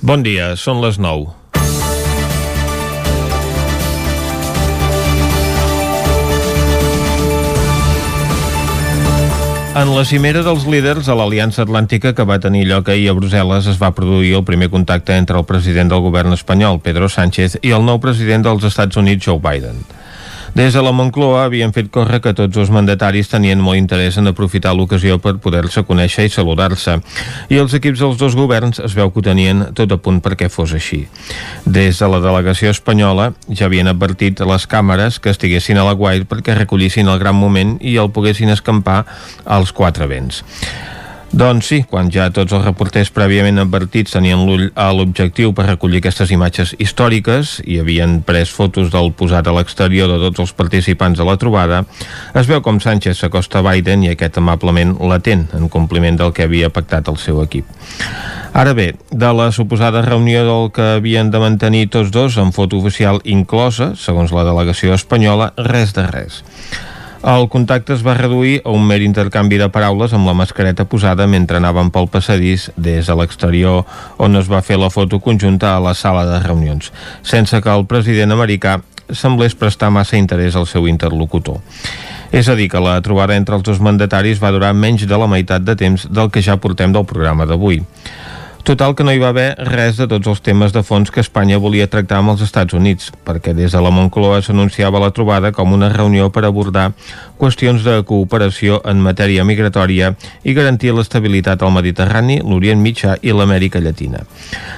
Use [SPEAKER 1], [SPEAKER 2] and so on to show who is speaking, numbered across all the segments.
[SPEAKER 1] Bon dia, són les 9. En la cimera dels líders a l'Aliança Atlàntica que va tenir lloc ahir a Brussel·les es va produir el primer contacte entre el president del govern espanyol, Pedro Sánchez, i el nou president dels Estats Units, Joe Biden. Des de la Moncloa havien fet córrer que tots els mandataris tenien molt interès en aprofitar l'ocasió per poder-se conèixer i saludar-se. I els equips dels dos governs es veu que ho tenien tot a punt perquè fos així. Des de la delegació espanyola ja havien advertit a les càmeres que estiguessin a la Guaire perquè recollissin el gran moment i el poguessin escampar als quatre vents. Doncs sí, quan ja tots els reporters prèviament advertits tenien l'ull a l'objectiu per recollir aquestes imatges històriques i havien pres fotos del posat a l'exterior de tots els participants de la trobada, es veu com Sánchez s'acosta a Biden i aquest amablement l'atén en compliment del que havia pactat el seu equip. Ara bé, de la suposada reunió del que havien de mantenir tots dos amb foto oficial inclosa, segons la delegació espanyola, res de res. El contacte es va reduir a un mer intercanvi de paraules amb la mascareta posada mentre anaven pel passadís des de l'exterior on es va fer la foto conjunta a la sala de reunions, sense que el president americà semblés prestar massa interès al seu interlocutor. És a dir, que la trobada entre els dos mandataris va durar menys de la meitat de temps del que ja portem del programa d'avui. Total que no hi va haver res de tots els temes de fons que Espanya volia tractar amb els Estats Units, perquè des de la Moncloa s'anunciava la trobada com una reunió per abordar qüestions de cooperació en matèria migratòria i garantir l'estabilitat al Mediterrani, l'Orient Mitjà i l'Amèrica Llatina.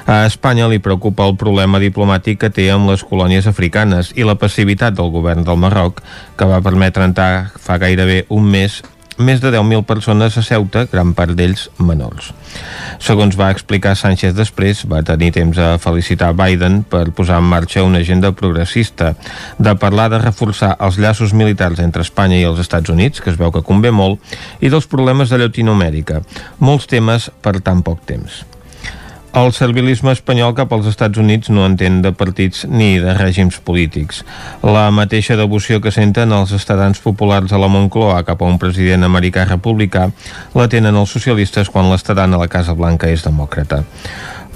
[SPEAKER 1] A Espanya li preocupa el problema diplomàtic que té amb les colònies africanes i la passivitat del govern del Marroc, que va permetre entrar fa gairebé un mes més de 10.000 persones a Ceuta, gran part d'ells menors. Segons va explicar Sánchez després, va tenir temps a felicitar Biden per posar en marxa una agenda progressista, de parlar de reforçar els llaços militars entre Espanya i els Estats Units, que es veu que convé molt, i dels problemes de Llatinoamèrica. Molts temes per tan poc temps. El servilisme espanyol cap als Estats Units no entén de partits ni de règims polítics. La mateixa devoció que senten els estadans populars a la Moncloa cap a un president americà republicà la tenen els socialistes quan l'estadan a la Casa Blanca és demòcrata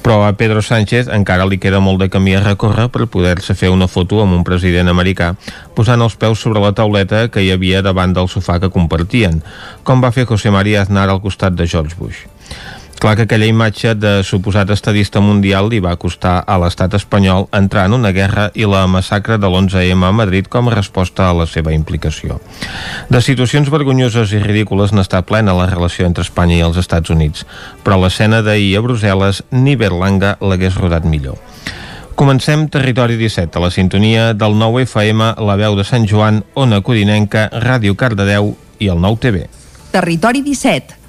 [SPEAKER 1] però a Pedro Sánchez encara li queda molt de camí a recórrer per poder-se fer una foto amb un president americà posant els peus sobre la tauleta que hi havia davant del sofà que compartien, com va fer José María Aznar al costat de George Bush. Clar que aquella imatge de suposat estadista mundial li va costar a l'estat espanyol entrar en una guerra i la massacre de l'11M a Madrid com a resposta a la seva implicació. De situacions vergonyoses i ridícules n'està plena la relació entre Espanya i els Estats Units, però l'escena d'ahir a Brussel·les ni Berlanga l'hagués rodat millor. Comencem Territori 17, a la sintonia del 9 FM, la veu de Sant Joan, Ona Codinenca, Ràdio Cardedeu i el 9 TV.
[SPEAKER 2] Territori 17,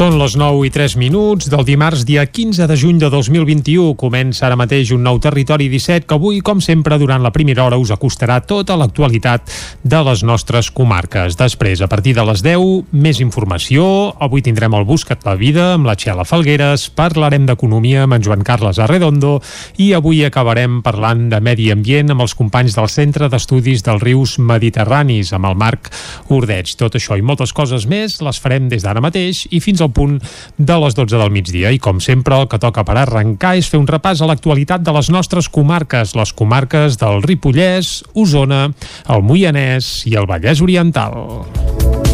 [SPEAKER 3] Són les 9 i 3 minuts del dimarts, dia 15 de juny de 2021. Comença ara mateix un nou Territori 17 que avui, com sempre, durant la primera hora us acostarà tota l'actualitat de les nostres comarques. Després, a partir de les 10, més informació. Avui tindrem el Buscat la Vida amb la Txela Falgueres, parlarem d'economia amb en Joan Carles Arredondo i avui acabarem parlant de medi ambient amb els companys del Centre d'Estudis dels Rius Mediterranis, amb el Marc Ordeig. Tot això i moltes coses més les farem des d'ara mateix i fins al punt de les 12 del migdia. I com sempre, el que toca per arrencar és fer un repàs a l'actualitat de les nostres comarques, les comarques del Ripollès, Osona, el Moianès i el Vallès Oriental.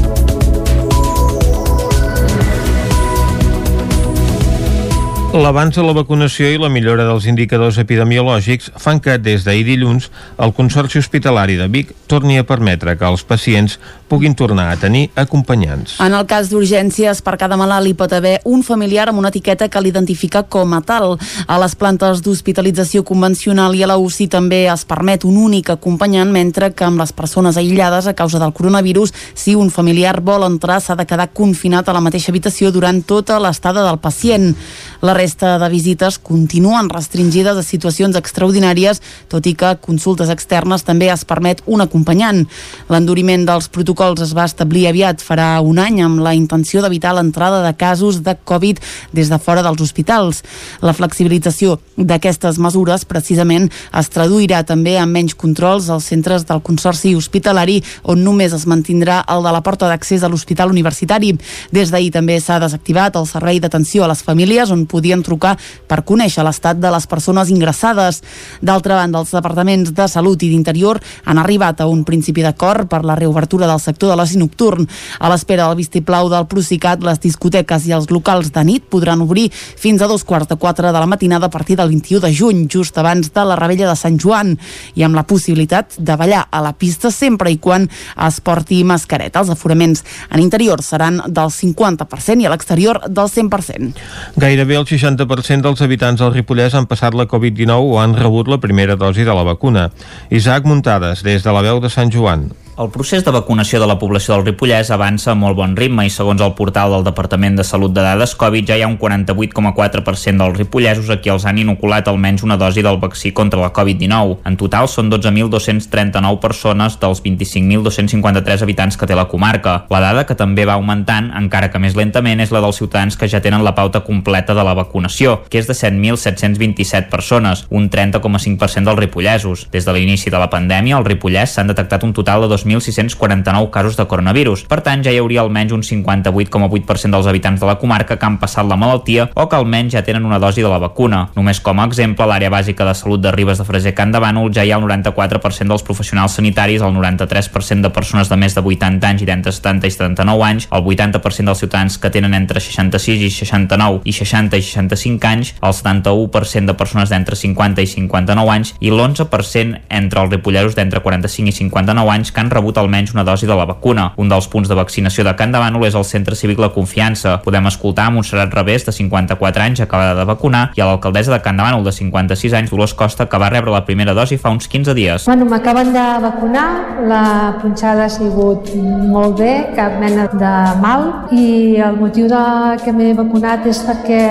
[SPEAKER 1] L'avanç de la vacunació i la millora dels indicadors epidemiològics fan que des d'ahir dilluns el Consorci Hospitalari de Vic torni a permetre que els pacients puguin tornar a tenir acompanyants.
[SPEAKER 4] En el cas d'urgències, per cada malalt hi pot haver un familiar amb una etiqueta que l'identifica com a tal. A les plantes d'hospitalització convencional i a la UCI també es permet un únic acompanyant, mentre que amb les persones aïllades a causa del coronavirus, si un familiar vol entrar, s'ha de quedar confinat a la mateixa habitació durant tota l'estada del pacient. La resta de visites continuen restringides a situacions extraordinàries, tot i que consultes externes també es permet un acompanyant. L'enduriment dels protocols es va establir aviat farà un any amb la intenció d'evitar l'entrada de casos de Covid des de fora dels hospitals. La flexibilització d'aquestes mesures precisament es traduirà també en menys controls als centres del Consorci Hospitalari on només es mantindrà el de la porta d'accés a l'Hospital Universitari. Des d'ahir també s'ha desactivat el servei d'atenció a les famílies on podien trucar per conèixer l'estat de les persones ingressades. D'altra banda, els departaments de Salut i d'Interior han arribat a un principi d'acord per la reobertura del sector de l'oci nocturn. A l'espera del vistiplau del Procicat, les discoteques i els locals de nit podran obrir fins a dos quarts de quatre de la matinada a partir del 21 de juny, just abans de la rebella de Sant Joan, i amb la possibilitat de ballar a la pista sempre i quan es porti mascareta. Els aforaments en interior seran del 50% i a l'exterior del 100%.
[SPEAKER 1] Gairebé el 60% dels habitants del Ripollès han passat la Covid-19 o han rebut la primera dosi de la vacuna. Isaac Muntades, des de la veu de Sant Joan.
[SPEAKER 5] El procés de vacunació de la població del Ripollès avança a molt bon ritme i segons el portal del Departament de Salut de Dades Covid ja hi ha un 48,4% dels ripollesos a qui els han inoculat almenys una dosi del vaccí contra la Covid-19. En total són 12.239 persones dels 25.253 habitants que té la comarca. La dada que també va augmentant, encara que més lentament, és la dels ciutadans que ja tenen la pauta completa de la vacunació, que és de 7.727 persones, un 30,5% dels ripollesos. Des de l'inici de la pandèmia, al Ripollès s'han detectat un total de 2.649 casos de coronavirus. Per tant, ja hi hauria almenys un 58,8% dels habitants de la comarca que han passat la malaltia o que almenys ja tenen una dosi de la vacuna. Només com a exemple, l'àrea bàsica de salut de Ribes de Freser Can de Bànol ja hi ha el 94% dels professionals sanitaris, el 93% de persones de més de 80 anys i d'entre 70 i 79 anys, el 80% dels ciutadans que tenen entre 66 i 69 i 60 i 65 anys, el 71% de persones d'entre 50 i 59 anys i l'11% entre els ripolleros d'entre 45 i 59 anys que han rebut almenys una dosi de la vacuna. Un dels punts de vaccinació de Can de Bànol és el Centre Cívic La Confiança. Podem escoltar a Montserrat Revés, de 54 anys, acabada de vacunar, i a l'alcaldessa de Can de Bànol, de 56 anys, Dolors Costa, que va rebre la primera dosi fa uns 15 dies.
[SPEAKER 6] Bueno, m'acaben de vacunar, la punxada ha sigut molt bé, cap mena de mal, i el motiu de que m'he vacunat és perquè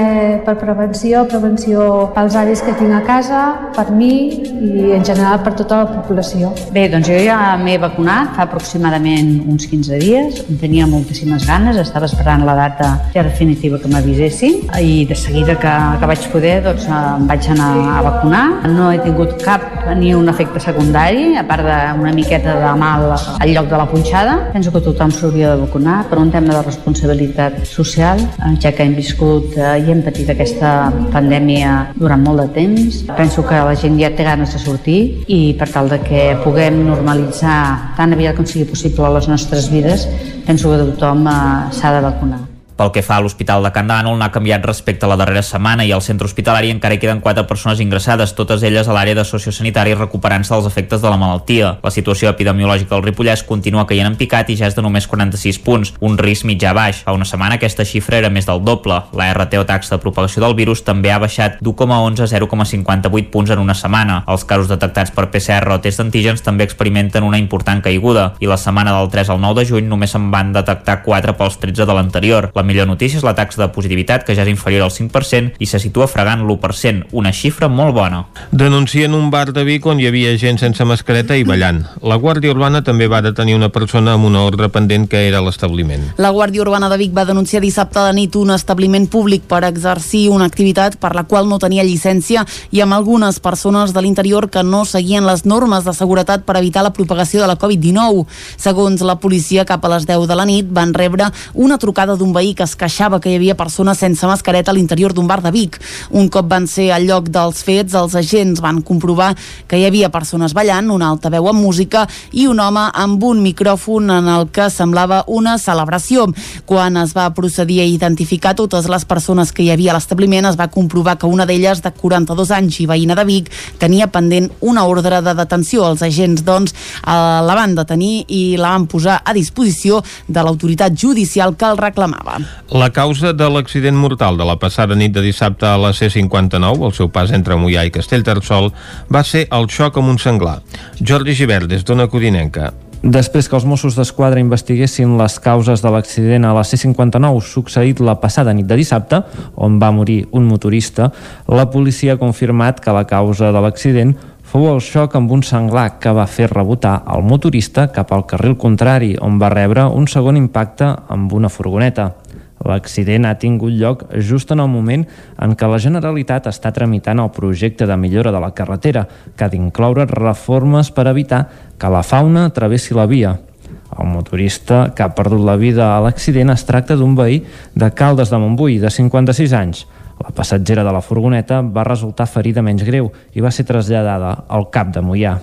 [SPEAKER 6] per prevenció, prevenció pels avis que tinc a casa, per mi i en general per tota la població.
[SPEAKER 7] Bé, doncs jo ja m'he vacunat fa aproximadament uns 15 dies, en tenia moltíssimes ganes, estava esperant la data ja definitiva que m'avisessin i de seguida que, que vaig poder doncs, em vaig anar a vacunar. No he tingut cap ni un efecte secundari, a part d'una miqueta de mal al lloc de la punxada. Penso que tothom s'hauria de vacunar per un tema de responsabilitat social, eh, ja que hem viscut eh, i hem patit aquesta pandèmia durant molt de temps. Penso que la gent ja té ganes de sortir i per tal de que puguem normalitzar tan aviat com sigui possible a les nostres vides, penso que tothom eh, s'ha de vacunar.
[SPEAKER 5] Pel que fa a l'Hospital de Can Dànol, n'ha canviat respecte a la darrera setmana i al centre hospitalari encara hi queden quatre persones ingressades, totes elles a l'àrea de sociosanitari recuperant-se dels efectes de la malaltia. La situació epidemiològica del Ripollès continua caient en picat i ja és de només 46 punts, un risc mitjà baix. Fa una setmana aquesta xifra era més del doble. La RT o taxa de propagació del virus també ha baixat d'1,11 a 0,58 punts en una setmana. Els casos detectats per PCR o test d'antígens també experimenten una important caiguda i la setmana del 3 al 9 de juny només se'n van detectar 4 pels 13 de l'anterior. La millor notícia és la taxa de positivitat, que ja és inferior al 5% i se situa fregant l'1%, una xifra molt bona.
[SPEAKER 1] Denuncien un bar de Vic on hi havia gent sense mascareta i ballant. La Guàrdia Urbana també va detenir una persona amb una ordre pendent que era a l'establiment.
[SPEAKER 4] La Guàrdia Urbana de Vic va denunciar dissabte de nit un establiment públic per exercir una activitat per la qual no tenia llicència i amb algunes persones de l'interior que no seguien les normes de seguretat per evitar la propagació de la Covid-19. Segons la policia, cap a les 10 de la nit van rebre una trucada d'un veí que es queixava que hi havia persones sense mascareta a l'interior d'un bar de Vic. Un cop van ser al lloc dels fets, els agents van comprovar que hi havia persones ballant, una altaveu amb música i un home amb un micròfon en el que semblava una celebració. Quan es va procedir a identificar totes les persones que hi havia a l'establiment, es va comprovar que una d'elles, de 42 anys i veïna de Vic, tenia pendent una ordre de detenció. Els agents, doncs, la van detenir i la van posar a disposició de l'autoritat judicial que el reclamava.
[SPEAKER 1] La causa de l'accident mortal de la passada nit de dissabte a la C-59, el seu pas entre Mollà i Castellterçol, va ser el xoc amb un senglar. Jordi Givert, des d'Ona Codinenca.
[SPEAKER 8] Després que els Mossos d'Esquadra investiguessin les causes de l'accident a la C-59 succeït la passada nit de dissabte, on va morir un motorista, la policia ha confirmat que la causa de l'accident fou el xoc amb un senglar que va fer rebotar el motorista cap al carril contrari, on va rebre un segon impacte amb una furgoneta. L'accident ha tingut lloc just en el moment en què la Generalitat està tramitant el projecte de millora de la carretera, que ha d'incloure reformes per evitar que la fauna travessi la via. El motorista que ha perdut la vida a l'accident es tracta d'un veí de Caldes de Montbui, de 56 anys. La passatgera de la furgoneta va resultar ferida menys greu i va ser traslladada al cap de Mollà.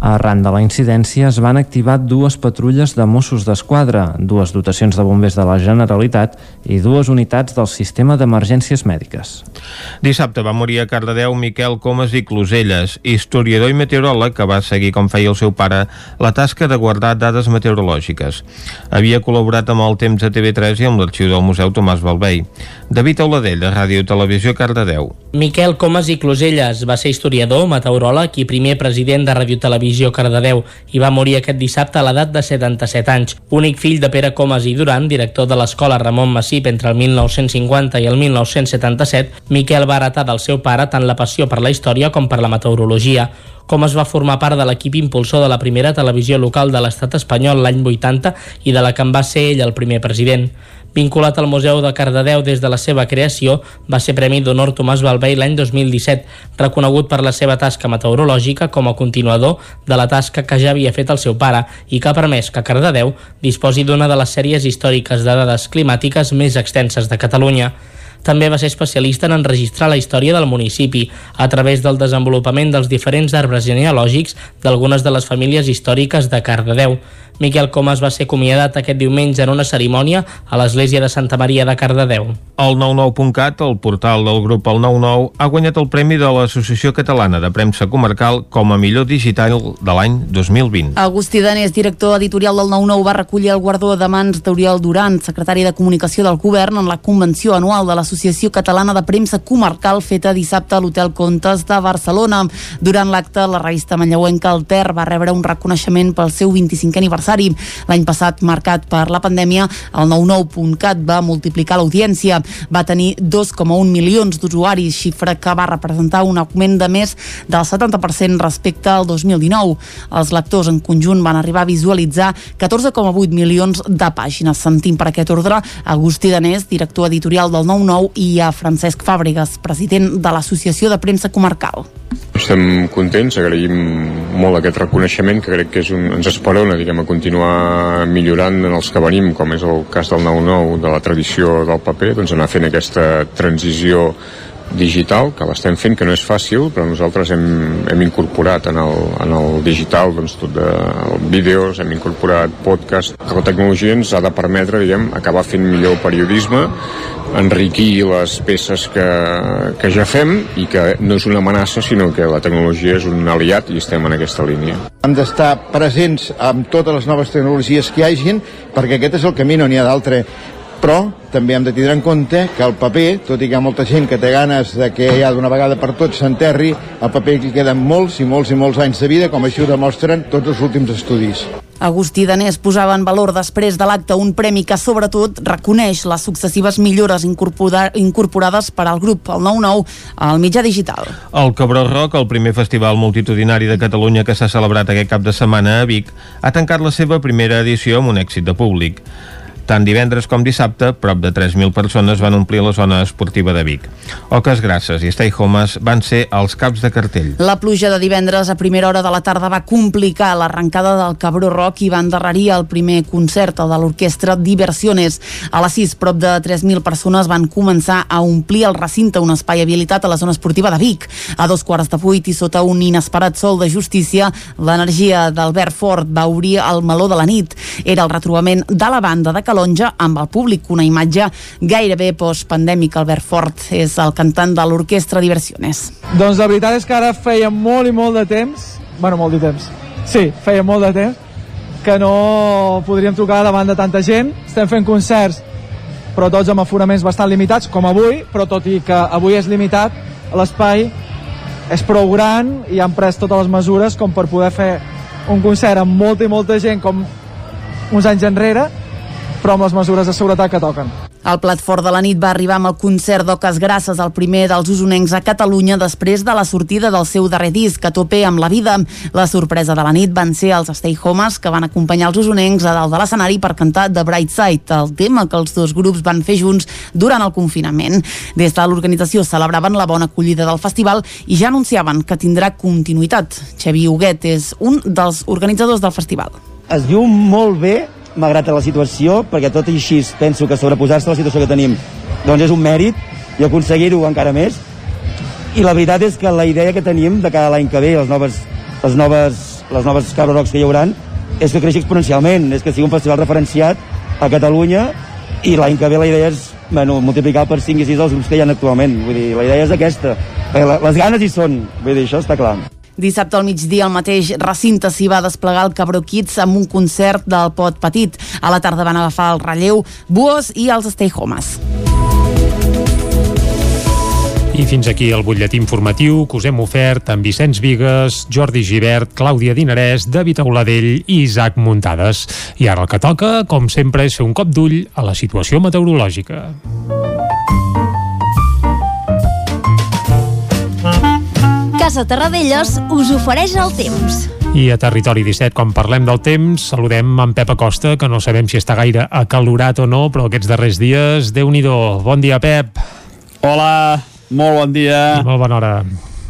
[SPEAKER 8] Arran de la incidència es van activar dues patrulles de Mossos d'Esquadra, dues dotacions de bombers de la Generalitat i dues unitats del sistema d'emergències mèdiques.
[SPEAKER 1] Dissabte va morir a Cardedeu Miquel Comas i Closelles, historiador i meteoròleg que va seguir, com feia el seu pare, la tasca de guardar dades meteorològiques. Havia col·laborat amb el Temps de TV3 i amb l'arxiu del Museu Tomàs Balvei. David Auladell, de Ràdio Televisió Cardedeu.
[SPEAKER 9] Miquel Comas i Closelles va ser historiador, meteoròleg i primer president de Ràdio Televisió Televisió Cardedeu i va morir aquest dissabte a l'edat de 77 anys. Únic fill de Pere Comas i Duran, director de l'escola Ramon Massip entre el 1950 i el 1977, Miquel va heretar del seu pare tant la passió per la història com per la meteorologia. Com es va formar part de l'equip impulsor de la primera televisió local de l'estat espanyol l'any 80 i de la que en va ser ell el primer president. Vinculat al Museu de Cardedeu des de la seva creació, va ser Premi d'Honor Tomàs Balvei l'any 2017, reconegut per la seva tasca meteorològica com a continuador de la tasca que ja havia fet el seu pare i que ha permès que Cardedeu disposi d'una de les sèries històriques de dades climàtiques més extenses de Catalunya. També va ser especialista en enregistrar la història del municipi a través del desenvolupament dels diferents arbres genealògics d'algunes de les famílies històriques de Cardedeu. Miquel Comas va ser acomiadat aquest diumenge en una cerimònia a l'església de Santa Maria de Cardedeu.
[SPEAKER 1] El 99.cat, el portal del grup El 99, ha guanyat el premi de l'Associació Catalana de Premsa Comarcal com a millor digital de l'any 2020.
[SPEAKER 4] Agustí Danés, director editorial del 99, va recollir el guardó de mans d'Oriol Duran, secretari de Comunicació del Govern, en la convenció anual de l'Associació Catalana de Premsa Comarcal feta dissabte a l'Hotel Contes de Barcelona. Durant l'acte, la revista manlleuenca Alter va rebre un reconeixement pel seu 25è aniversari aniversari. L'any passat, marcat per la pandèmia, el 99.cat va multiplicar l'audiència. Va tenir 2,1 milions d'usuaris, xifra que va representar un augment de més del 70% respecte al 2019. Els lectors en conjunt van arribar a visualitzar 14,8 milions de pàgines. Sentim per aquest ordre Agustí Danés, director editorial del 99, i a Francesc Fàbregas, president de l'Associació de Premsa Comarcal.
[SPEAKER 10] Estem contents, agraïm molt aquest reconeixement que crec que és un, ens esperona diguem, a continuar millorant en els que venim, com és el cas del 9-9 de la tradició del paper, doncs anar fent aquesta transició digital, que l'estem fent, que no és fàcil, però nosaltres hem, hem incorporat en el, en el digital doncs, tot de vídeos, hem incorporat podcast, la tecnologia ens ha de permetre diguem, acabar fent millor periodisme, enriquir les peces que, que ja fem i que no és una amenaça, sinó que la tecnologia és un aliat i estem en aquesta línia.
[SPEAKER 11] Hem d'estar presents amb totes les noves tecnologies que hi hagin, perquè aquest és el camí, no n'hi ha d'altre però també hem de tindre en compte que el paper, tot i que hi ha molta gent que té ganes de que ja d'una vegada per tots s'enterri, el paper que queden molts i molts i molts anys de vida, com així ho demostren tots els últims estudis.
[SPEAKER 4] Agustí Danés posava en valor després de l'acte un premi que sobretot reconeix les successives millores incorporades per al grup, el 9-9, al mitjà digital.
[SPEAKER 1] El Cabró Rock, el primer festival multitudinari de Catalunya que s'ha celebrat aquest cap de setmana a Vic, ha tancat la seva primera edició amb un èxit de públic. Tant divendres com dissabte, prop de 3.000 persones van omplir la zona esportiva de Vic. Oques Grasses i Stay Homes van ser els caps de cartell.
[SPEAKER 4] La pluja de divendres a primera hora de la tarda va complicar l'arrencada del Cabró Rock i va endarrerir el primer concert, de l'orquestra Diversiones. A les 6, prop de 3.000 persones van començar a omplir el recinte, un espai habilitat a la zona esportiva de Vic. A dos quarts de vuit i sota un inesperat sol de justícia, l'energia d'Albert Fort va obrir el meló de la nit. Era el retrobament de la banda de calor Calonja amb el públic, una imatge gairebé postpandèmica. Albert Fort és el cantant de l'Orquestra Diversiones.
[SPEAKER 12] Doncs la veritat és que ara feia molt i molt de temps, bueno, molt de temps, sí, feia molt de temps, que no podríem trucar davant de tanta gent. Estem fent concerts, però tots amb aforaments bastant limitats, com avui, però tot i que avui és limitat, l'espai és prou gran i han pres totes les mesures com per poder fer un concert amb molta i molta gent com uns anys enrere, però amb les mesures de seguretat que toquen.
[SPEAKER 4] El plat fort de la nit va arribar amb el concert d'Oques Grasses, el primer dels usonencs a Catalunya després de la sortida del seu darrer disc, a tope amb la vida. La sorpresa de la nit van ser els Stay Homes, que van acompanyar els usonencs a dalt de l'escenari per cantar The Bright Side, el tema que els dos grups van fer junts durant el confinament. Des de l'organització celebraven la bona acollida del festival i ja anunciaven que tindrà continuïtat. Xavi Huguet és un dels organitzadors del festival.
[SPEAKER 13] Es diu molt bé malgrat la situació, perquè tot i així penso que sobreposar-se a la situació que tenim doncs és un mèrit i aconseguir-ho encara més. I la veritat és que la idea que tenim de cada l'any que ve, les noves, les noves, les noves Cabra Rocks que hi hauran, és que creixi exponencialment, és que sigui un festival referenciat a Catalunya i l'any que ve la idea és bueno, multiplicar per 5 i 6 els grups que hi ha actualment. Vull dir, la idea és aquesta. Les ganes hi són, vull dir, això està clar.
[SPEAKER 4] Dissabte al migdia al mateix recinte s'hi va desplegar el Cabró Kids amb un concert del Pot Petit. A la tarda van agafar el relleu Buos i els Stay Homes.
[SPEAKER 3] I fins aquí el butlletí informatiu que us hem ofert amb Vicenç Vigues, Jordi Givert, Clàudia Dinarès, David Auladell i Isaac Muntades. I ara el que toca, com sempre, és fer un cop d'ull a la situació meteorològica.
[SPEAKER 14] Casa Terradellos us ofereix el temps.
[SPEAKER 3] I a Territori 17, quan parlem del temps, saludem en Pep Acosta, que no sabem si està gaire acalorat o no, però aquests darrers dies, déu nhi Bon dia, Pep.
[SPEAKER 15] Hola, molt bon dia.
[SPEAKER 3] I molt bona hora.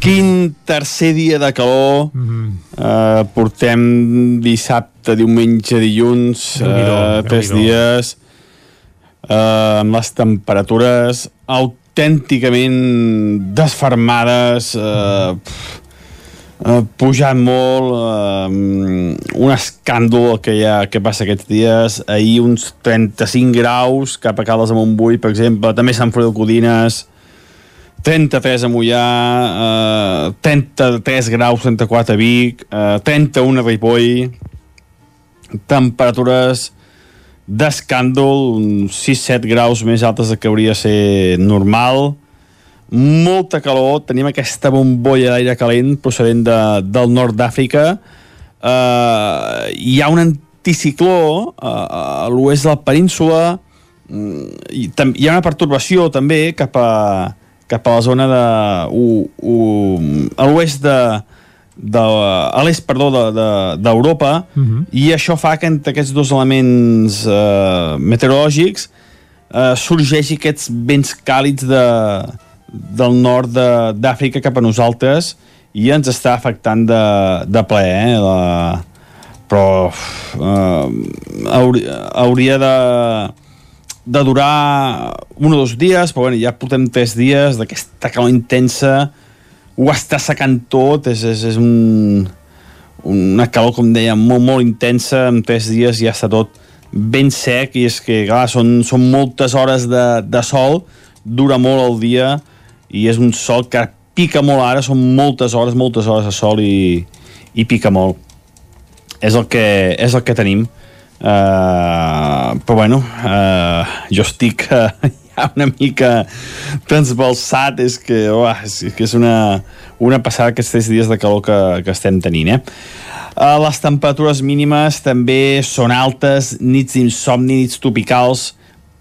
[SPEAKER 15] Quin tercer dia de calor. Mm -hmm. uh, portem dissabte, diumenge, dilluns, uh, tres dies, uh, amb les temperatures autènticament desfermades, eh, eh, pujant molt, eh, un escàndol que hi ha, que passa aquests dies, ahir uns 35 graus cap a Caldes de Montbui, per exemple, també Sant Feliu Codines, 33 a Mollà, eh, 33 graus, 34 a Vic, eh, 31 a Ripoll, temperatures d'escàndol, uns 6-7 graus més altes que hauria de ser normal, molta calor, tenim aquesta bombolla d'aire calent procedent de, del nord d'Àfrica, uh, hi ha un anticicló uh, a l'oest de la península, uh, i hi ha una pertorbació també cap a, cap a la zona de... Uh, uh, a l'oest de, de, a l'est, perdó, d'Europa, de, de, uh -huh. i això fa que entre aquests dos elements eh, meteorològics eh, sorgeixi aquests vents càlids de, del nord d'Àfrica cap a nosaltres i ens està afectant de, de ple, eh? La, però eh, hauria, hauria de, de durar un o dos dies, però bueno, ja portem tres dies d'aquesta calor intensa, ho està secant tot, és, és, és un, una calor, com deia, molt, molt intensa, en tres dies ja està tot ben sec, i és que, clar, són, són moltes hores de, de sol, dura molt el dia, i és un sol que pica molt ara, són moltes hores, moltes hores de sol i, i pica molt. És el que, és el que tenim. Uh, però bueno, uh, jo estic uh, ja una mica transbalsat, és que, uah, és, que és una, una passada aquests dies de calor que, que estem tenint, eh? Uh, les temperatures mínimes també són altes, nits d'insomni, nits tropicals,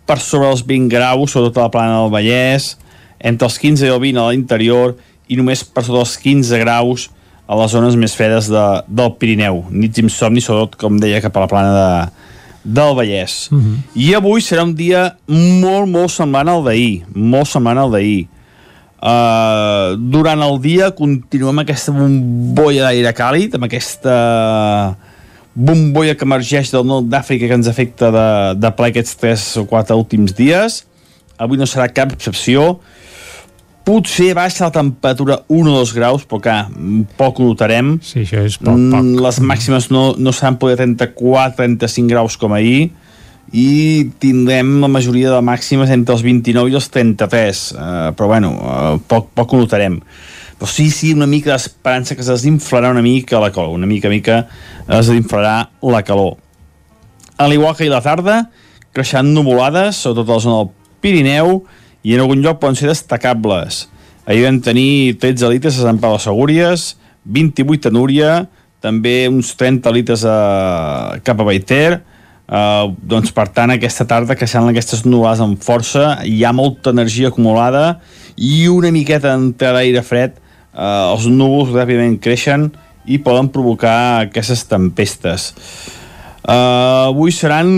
[SPEAKER 15] per sobre els 20 graus, sobretot a la plana del Vallès, entre els 15 i el 20 a l'interior, i només per sota els 15 graus a les zones més fredes de, del Pirineu. Nits d'insomni, sobretot, com deia, cap a la plana de, del Vallès. Uh -huh. I avui serà un dia molt, molt semblant al d'ahir. Molt semblant al d'ahir. Uh, durant el dia continuem aquesta bombolla d'aire càlid, amb aquesta bombolla que emergeix del nord d'Àfrica que ens afecta de, de ple aquests 3 o 4 últims dies. Avui no serà cap excepció potser baixa la temperatura 1 o 2 graus, però que poc ho notarem.
[SPEAKER 3] Sí, això és poc, poc.
[SPEAKER 15] Mm, les màximes no, no seran poder 34-35 graus com ahir, i tindrem la majoria de màximes entre els 29 i els 33, uh, però bueno, uh, poc, poc ho notarem. Però sí, sí, una mica d'esperança que es desinflarà una mica la calor, una mica, mica es desinflarà la calor. A l'igual que ahir la tarda, creixant nuvolades, sobretot a la zona del Pirineu, i en algun lloc poden ser destacables. Ahir vam tenir 13 litres a Sant Pau de Segúries, 28 a Núria, també uns 30 litres a, cap a Baiter, Uh, doncs per tant aquesta tarda que seran aquestes nuades amb força hi ha molta energia acumulada i una miqueta d'entrada d'aire fred uh, els núvols ràpidament creixen i poden provocar aquestes tempestes Uh, avui seran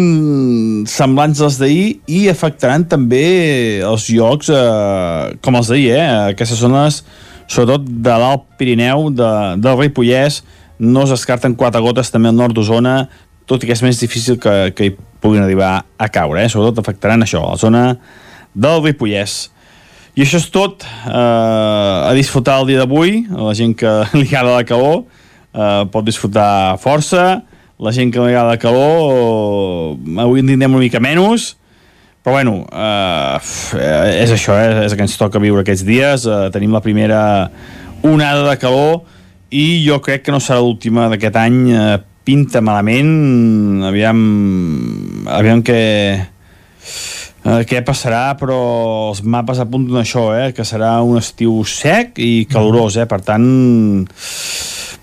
[SPEAKER 15] semblants als d'ahir i afectaran també els llocs uh, com els d'ahir, eh? aquestes zones sobretot de l'Alt Pirineu de, del Ripollès no es descarten quatre gotes també al nord d'Osona tot i que és més difícil que, que hi puguin arribar a caure, eh? sobretot afectaran això, la zona del Ripollès i això és tot eh, a disfrutar el dia d'avui la gent que li agrada la calor eh, pot disfrutar força la gent que li agrada calor avui en tindrem una mica menys però bueno eh, és això, eh, és el que ens toca viure aquests dies. Eh, tenim la primera onada de calor i jo crec que no serà l'última d'aquest any. Eh, pinta malament. Aviam aviam que eh, què passarà però els mapes apunten això eh, que serà un estiu sec i calorós eh, per tant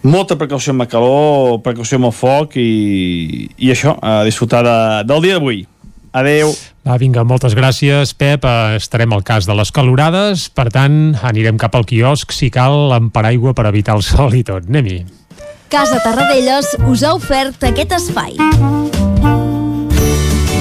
[SPEAKER 15] molta precaució amb el calor, precaució amb el foc i, i això, a disfrutar de, del dia d'avui. Adeu.
[SPEAKER 3] Va, vinga, moltes gràcies, Pep. Eh, estarem al cas de les calorades, per tant, anirem cap al quiosc, si cal, amb paraigua per evitar el sol i tot. Anem-hi.
[SPEAKER 14] Casa Tarradellas us ha ofert aquest espai.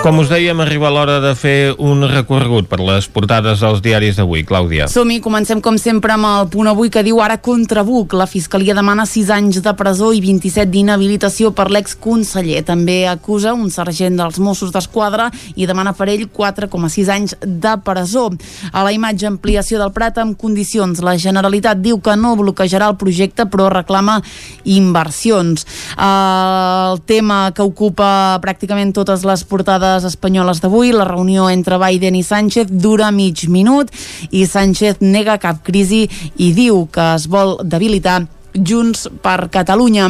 [SPEAKER 1] Com us dèiem, arriba l'hora de fer un recorregut per les portades dels diaris d'avui. Clàudia.
[SPEAKER 4] Som-hi, comencem com sempre amb el punt avui que diu ara contra Buc. La Fiscalia demana 6 anys de presó i 27 d'inhabilitació per l'exconseller. També acusa un sergent dels Mossos d'Esquadra i demana per ell 4,6 anys de presó. A la imatge ampliació del Prat amb condicions. La Generalitat diu que no bloquejarà el projecte però reclama inversions. El tema que ocupa pràcticament totes les portades espanyoles d'avui, la reunió entre Biden i Sánchez dura mig minut i Sánchez nega cap crisi i diu que es vol debilitar Junts per Catalunya.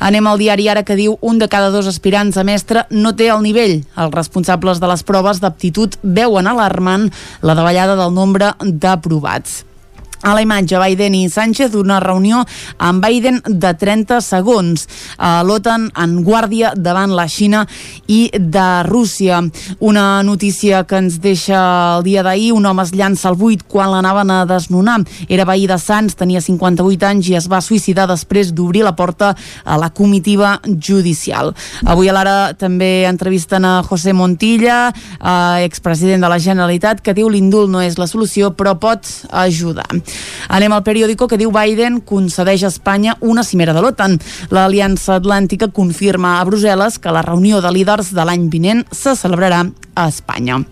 [SPEAKER 4] Anem al diari ara que diu un de cada dos aspirants a mestre no té el nivell. Els responsables de les proves d'aptitud veuen alarmant la davallada del nombre d'aprovats. A la imatge, Biden i Sánchez, una reunió amb Biden de 30 segons. L'OTAN en guàrdia davant la Xina i de Rússia. Una notícia que ens deixa el dia d'ahir. Un home es llança al buit quan l'anaven a desnonar. Era veí de Sants, tenia 58 anys i es va suïcidar després d'obrir la porta a la comitiva judicial. Avui a l'ara també entrevisten a José Montilla, eh, expresident de la Generalitat, que diu l'indult no és la solució, però pot ajudar. Anem al periòdico que diu Biden concedeix a Espanya una cimera de l'OTAN. L'Aliança Atlàntica confirma a Brussel·les que la reunió de líders de l'any vinent se celebrarà a Espanya.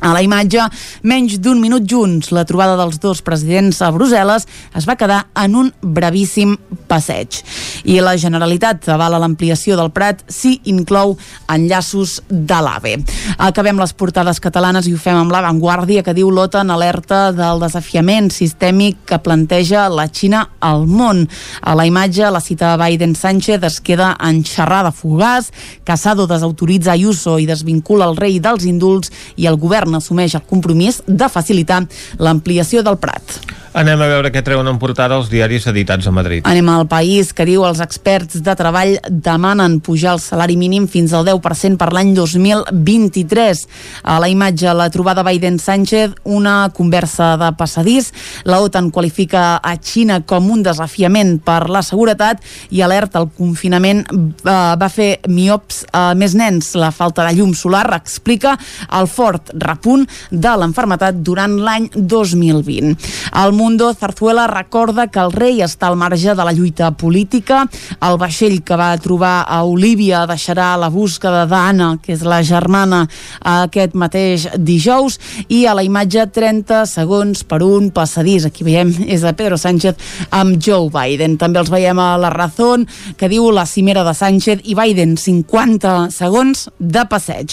[SPEAKER 4] A la imatge, menys d'un minut junts, la trobada dels dos presidents a Brussel·les es va quedar en un brevíssim passeig. I la Generalitat avala l'ampliació del Prat si inclou enllaços de l'AVE. Acabem les portades catalanes i ho fem amb l'avantguàrdia que diu l'OTAN alerta del desafiament sistèmic que planteja la Xina al món. A la imatge, la cita de Biden-Sánchez es queda en xerrada fugaz, Casado desautoritza Ayuso i desvincula el rei dels indults i el govern assumeix el compromís de facilitar l'ampliació del Prat.
[SPEAKER 1] Anem a veure què treuen en portada els diaris editats a Madrid.
[SPEAKER 4] Anem al país que diu els experts de treball demanen pujar el salari mínim fins al 10% per l'any 2023. A la imatge, la trobada Biden-Sánchez, una conversa de passadís. La OTAN qualifica a Xina com un desafiament per la seguretat i alerta el confinament eh, va fer miops a més nens. La falta de llum solar explica el fort repunt de l'enfermetat durant l'any 2020. El Mundo Mundo, Zarzuela recorda que el rei està al marge de la lluita política. El vaixell que va trobar a Olívia deixarà la búsqueda d'Anna, que és la germana, aquest mateix dijous, i a la imatge 30 segons per un passadís. Aquí veiem és a Pedro Sánchez amb Joe Biden. També els veiem a la Razón, que diu la cimera de Sánchez i Biden, 50 segons de passeig.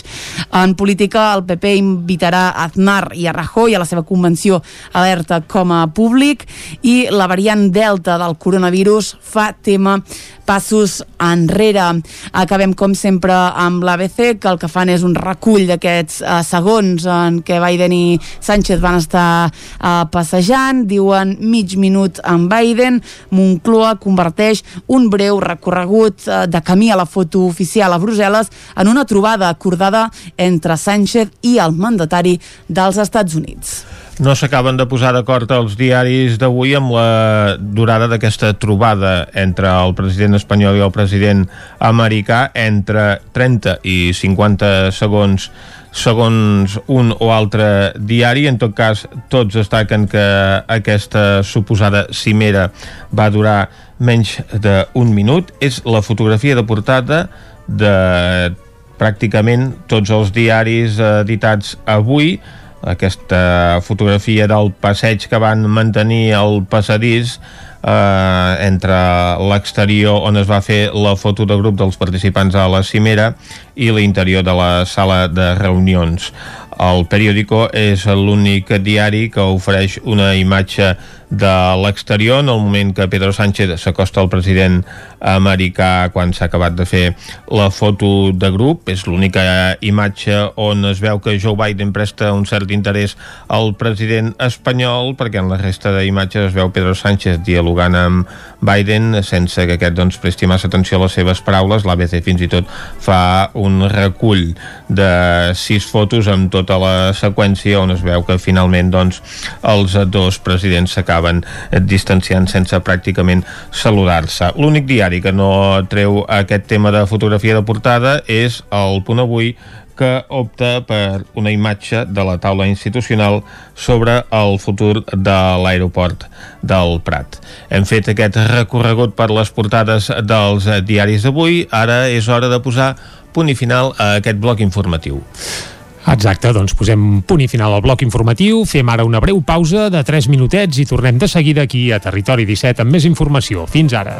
[SPEAKER 4] En política, el PP invitarà a Aznar i a Rajoy a la seva convenció alerta com a públic i la variant Delta del coronavirus fa tema passos enrere. Acabem, com sempre, amb l'ABC, que el que fan és un recull d'aquests eh, segons en què Biden i Sánchez van estar eh, passejant. Diuen mig minut amb Biden. Moncloa converteix un breu recorregut eh, de camí a la foto oficial a Brussel·les en una trobada acordada entre Sánchez i el mandatari dels Estats Units
[SPEAKER 1] no s'acaben de posar d'acord els diaris d'avui amb la durada d'aquesta trobada entre el president espanyol i el president americà entre 30 i 50 segons segons un o altre diari. En tot cas, tots destaquen que aquesta suposada cimera va durar menys d'un minut. És la fotografia de portada de pràcticament tots els diaris editats avui aquesta fotografia del passeig que van mantenir al passadís eh, entre l'exterior on es va fer la foto de grup dels participants a la cimera i l'interior de la sala de reunions. El periòdico és l'únic diari que ofereix una imatge de l'exterior en el moment que Pedro Sánchez s'acosta al president americà quan s'ha acabat de fer la foto de grup és l'única imatge on es veu que Joe Biden presta un cert interès al president espanyol perquè en la resta d'imatges es veu Pedro Sánchez dialogant amb Biden sense que aquest doncs, presti massa atenció a les seves paraules. l'ABC fins i tot fa un recull de sis fotos amb tota la seqüència on es veu que finalment doncs, els dos presidents s'acaben distanciant sense pràcticament saludar-se. L'únic diari que no treu aquest tema de fotografia de portada és el Punt Avui que opta per una imatge de la taula institucional sobre el futur de l'aeroport del Prat. Hem fet aquest recorregut per les portades dels diaris d'avui, ara és hora de posar punt i final a aquest bloc informatiu.
[SPEAKER 3] Exacte, doncs posem punt i final al bloc informatiu, fem ara una breu pausa de 3 minutets i tornem de seguida aquí a Territori 17 amb més informació. Fins ara.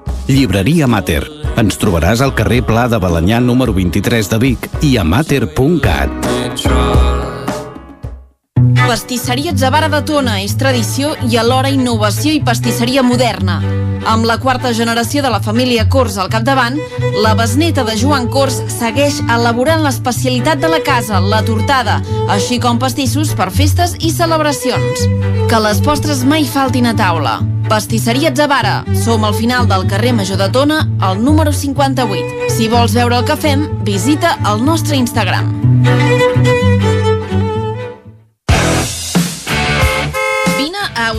[SPEAKER 16] Llibreria Mater. Ens trobaràs al carrer Pla de Balanyà número 23 de Vic i a mater.cat.
[SPEAKER 17] Pastisseria Zavara de Tona és tradició i alhora innovació i pastisseria moderna. Amb la quarta generació de la família Cors al capdavant, la besneta de Joan Cors segueix elaborant l'especialitat de la casa, la tortada, així com pastissos per festes i celebracions. Que les postres mai faltin a taula. Pastisseria Zavara. Som al final del carrer Major de Tona, al número 58. Si vols veure el que fem, visita el nostre Instagram.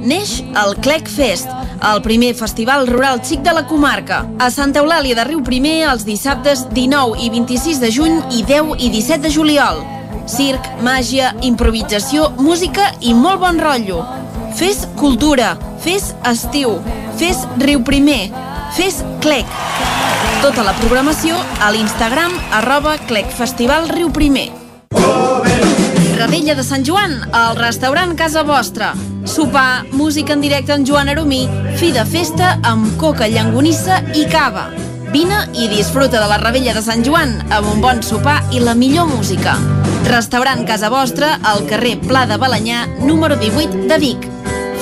[SPEAKER 17] Neix el Clec Fest, el primer festival rural xic de la comarca. A Santa Eulàlia de Riu Primer els dissabtes 19 i 26 de juny i 10 i 17 de juliol. Circ, màgia, improvisació, música i molt bon rotllo. Fes cultura, fes estiu, fes Riu Primer, fes Clec. Tota la programació a l'Instagram arroba Clec Festival Riu Primer. Radella de Sant Joan, al restaurant Casa Vostra. Sopar, música en directe amb Joan Aromí, fi de festa amb coca, llangonissa i cava. Vine i disfruta de la Ravella de Sant Joan amb un bon sopar i la millor música. Restaurant Casa Vostra al carrer Pla de Balanyà, número 18 de Vic.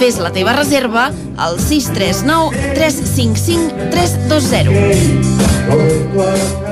[SPEAKER 17] Fes la teva reserva al 639 355 320.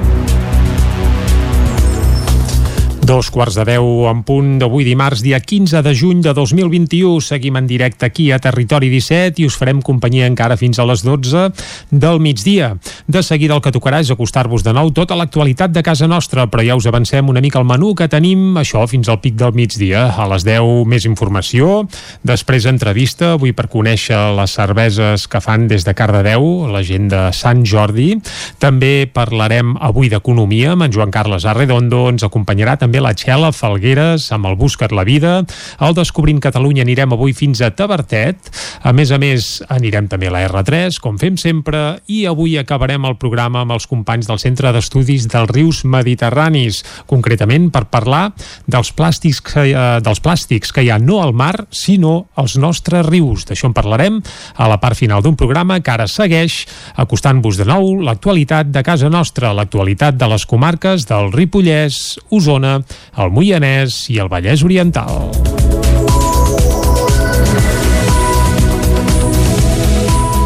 [SPEAKER 3] Dos quarts de deu en punt d'avui dimarts, dia 15 de juny de 2021. Seguim en directe aquí a Territori 17 i us farem companyia encara fins a les 12 del migdia. De seguida el que tocarà és acostar-vos de nou tota l'actualitat de casa nostra, però ja us avancem una mica el menú que tenim, això, fins al pic del migdia. A les 10 més informació, després entrevista, avui per conèixer les cerveses que fan des de Cardedeu, la gent de Sant Jordi. També parlarem avui d'economia amb en Joan Carles Arredondo, ens acompanyarà també la Txela Falgueres amb el Buscat la Vida. Al Descobrint Catalunya anirem avui fins a Tabertet. A més a més, anirem també a la R3, com fem sempre, i avui acabarem el programa amb els companys del Centre d'Estudis dels Rius Mediterranis, concretament per parlar dels plàstics, que, eh, dels plàstics que hi ha no al mar, sinó als nostres rius. D'això en parlarem a la part final d'un programa que ara segueix acostant-vos de nou l'actualitat de casa nostra, l'actualitat de les comarques del Ripollès, Osona, el Moianès i el Vallès Oriental.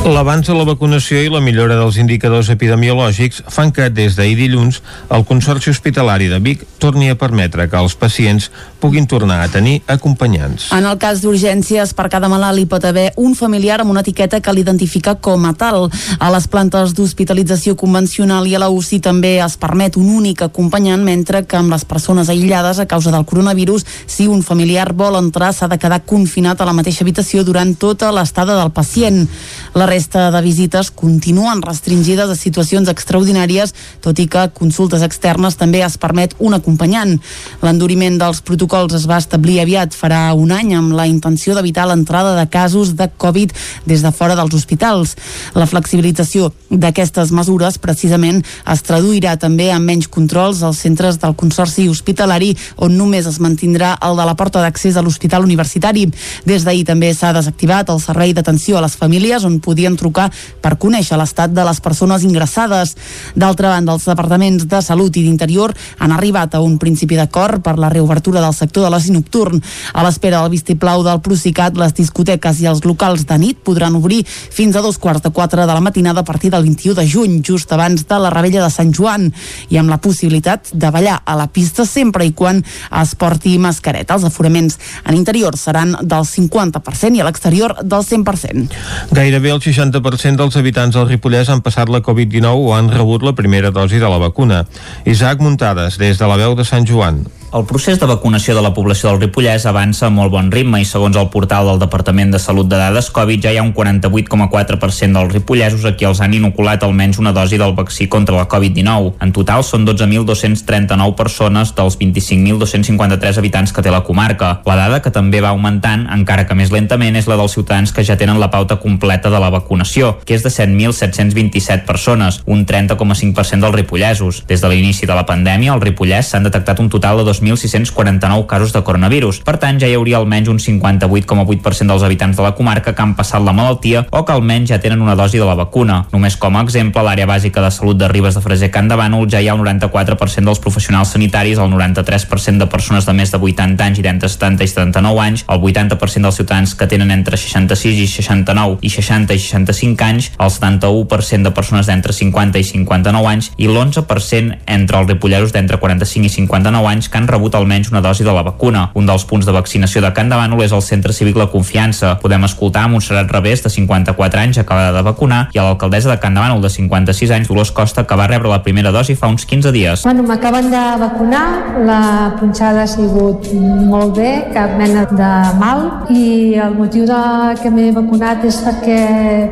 [SPEAKER 1] L'avanç de la vacunació i la millora dels indicadors epidemiològics fan que des d'ahir dilluns el Consorci Hospitalari de Vic torni a permetre que els pacients puguin tornar a tenir acompanyants.
[SPEAKER 4] En el cas d'urgències, per cada malalt hi pot haver un familiar amb una etiqueta que l'identifica com a tal. A les plantes d'hospitalització convencional i a la UCI també es permet un únic acompanyant, mentre que amb les persones aïllades a causa del coronavirus, si un familiar vol entrar, s'ha de quedar confinat a la mateixa habitació durant tota l'estada del pacient. La resta de visites continuen restringides a situacions extraordinàries, tot i que consultes externes també es permet un acompanyant. L'enduriment dels protocols es va establir aviat farà un any amb la intenció d'evitar l'entrada de casos de Covid des de fora dels hospitals. La flexibilització d'aquestes mesures precisament es traduirà també en menys controls als centres del Consorci Hospitalari on només es mantindrà el de la porta d'accés a l'Hospital Universitari. Des d'ahir també s'ha desactivat el servei d'atenció a les famílies on podien trucar per conèixer l'estat de les persones ingressades. D'altra banda, els departaments de Salut i d'Interior han arribat a un principi d'acord per la reobertura del sector de l'oci nocturn. A l'espera del vistiplau del Procicat, les discoteques i els locals de nit podran obrir fins a dos quarts de quatre de la matinada a partir del 21 de juny, just abans de la rebella de Sant Joan, i amb la possibilitat de ballar a la pista sempre i quan es porti mascareta. Els aforaments en interior seran del 50% i a l'exterior del 100%.
[SPEAKER 1] Gairebé el 60% dels habitants del Ripollès han passat la Covid-19 o han rebut la primera dosi de la vacuna. Isaac Muntades, des de la veu de Sant Joan.
[SPEAKER 5] El procés de vacunació de la població del Ripollès avança a molt bon ritme i segons el portal del Departament de Salut de Dades Covid ja hi ha un 48,4% dels ripollesos a qui els han inoculat almenys una dosi del vaccí contra la Covid-19. En total són 12.239 persones dels 25.253 habitants que té la comarca. La dada que també va augmentant, encara que més lentament, és la dels ciutadans que ja tenen la pauta completa de la vacunació, que és de 7.727 persones, un 30,5% dels ripollesos. Des de l'inici de la pandèmia, al Ripollès s'han detectat un total de 2.649 casos de coronavirus. Per tant, ja hi hauria almenys un 58,8% dels habitants de la comarca que han passat la malaltia o que almenys ja tenen una dosi de la vacuna. Només com a exemple, a l'àrea bàsica de salut de Ribes de Freser Can de Bànol ja hi ha un 94% dels professionals sanitaris, el 93% de persones de més de 80 anys i d'entre 70 i 79 anys, el 80% dels ciutadans que tenen entre 66 i 69 i 60 i 65 anys, el 71% de persones d'entre 50 i 59 anys i l'11% entre els ripolleros d'entre 45 i 59 anys que han rebut almenys una dosi de la vacuna. Un dels punts de vaccinació de Can Bànol és el Centre Cívic La Confiança. Podem escoltar a Montserrat Revés, de 54 anys, acabada de vacunar, i a l'alcaldessa de Can Bànol, de 56 anys, Dolors Costa, que va rebre la primera dosi fa uns 15 dies.
[SPEAKER 6] Bueno, m'acaben de vacunar, la punxada ha sigut molt bé, cap mena de mal, i el motiu de que m'he vacunat és perquè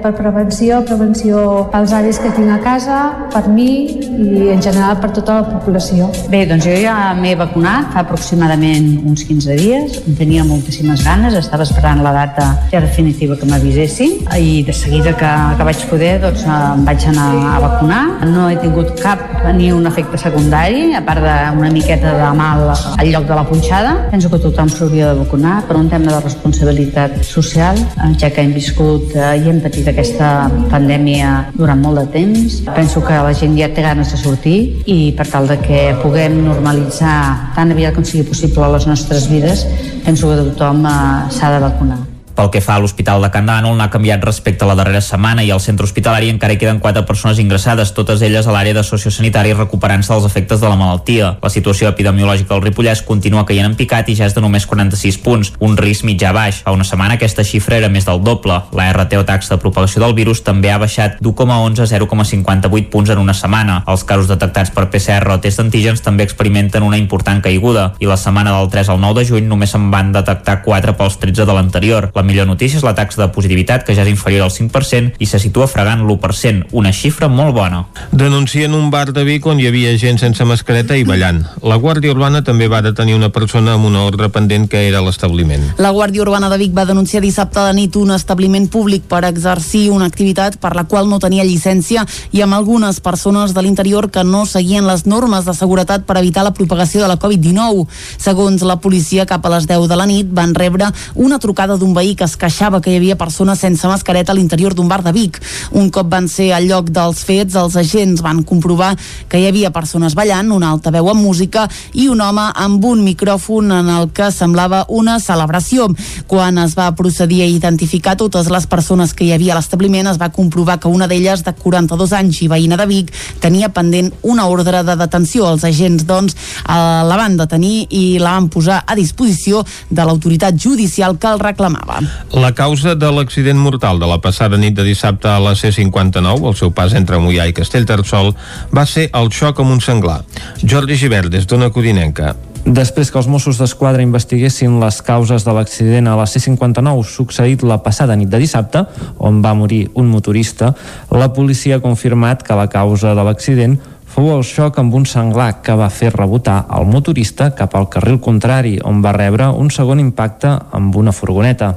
[SPEAKER 6] per prevenció, prevenció pels avis que tinc a casa, per mi i en general per tota la població.
[SPEAKER 7] Bé, doncs jo ja m'he vacunat fa aproximadament uns 15 dies, en tenia moltíssimes ganes, estava esperant la data ja definitiva que m'avisessin i de seguida que, que vaig poder doncs em vaig anar a vacunar. No he tingut cap ni un efecte secundari, a part d'una miqueta de mal al lloc de la punxada. Penso que tothom s'hauria de vacunar per un tema de responsabilitat social, eh, ja que hem viscut eh, i hem patit aquesta pandèmia durant molt de temps. Penso que la gent ja té ganes de sortir i per tal de que puguem normalitzar tan aviat com sigui possible les nostres vides, penso que tothom eh, s'ha de vacunar.
[SPEAKER 5] Pel que fa a l'Hospital de Can Dànol, n'ha canviat respecte a la darrera setmana i al centre hospitalari encara hi queden quatre persones ingressades, totes elles a l'àrea de sociosanitari recuperant-se dels efectes de la malaltia. La situació epidemiològica al Ripollès continua caient en picat i ja és de només 46 punts, un risc mitjà baix. Fa una setmana aquesta xifra era més del doble. La RT o taxa de propagació del virus també ha baixat d'1,11 a 0,58 punts en una setmana. Els casos detectats per PCR o test d'antígens també experimenten una important caiguda i la setmana del 3 al 9 de juny només se'n van detectar 4 pels 13 de l'anterior. La millor notícia és la taxa de positivitat, que ja és inferior al 5% i se situa fregant l'1%, una xifra molt bona.
[SPEAKER 1] Denuncien un bar de Vic on hi havia gent sense mascareta i ballant. La Guàrdia Urbana també va detenir una persona amb una ordre pendent que era l'establiment.
[SPEAKER 4] La Guàrdia Urbana de Vic va denunciar dissabte a la nit un establiment públic per exercir una activitat per la qual no tenia llicència i amb algunes persones de l'interior que no seguien les normes de seguretat per evitar la propagació de la Covid-19. Segons la policia, cap a les 10 de la nit van rebre una trucada d'un veí que es queixava que hi havia persones sense mascareta a l'interior d'un bar de Vic. Un cop van ser al lloc dels fets, els agents van comprovar que hi havia persones ballant, una altaveu amb música i un home amb un micròfon en el que semblava una celebració. Quan es va procedir a identificar totes les persones que hi havia a l'establiment, es va comprovar que una d'elles, de 42 anys i veïna de Vic, tenia pendent una ordre de detenció. Els agents, doncs, la van detenir i la van posar a disposició de l'autoritat judicial que el reclamava.
[SPEAKER 1] La causa de l'accident mortal de la passada nit de dissabte a la C-59, el seu pas entre Mollà i Castellterçol, va ser el xoc amb un senglar. Jordi Givert, des d'Ona Codinenca.
[SPEAKER 8] Després que els Mossos d'Esquadra investiguessin les causes de l'accident a la C-59 succeït la passada nit de dissabte, on va morir un motorista, la policia ha confirmat que la causa de l'accident fou el xoc amb un senglar que va fer rebotar el motorista cap al carril contrari, on va rebre un segon impacte amb una furgoneta.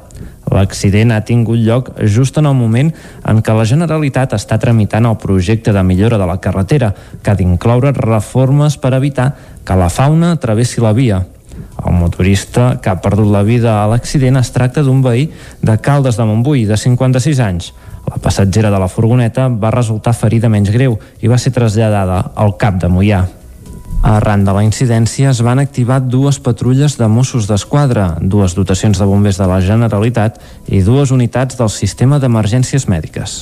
[SPEAKER 8] L'accident ha tingut lloc just en el moment en què la Generalitat està tramitant el projecte de millora de la carretera, que ha d'incloure reformes per evitar que la fauna travessi la via. El motorista que ha perdut la vida a l'accident es tracta d'un veí de Caldes de Montbui, de 56 anys. La passatgera de la furgoneta va resultar ferida menys greu i va ser traslladada al cap de Mollà. Arran de la incidència es van activar dues patrulles de Mossos d'Esquadra, dues dotacions de bombers de la Generalitat i dues unitats del sistema d'emergències mèdiques.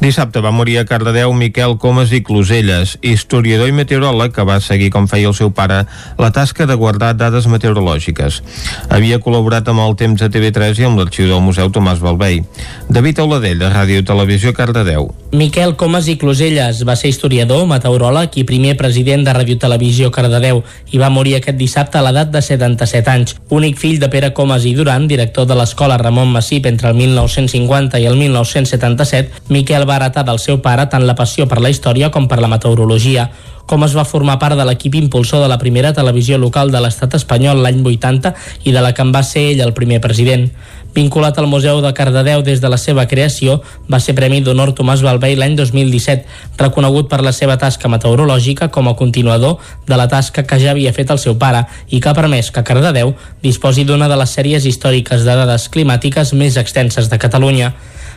[SPEAKER 1] Dissabte va morir a Cardedeu Miquel Comas i Closelles, historiador i meteoròleg que va seguir, com feia el seu pare, la tasca de guardar dades meteorològiques. Havia col·laborat amb el Temps de TV3 i amb l'arxiu del Museu Tomàs Balvei. David Auladell, de Ràdio Televisió Cardedeu.
[SPEAKER 9] Miquel Comas i Closelles va ser historiador, meteoròleg i primer president de Ràdio Televisió Cardedeu i va morir aquest dissabte a l'edat de 77 anys. Únic fill de Pere Comas i Duran, director de l'escola Ramon Massip entre el 1950 i el 1977, Miquel va heretar del seu pare tant la passió per la història com per la meteorologia. Com es va formar part de l'equip impulsor de la primera televisió local de l'estat espanyol l'any 80 i de la que en va ser ell el primer president. Vinculat al Museu de Cardedeu des de la seva creació, va ser Premi d'Honor Tomàs Balvei l'any 2017, reconegut per la seva tasca meteorològica com a continuador de la tasca que ja havia fet el seu pare i que ha permès que Cardedeu disposi d'una de les sèries històriques de dades climàtiques més extenses de Catalunya.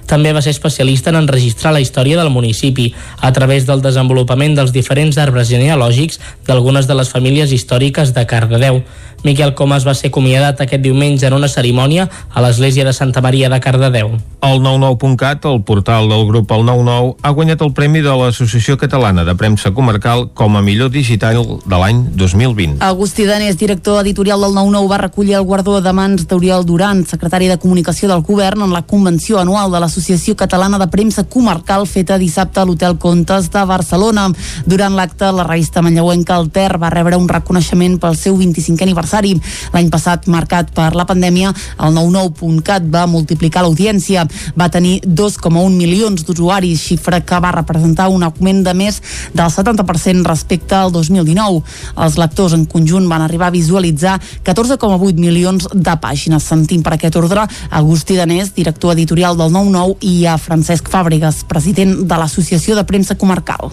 [SPEAKER 9] També va ser especialista en enregistrar la història del municipi a través del desenvolupament dels diferents arbres genealògics d'algunes de les famílies històriques de Cardedeu. Miquel Comas va ser acomiadat aquest diumenge en una cerimònia a l'església de Santa Maria de Cardedeu.
[SPEAKER 1] El 99.cat, el portal del grup El 99, ha guanyat el premi de l'Associació Catalana de Premsa Comarcal com a millor digital de l'any 2020.
[SPEAKER 4] Agustí Danés, director editorial del 99, va recollir el guardó de mans d'Oriol Duran, secretari de Comunicació del Govern, en la convenció anual de l'Associació Catalana de Premsa Comarcal feta dissabte a l'Hotel Contes de Barcelona. Durant l'acte, la revista manlleuenca El Ter va rebre un reconeixement pel seu 25è aniversari. L'any passat, marcat per la pandèmia, el 99.cat va multiplicar l'audiència. Va tenir 2,1 milions d'usuaris, xifra que va representar un augment de més del 70% respecte al 2019. Els lectors en conjunt van arribar a visualitzar 14,8 milions de pàgines. Sentim per aquest ordre Agustí Danés, director editorial del 99, i a Francesc Fàbregas, president de l'Associació de Premsa Comarcal.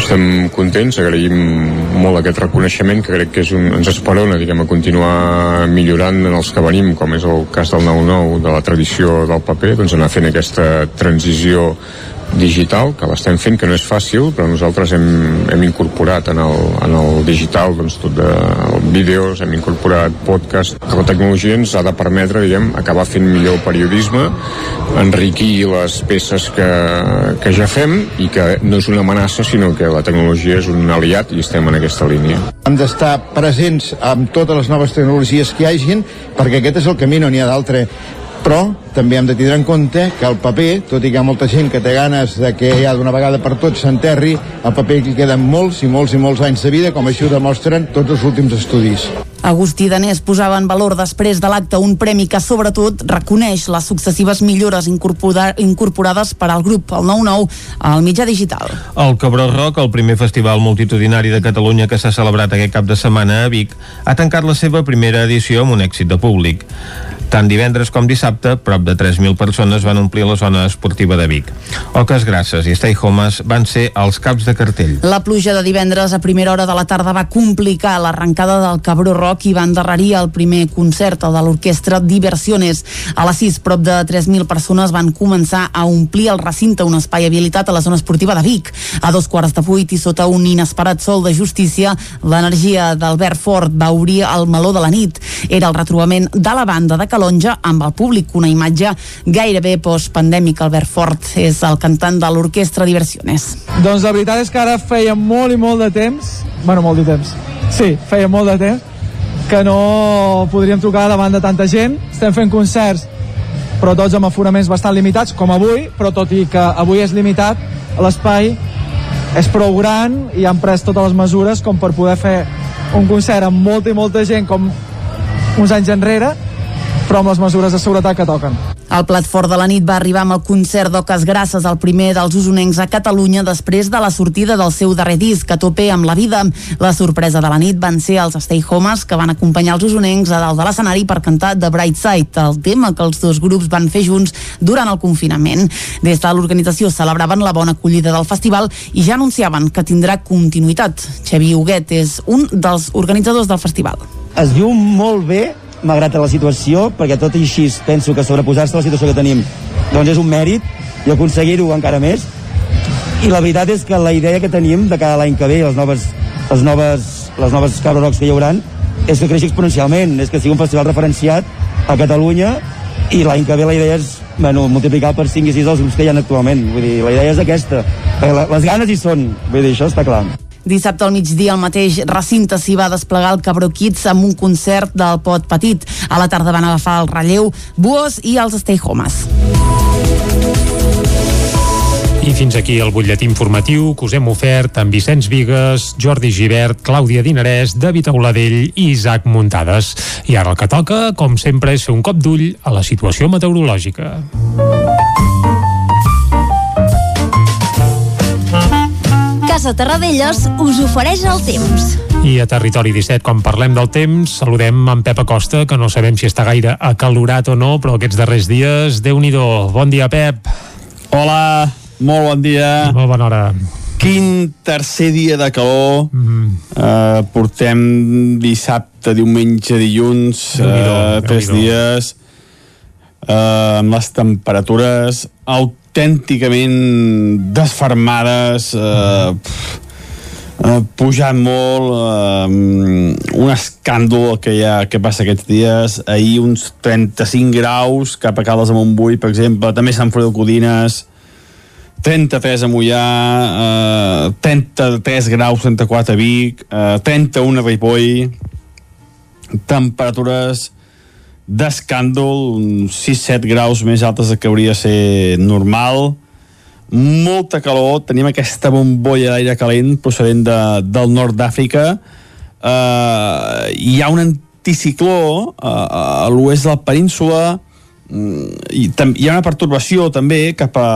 [SPEAKER 10] Estem contents, agraïm molt aquest reconeixement que crec que és un, ens esperona diguem, a continuar millorant en els que venim, com és el cas del 9-9 de la tradició del paper, doncs anar fent aquesta transició digital, que l'estem fent, que no és fàcil, però nosaltres hem, hem incorporat en el, en el digital doncs, tot de vídeos, hem incorporat podcast, que la tecnologia ens ha de permetre diguem, acabar fent millor periodisme, enriquir les peces que, que ja fem i que no és una amenaça, sinó que la tecnologia és un aliat i estem en aquesta línia.
[SPEAKER 11] Hem d'estar presents amb totes les noves tecnologies que hi hagin, perquè aquest és el camí, no n'hi ha d'altre però també hem de tindre en compte que el paper, tot i que hi ha molta gent que té ganes de que ja d'una vegada per tots s'enterri, el paper que queden molts i molts i molts anys de vida, com així ho demostren tots els últims estudis.
[SPEAKER 4] Agustí Danés posava en valor després de l'acte un premi que sobretot reconeix les successives millores incorporades per al grup, el 9-9, al mitjà digital.
[SPEAKER 1] El Cabró Rock, el primer festival multitudinari de Catalunya que s'ha celebrat aquest cap de setmana a Vic, ha tancat la seva primera edició amb un èxit de públic. Tant divendres com dissabte, prop de 3.000 persones van omplir la zona esportiva de Vic. Oques Grasses i Stay Homes van ser els caps de cartell.
[SPEAKER 4] La pluja de divendres a primera hora de la tarda va complicar l'arrencada del Cabró Rock i va endarrerir el primer concert, de l'orquestra Diversiones. A les 6, prop de 3.000 persones van començar a omplir el recinte, un espai habilitat a la zona esportiva de Vic. A dos quarts de vuit i sota un inesperat sol de justícia, l'energia d'Albert Fort va obrir el meló de la nit. Era el retrobament de la banda de Calonja amb el públic, una imatge gairebé postpandèmica. Albert Fort és el cantant de l'orquestra Diversiones.
[SPEAKER 12] Doncs la veritat és que ara feia molt i molt de temps, bueno, molt de temps, sí, feia molt de temps, que no podríem trucar davant de tanta gent. Estem fent concerts, però tots amb aforaments bastant limitats, com avui, però tot i que avui és limitat, l'espai és prou gran i han pres totes les mesures com per poder fer un concert amb molta i molta gent com uns anys enrere però amb les mesures de seguretat que toquen.
[SPEAKER 4] El plat fort de la nit va arribar amb el concert d'Oques Grasses, el primer dels usonencs a Catalunya després de la sortida del seu darrer disc, a tope amb la vida. La sorpresa de la nit van ser els Stay Homes, que van acompanyar els usonencs a dalt de l'escenari per cantar The Bright Side, el tema que els dos grups van fer junts durant el confinament. Des de l'organització celebraven la bona acollida del festival i ja anunciaven que tindrà continuïtat. Xavi Huguet és un dels organitzadors del festival.
[SPEAKER 13] Es diu molt bé malgrat la situació, perquè tot i així penso que sobreposar-se a la situació que tenim doncs és un mèrit i aconseguir-ho encara més. I la veritat és que la idea que tenim de cada l'any que ve les noves, les noves, les noves Cabro Rocks que hi hauran és que creixi exponencialment, és que sigui un festival referenciat a Catalunya i l'any que ve la idea és bueno, multiplicar per 5 i 6 els grups que hi ha actualment. Vull dir, la idea és aquesta. Les ganes hi són, vull dir, això està clar
[SPEAKER 4] Dissabte al migdia al mateix recinte s'hi va desplegar el Cabró Kids amb un concert del Pot Petit. A la tarda van agafar el relleu Buos i els Stay Homes.
[SPEAKER 3] I fins aquí el butlletí informatiu que us hem ofert amb Vicenç Vigues, Jordi Givert, Clàudia Dinarès, David Auladell i Isaac Muntades. I ara el que toca, com sempre, és fer un cop d'ull a la situació meteorològica.
[SPEAKER 14] Casa Terradellos us ofereix el temps.
[SPEAKER 3] I a Territori 17, quan parlem del temps, saludem en Pep Acosta, que no sabem si està gaire acalorat o no, però aquests darrers dies, déu nhi Bon dia, Pep.
[SPEAKER 15] Hola, molt bon dia.
[SPEAKER 3] I molt bona hora.
[SPEAKER 15] Quin tercer dia de calor. Mm -hmm. uh, portem dissabte, diumenge, dilluns, uh, tres dies eh, amb les temperatures autènticament desfermades, eh, eh, pujant molt, eh, un escàndol que hi ha, que passa aquests dies, ahir uns 35 graus cap a Caldes de Montbui, per exemple, també Sant de Codines, 33 a Mollà, eh, 33 graus, 34 a Vic, eh, 31 a Ripoll, temperatures d'escàndol, uns 6-7 graus més altes que hauria de ser normal, molta calor, tenim aquesta bombolla d'aire calent procedent de, del nord d'Àfrica, uh, hi ha un anticicló uh, a l'oest de la península, mm, i hi ha una pertorbació també cap a,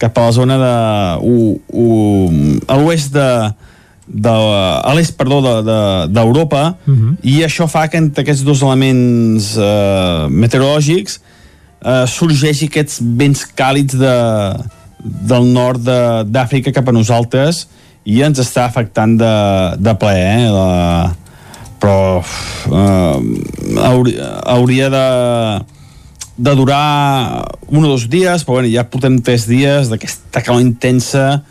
[SPEAKER 15] cap a la zona de... U, u, a l'oest de, de, a l'est, perdó, d'Europa, de, de, uh -huh. i això fa que entre aquests dos elements eh, meteorològics eh, sorgeixi aquests vents càlids de, del nord d'Àfrica cap a nosaltres i ens està afectant de, de ple, eh? La, però eh, hauria, hauria de de durar un o dos dies, però bueno, ja portem tres dies d'aquesta calor intensa,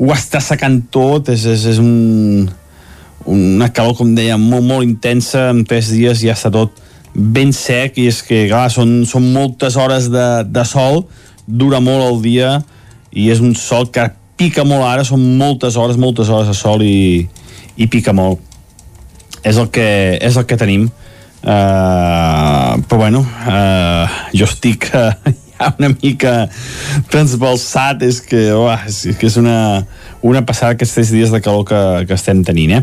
[SPEAKER 15] ho està secant tot, és, és, és un, una calor, com deia, molt, molt intensa, en tres dies ja està tot ben sec, i és que, clar, són, són moltes hores de, de sol, dura molt el dia, i és un sol que pica molt ara, són moltes hores, moltes hores de sol i, i pica molt. És el que, és el que tenim. Uh, però bueno, uh, jo estic uh, una mica transbalsat, és que, uah, és, que és una, una passada aquests dies de calor que, que estem tenint. Eh?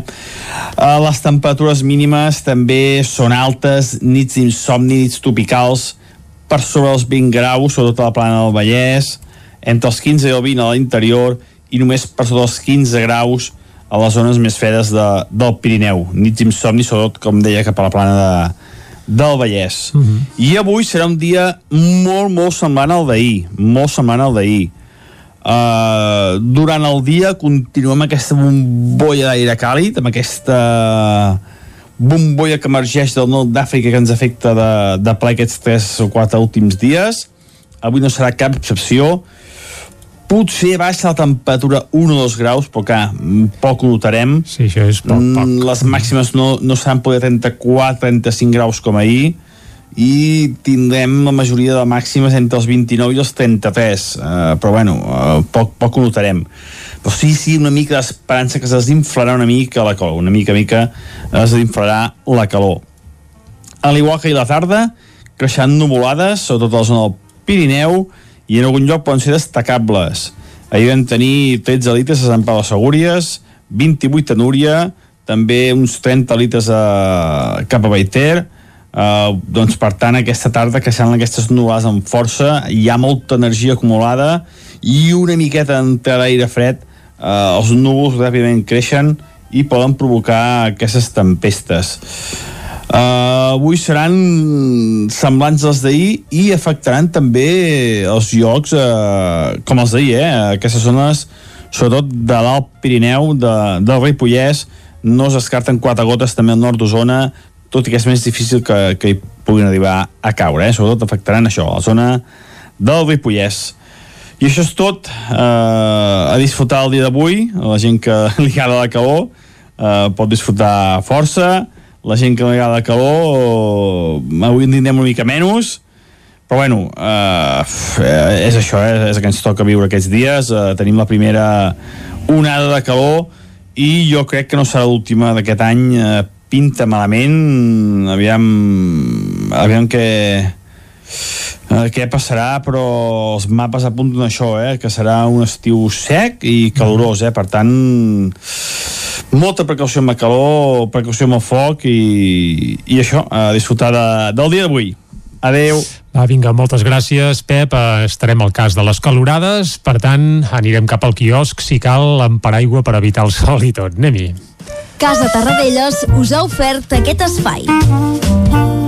[SPEAKER 15] Uh, les temperatures mínimes també són altes, nits d'insomni, nits tropicals, per sobre els 20 graus, sobretot a la plana del Vallès, entre els 15 i el 20 a l'interior, i només per sota els 15 graus a les zones més fredes de, del Pirineu. Nits d'insomni, sobretot, com deia, cap a la plana de, del Vallès. Uh -huh. I avui serà un dia molt, molt semblant al d'ahir. Molt semblant al d'ahir. Uh, durant el dia continuem aquesta bombolla d'aire càlid, amb aquesta bombolla que emergeix del nord d'Àfrica que ens afecta de, de ple aquests 3 o 4 últims dies. Avui no serà cap excepció potser baixa la temperatura 1 o 2 graus, però que poc ho notarem.
[SPEAKER 3] Sí, això és poc, poc.
[SPEAKER 15] Mm, les màximes no, no seran poder 34-35 graus com ahir, i tindrem la majoria de màximes entre els 29 i els 33 uh, però bueno, uh, poc, poc ho notarem però sí, sí, una mica d'esperança que es desinflarà una mica la calor una mica, mica es desinflarà la calor a l'igual que ahir la tarda creixant nuvolades, sobretot a la zona del Pirineu i en algun lloc poden ser destacables. Ahir vam tenir 13 litres a Sant Pau de Segúries 28 a Núria també uns 30 litres a, cap a Baiter. Uh, doncs per tant aquesta tarda que seran aquestes nuades amb força hi ha molta energia acumulada i una miqueta entre l'aire fred uh, els núvols ràpidament creixen i poden provocar aquestes tempestes uh, avui seran semblants als d'ahir i afectaran també els llocs uh, com els d'ahir eh? aquestes zones sobretot de l'Alt Pirineu de, del Ripollès no es descarten quatre gotes també al nord d'Osona tot i que és més difícil que, que hi puguin arribar a caure, eh? sobretot afectaran això, la zona del Ripollès. I això és tot, eh, a disfrutar el dia d'avui, la gent que li agrada la calor eh, pot disfrutar força, la gent que li agrada calor avui en tindrem una mica menys, però bueno, eh, és això, eh, és el que ens toca viure aquests dies, eh, tenim la primera onada de calor i jo crec que no serà l'última d'aquest any. Eh, pinta malament. Aviam aviam què eh, què passarà però els mapes apunten això eh, que serà un estiu sec i calorós eh, per tant molta precaució amb el calor precaució amb el foc i, i això, a disfrutar de, del dia d'avui Adeu.
[SPEAKER 3] Va, vinga, moltes gràcies, Pep. Eh, estarem al cas de les calorades, per tant, anirem cap al quiosc, si cal, amb paraigua per evitar el sol i tot. Anem-hi.
[SPEAKER 14] Casa Tarradellas us ha ofert aquest espai.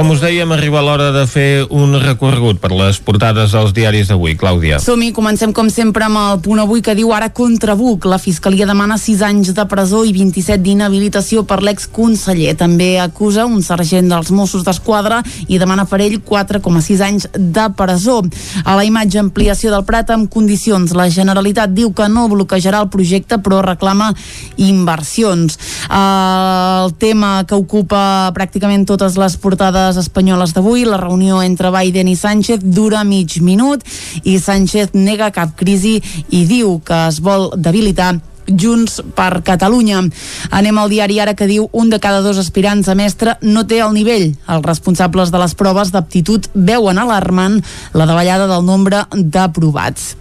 [SPEAKER 1] Com us dèiem, arriba l'hora de fer un recorregut per les portades dels diaris d'avui. Clàudia.
[SPEAKER 4] Som-hi, comencem com sempre amb el punt avui que diu ara contra Buc. La Fiscalia demana 6 anys de presó i 27 d'inhabilitació per l'exconseller. També acusa un sergent dels Mossos d'Esquadra i demana per ell 4,6 anys de presó. A la imatge ampliació del Prat amb condicions. La Generalitat diu que no bloquejarà el projecte però reclama inversions. El tema que ocupa pràcticament totes les portades espanyoles d'avui, la reunió entre Biden i Sánchez dura mig minut i Sánchez nega cap crisi i diu que es vol debilitar Junts per Catalunya. Anem al diari ara que diu un de cada dos aspirants a mestre no té el nivell. Els responsables de les proves d'aptitud veuen alarmant la davallada del nombre d'aprovats.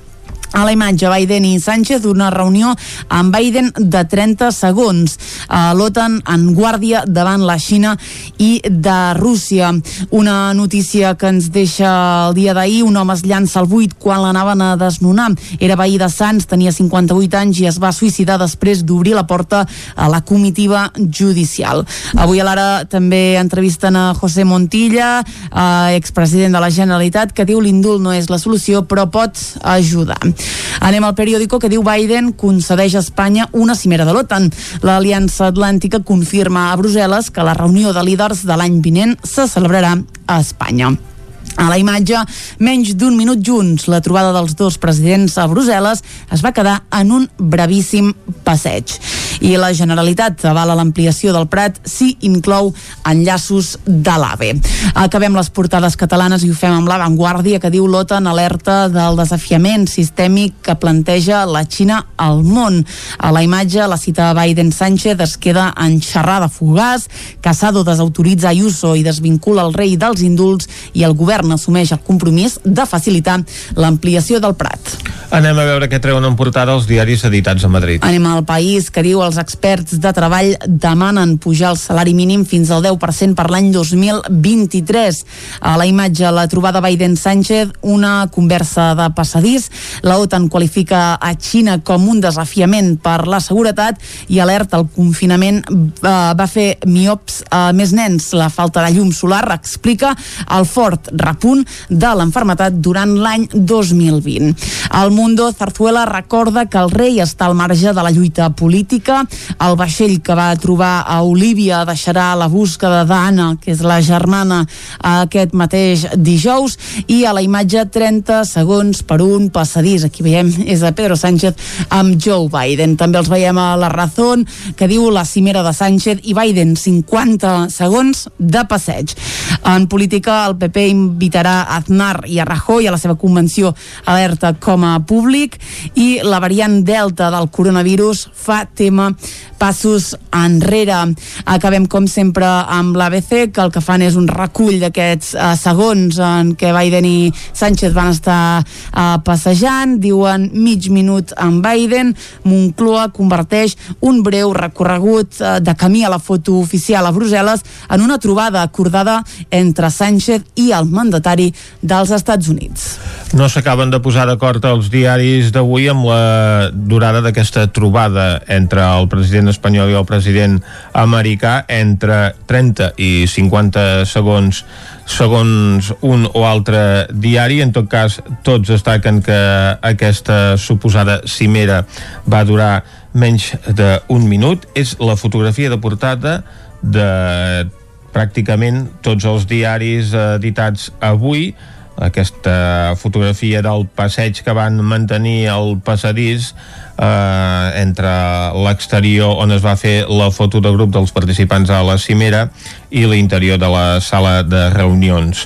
[SPEAKER 4] A la imatge, Biden i Sánchez, una reunió amb Biden de 30 segons. L'OTAN en guàrdia davant la Xina i de Rússia. Una notícia que ens deixa el dia d'ahir. Un home es llança al buit quan l'anaven a desnonar. Era veí de Sants, tenia 58 anys i es va suïcidar després d'obrir la porta a la comitiva judicial. Avui a l'ara també entrevisten a José Montilla, eh, expresident de la Generalitat, que diu l'indult no és la solució, però pot ajudar. Anem al periòdico que diu Biden concedeix a Espanya una cimera de l'OTAN. L'Aliança Atlàntica confirma a Brussel·les que la reunió de líders de l'any vinent se celebrarà a Espanya. A la imatge, menys d'un minut junts, la trobada dels dos presidents a Brussel·les es va quedar en un brevíssim passeig. I la Generalitat avala l'ampliació del Prat si inclou enllaços de l'AVE. Acabem les portades catalanes i ho fem amb l'avantguàrdia que diu l'OTAN alerta del desafiament sistèmic que planteja la Xina al món. A la imatge, la cita de Biden-Sánchez es queda en xerrada fugaz, Casado desautoritza Ayuso i desvincula el rei dels indults i el govern assumeix el compromís de facilitar l'ampliació del Prat.
[SPEAKER 1] Anem a veure què treuen en portada els diaris editats a Madrid.
[SPEAKER 4] Anem al país que diu els experts de treball demanen pujar el salari mínim fins al 10% per l'any 2023. A la imatge, la trobada Biden-Sánchez, una conversa de passadís. La OTAN qualifica a Xina com un desafiament per la seguretat i alerta el confinament eh, va fer miops a més nens. La falta de llum solar explica el fort repunt de l'enfermetat durant l'any 2020. El Mundo Zarzuela recorda que el rei està al marge de la lluita política. El vaixell que va trobar a Olívia deixarà la búsqueda d'Anna, que és la germana, aquest mateix dijous. I a la imatge 30 segons per un passadís. Aquí veiem és de Pedro Sánchez amb Joe Biden. També els veiem a la Razón, que diu la cimera de Sánchez i Biden, 50 segons de passeig. En política, el PP invitarà a Aznar i a Rajoy a la seva convenció alerta com a públic i la variant Delta del coronavirus fa tema passos enrere. Acabem, com sempre, amb l'ABC, que el que fan és un recull d'aquests eh, segons en què Biden i Sánchez van estar eh, passejant. Diuen mig minut amb Biden. Moncloa converteix un breu recorregut eh, de camí a la foto oficial a Brussel·les en una trobada acordada entre Sánchez i el mandatari dels Estats Units.
[SPEAKER 1] No s'acaben de posar d'acord els diaris d'avui amb la durada d'aquesta trobada entre el president espanyol i el president americà entre 30 i 50 segons segons un o altre diari. En tot cas, tots destaquen que aquesta suposada cimera va durar menys d'un minut. És la fotografia de portada de pràcticament tots els diaris editats avui aquesta fotografia del passeig que van mantenir al passadís eh, entre l'exterior on es va fer la foto de grup dels participants a la cimera i l'interior de la sala de reunions.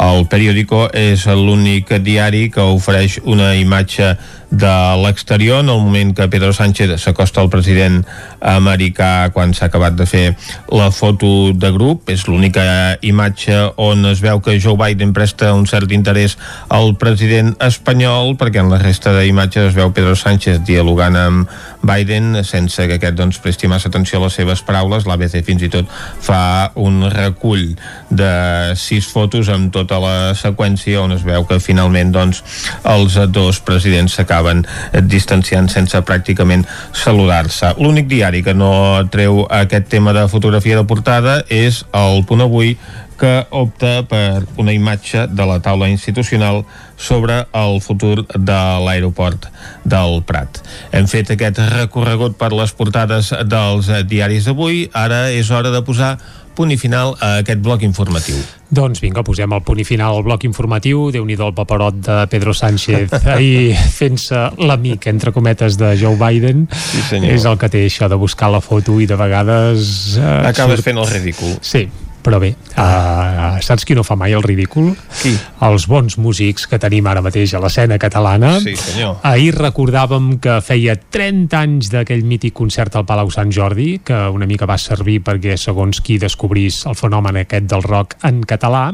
[SPEAKER 1] El periòdico és l'únic diari que ofereix una imatge de l'exterior en el moment que Pedro Sánchez s'acosta al president americà quan s'ha acabat de fer la foto de grup és l'única imatge on es veu que Joe Biden presta un cert interès al president espanyol perquè en la resta d'imatges es veu Pedro Sánchez dialogant dialogant amb Biden sense que aquest doncs, presti massa atenció a les seves paraules. L'ABC fins i tot fa un recull de sis fotos amb tota la seqüència on es veu que finalment doncs, els dos presidents s'acaben distanciant sense pràcticament saludar-se. L'únic diari que no treu aquest tema de fotografia de portada és el Punt Avui que opta per una imatge de la taula institucional sobre el futur de l'aeroport del Prat. Hem fet aquest recorregut per les portades dels diaris d'avui, ara és hora de posar punt i final a aquest bloc informatiu.
[SPEAKER 3] Doncs vinga, posem el punt i final al bloc informatiu. déu nhi el paperot de Pedro Sánchez ahir fent-se l'amic, entre cometes, de Joe Biden.
[SPEAKER 1] Sí, senyor.
[SPEAKER 3] És el que té això de buscar la foto i de vegades... Eh,
[SPEAKER 1] Acabes
[SPEAKER 3] surt-
[SPEAKER 1] fent el ridícul.
[SPEAKER 3] Sí, però bé, uh, saps qui no fa mai el ridícul?
[SPEAKER 1] Qui?
[SPEAKER 3] Els bons músics que tenim ara mateix a l'escena catalana.
[SPEAKER 1] Sí, senyor.
[SPEAKER 3] Ahir recordàvem que feia 30 anys d'aquell mític concert al Palau Sant Jordi, que una mica va servir perquè, segons qui descobrís el fenomen aquest del rock en català,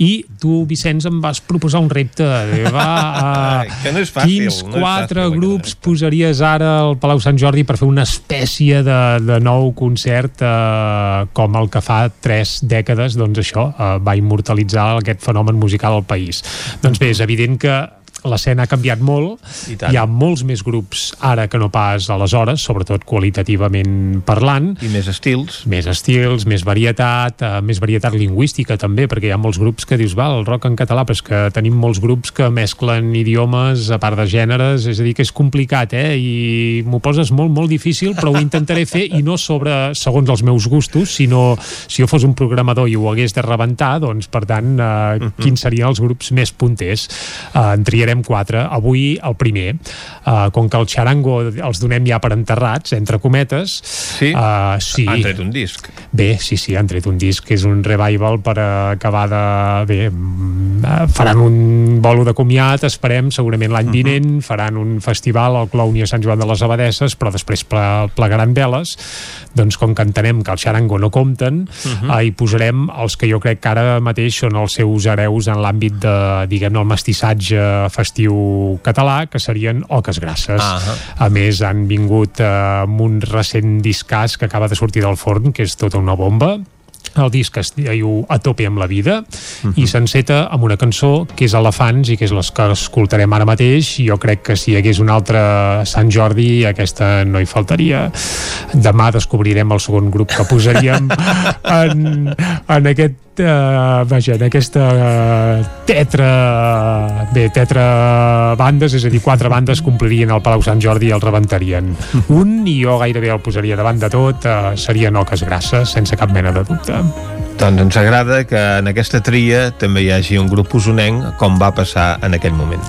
[SPEAKER 3] i tu, Vicenç, em vas proposar un repte. De, va,
[SPEAKER 1] Ai, que no és fàcil,
[SPEAKER 3] quins
[SPEAKER 1] no
[SPEAKER 3] quatre
[SPEAKER 1] fàcil,
[SPEAKER 3] grups posaries ara al Palau Sant Jordi per fer una espècie de, de nou concert eh, com el que fa tres dècades, doncs això, eh, va immortalitzar aquest fenomen musical al país. Doncs bé, és evident que l'escena ha canviat molt,
[SPEAKER 1] I tant.
[SPEAKER 3] hi ha molts més grups ara que no pas aleshores, sobretot qualitativament parlant.
[SPEAKER 1] I més estils.
[SPEAKER 3] Més estils, més varietat, eh, més varietat lingüística també, perquè hi ha molts grups que dius, val, el rock en català, però és que tenim molts grups que mesclen idiomes a part de gèneres, és a dir, que és complicat, eh? I m'ho poses molt, molt difícil, però ho intentaré fer i no sobre, segons els meus gustos, sinó si jo fos un programador i ho hagués de rebentar, doncs, per tant, eh, quins serien els grups més punters? Eh, en triarem quatre. Avui, el primer, eh, com que el xarango els donem ja per enterrats, entre cometes,
[SPEAKER 1] Sí?
[SPEAKER 3] Uh, sí.
[SPEAKER 1] Han tret un disc.
[SPEAKER 3] Bé, sí, sí, han tret un disc que és un revival per acabar de... Bé, mm, eh, faran un bolo de comiat, esperem, segurament l'any vinent, faran un festival al Clown i a Sant Joan de les Abadesses, però després ple, plegaran veles. Doncs com que entenem que el xarango no compten, eh, hi posarem els que jo crec que ara mateix són els seus hereus en l'àmbit de, diguem-ne, el mestissatge festiu català, que serien Oques Grasses.
[SPEAKER 1] Ahà.
[SPEAKER 3] A més, han vingut eh, amb un recent discàs que acaba de sortir del forn, que és tota una bomba. El disc es diu A tope amb la vida i s'enceta amb una cançó que és Elefants i que és les que escoltarem ara mateix. I jo crec que si hi hagués un altre Sant Jordi aquesta no hi faltaria. Demà descobrirem el segon grup que posaríem en, en aquest uh, vaja, en aquesta uh, tetra bé, tetra bandes, és a dir, quatre bandes complirien el Palau Sant Jordi i el rebentarien. Un, i jo gairebé el posaria davant de tot, uh, serien Oques Grasses sense cap mena de dubte
[SPEAKER 1] Doncs ens agrada que en aquesta tria també hi hagi un grup usonenc com va passar en aquell moment.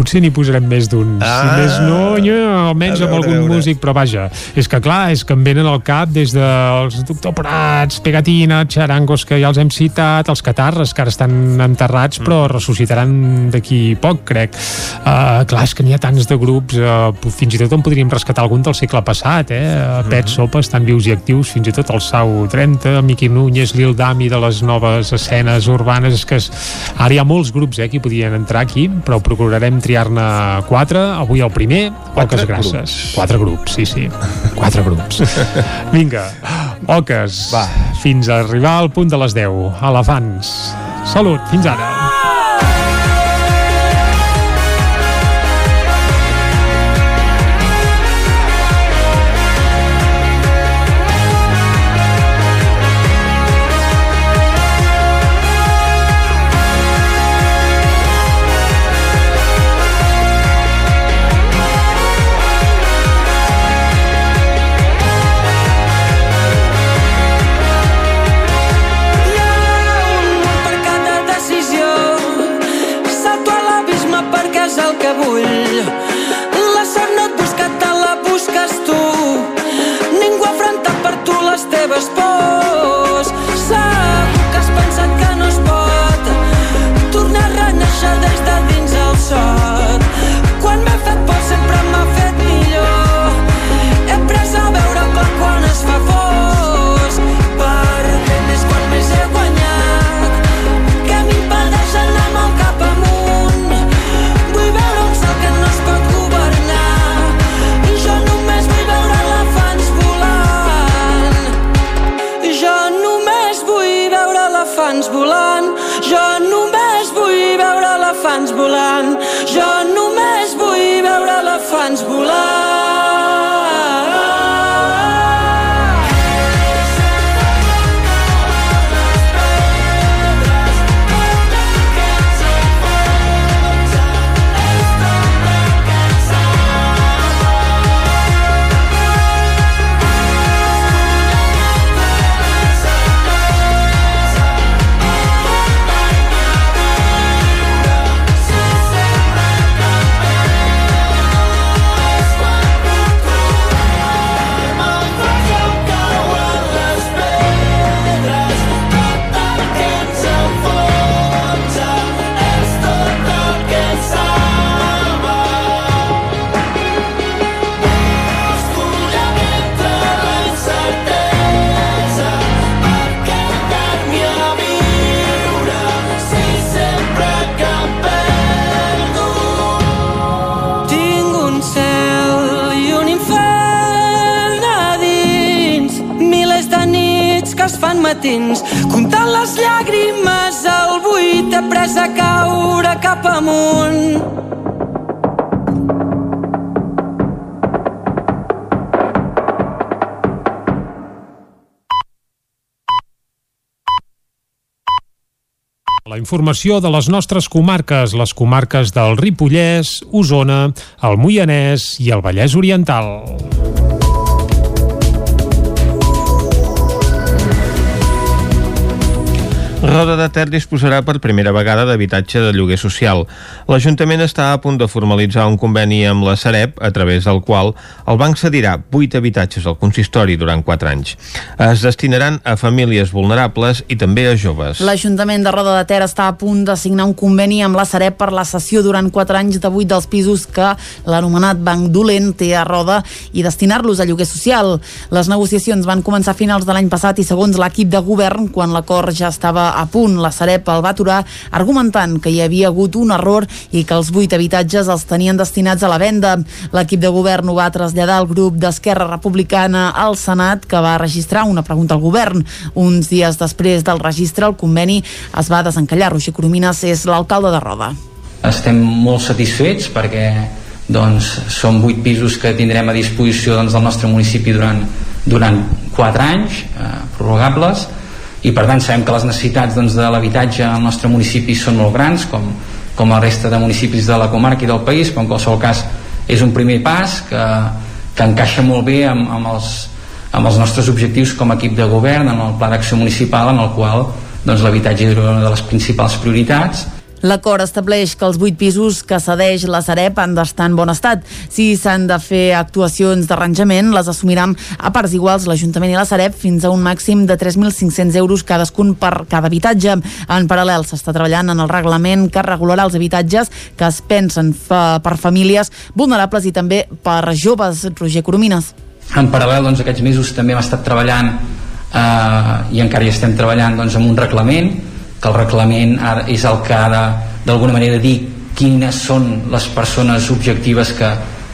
[SPEAKER 3] Potser n'hi posarem més d'un
[SPEAKER 1] Ah!
[SPEAKER 3] si més no, nyo, almenys
[SPEAKER 1] A
[SPEAKER 3] amb
[SPEAKER 1] veure,
[SPEAKER 3] algun
[SPEAKER 1] veure.
[SPEAKER 3] músic però vaja, és que clar, és que em venen al cap des dels Doctor Prats, Pegatina Xarangos que ja els hem citat, els Catarres que ara estan enterrats però
[SPEAKER 1] Mm.
[SPEAKER 3] ressuscitaran d'aquí poc, crec uh, clar, és que n'hi ha tants de grups uh, fins i tot en podríem rescatar algun del segle passat eh? Uh, Pet. Sopa estan vius i actius fins i tot el Sau 30, Miqui Núñez Lil Dami de les noves escenes urbanes és que és... ara hi ha molts grups eh, que podien entrar aquí, però procurarem triar-ne quatre, avui el primer.
[SPEAKER 1] Quatre
[SPEAKER 3] Oques Grasses,
[SPEAKER 1] grups.
[SPEAKER 3] quatre grups, sí, sí. Quatre grups. Vinga, Oques.
[SPEAKER 1] Va.
[SPEAKER 3] fins a arribar al punt de les 10 Elefants, salut, fins ara
[SPEAKER 18] matins Comptant les llàgrimes al buit He pres a caure cap amunt
[SPEAKER 3] La informació de les nostres comarques, les comarques del Ripollès, Osona, el Moianès i el Vallès Oriental.
[SPEAKER 1] Roda de Ter disposarà per primera vegada d'habitatge de lloguer social. L'Ajuntament està a punt de formalitzar un conveni amb la Sareb, a través del qual el banc cedirà 8 habitatges al consistori durant 4 anys. Es destinaran a famílies vulnerables i també a joves.
[SPEAKER 4] L'Ajuntament de Roda de Ter està a punt de signar un conveni amb la Sareb per la cessió durant 4 anys de 8 dels pisos que l'anomenat Banc Dolent té a Roda i destinar-los a lloguer social. Les negociacions van començar a finals de l'any passat i segons l'equip de govern, quan l'acord ja estava a punt, la Sareb el va aturar argumentant que hi havia hagut un error i que els 8 habitatges els tenien destinats a la venda. L'equip de govern ho va traslladar al grup d'Esquerra Republicana al Senat, que va registrar una pregunta al govern. Uns dies després del registre, el conveni es va desencallar. Roger Coromines és l'alcalde de Roda.
[SPEAKER 19] Estem molt satisfets perquè doncs, són 8 pisos que tindrem a disposició doncs, del nostre municipi durant, durant 4 anys eh, prorrogables i per tant sabem que les necessitats doncs, de l'habitatge al nostre municipi són molt grans com, com la resta de municipis de la comarca i del país però en qualsevol cas és un primer pas que, que encaixa molt bé amb, amb, els, amb els nostres objectius com a equip de govern en el pla d'acció municipal en el qual doncs, l'habitatge era una de les principals prioritats
[SPEAKER 4] L'acord estableix que els 8 pisos que cedeix la Sareb han d'estar en bon estat. Si s'han de fer actuacions d'arranjament, les assumiran a parts iguals l'Ajuntament i la Sareb fins a un màxim de 3.500 euros cadascun per cada habitatge. En paral·lel s'està treballant en el reglament que regularà els habitatges que es pensen fa per famílies vulnerables i també per joves. Roger Coromines.
[SPEAKER 19] En paral·lel, doncs, aquests mesos també hem estat treballant eh, i encara hi estem treballant doncs, amb un reglament, que el reglament ha, és el que ha de, d'alguna manera, dir quines són les persones objectives que,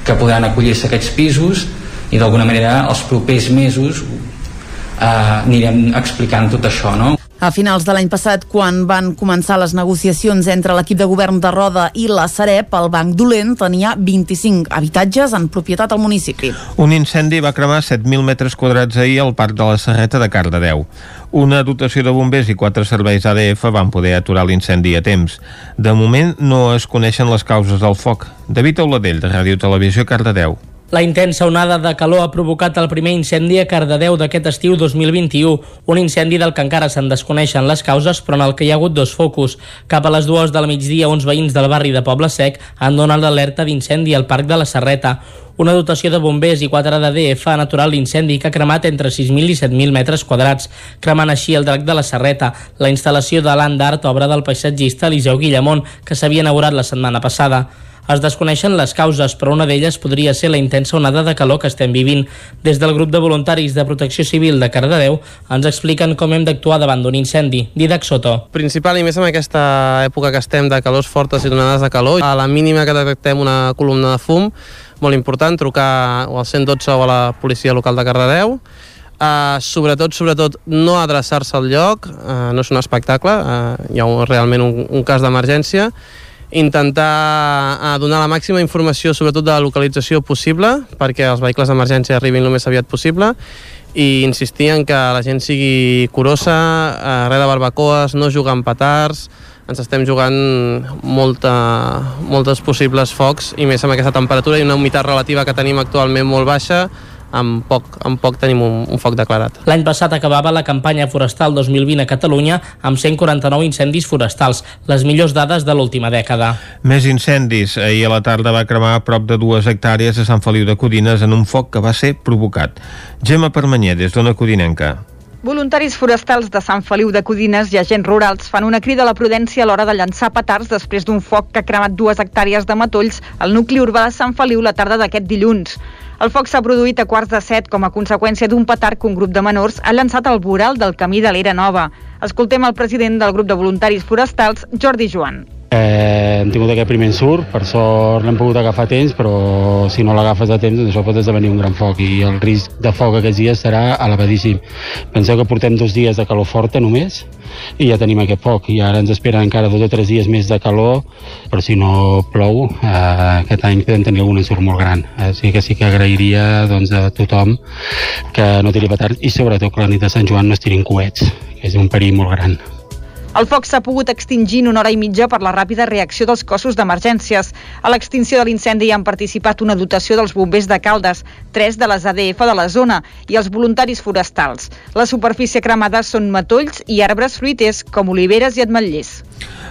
[SPEAKER 19] que podran acollir-se aquests pisos i d'alguna manera els propers mesos eh, anirem explicant tot això, no?
[SPEAKER 4] A finals de l'any passat, quan van començar les negociacions entre l'equip de govern de Roda i la Sareb, el Banc Dolent tenia 25 habitatges en propietat al municipi.
[SPEAKER 1] Un incendi va cremar 7.000 metres quadrats ahir al Parc de la Saneta de Cardedeu. Una dotació de bombers i quatre serveis ADF van poder aturar l'incendi a temps. De moment no es coneixen les causes del foc. David Auladell, de Ràdio Televisió, Cardedeu.
[SPEAKER 9] La intensa onada de calor ha provocat el primer incendi a Cardedeu d'aquest estiu 2021, un incendi del que encara se'n desconeixen les causes, però en el que hi ha hagut dos focus. Cap a les dues del migdia, uns veïns del barri de Poble Sec han donat l'alerta d'incendi al Parc de la Serreta. Una dotació de bombers i 4 d'ADF han aturat l'incendi que ha cremat entre 6.000 i 7.000 metres quadrats, cremant així el drac de la Serreta, la instal·lació de l'Ant d'Art, obra del paisatgista Eliseu Guillamont, que s'havia inaugurat la setmana passada. Es desconeixen les causes, però una d'elles podria ser la intensa onada de calor que estem vivint. Des del grup de voluntaris de protecció civil de Cardedeu ens expliquen com hem d'actuar davant d'un incendi. Didac Soto.
[SPEAKER 20] Principal i més en aquesta època que estem de calors fortes i onades de calor, a la mínima que detectem una columna de fum, molt important, trucar o al 112 o a la policia local de Cardedeu, Uh, sobretot, sobretot, no adreçar-se al lloc, uh, no és un espectacle, uh, hi ha un, realment un, un cas d'emergència, intentar uh, donar la màxima informació sobretot de la localització possible perquè els vehicles d'emergència arribin el més aviat possible i insistir en que la gent sigui curosa, uh, res de barbacoes, no jugar amb petards, ens estem jugant molta, moltes possibles focs i més amb aquesta temperatura i una humitat relativa que tenim actualment molt baixa amb poc, amb poc tenim un, un foc declarat.
[SPEAKER 9] L'any passat acabava la campanya forestal 2020 a Catalunya amb 149 incendis forestals, les millors dades de l'última dècada.
[SPEAKER 1] Més incendis. Ahir a la tarda va cremar a prop de dues hectàrees a Sant Feliu de Codines en un foc que va ser provocat. Gemma Permanyer, des d'Ona Codinenca.
[SPEAKER 21] Voluntaris forestals de Sant Feliu de Codines i agents rurals fan una crida a la prudència a l'hora de llançar petards després d'un foc que ha cremat dues hectàrees de matolls al nucli urbà de Sant Feliu la tarda d'aquest dilluns. El foc s'ha produït a quarts de set com a conseqüència d'un petard que un grup de menors ha llançat al voral del camí de l'Era Nova. Escoltem el president del grup de voluntaris forestals, Jordi Joan.
[SPEAKER 22] Eh, hem tingut aquest primer ensurt, per sort l'hem pogut agafar a temps, però si no l'agafes a temps doncs això pot esdevenir un gran foc i el risc de foc aquests dies serà elevadíssim. Penseu que portem dos dies de calor forta només i ja tenim aquest foc i ara ens esperen encara dos o tres dies més de calor, però si no plou eh, aquest any podem tenir algun ensurt molt gran. Així que sí que agrairia doncs, a tothom que no tiri petards i sobretot que la nit de Sant Joan no es tirin coets, que és un perill molt gran.
[SPEAKER 21] El foc s'ha pogut extingir en una hora i mitja per la ràpida reacció dels cossos d'emergències. A l'extinció de l'incendi hi han participat una dotació dels bombers de Caldes, tres de les ADF de la zona i els voluntaris forestals. La superfície cremada són matolls i arbres fruiters com oliveres i ametllers.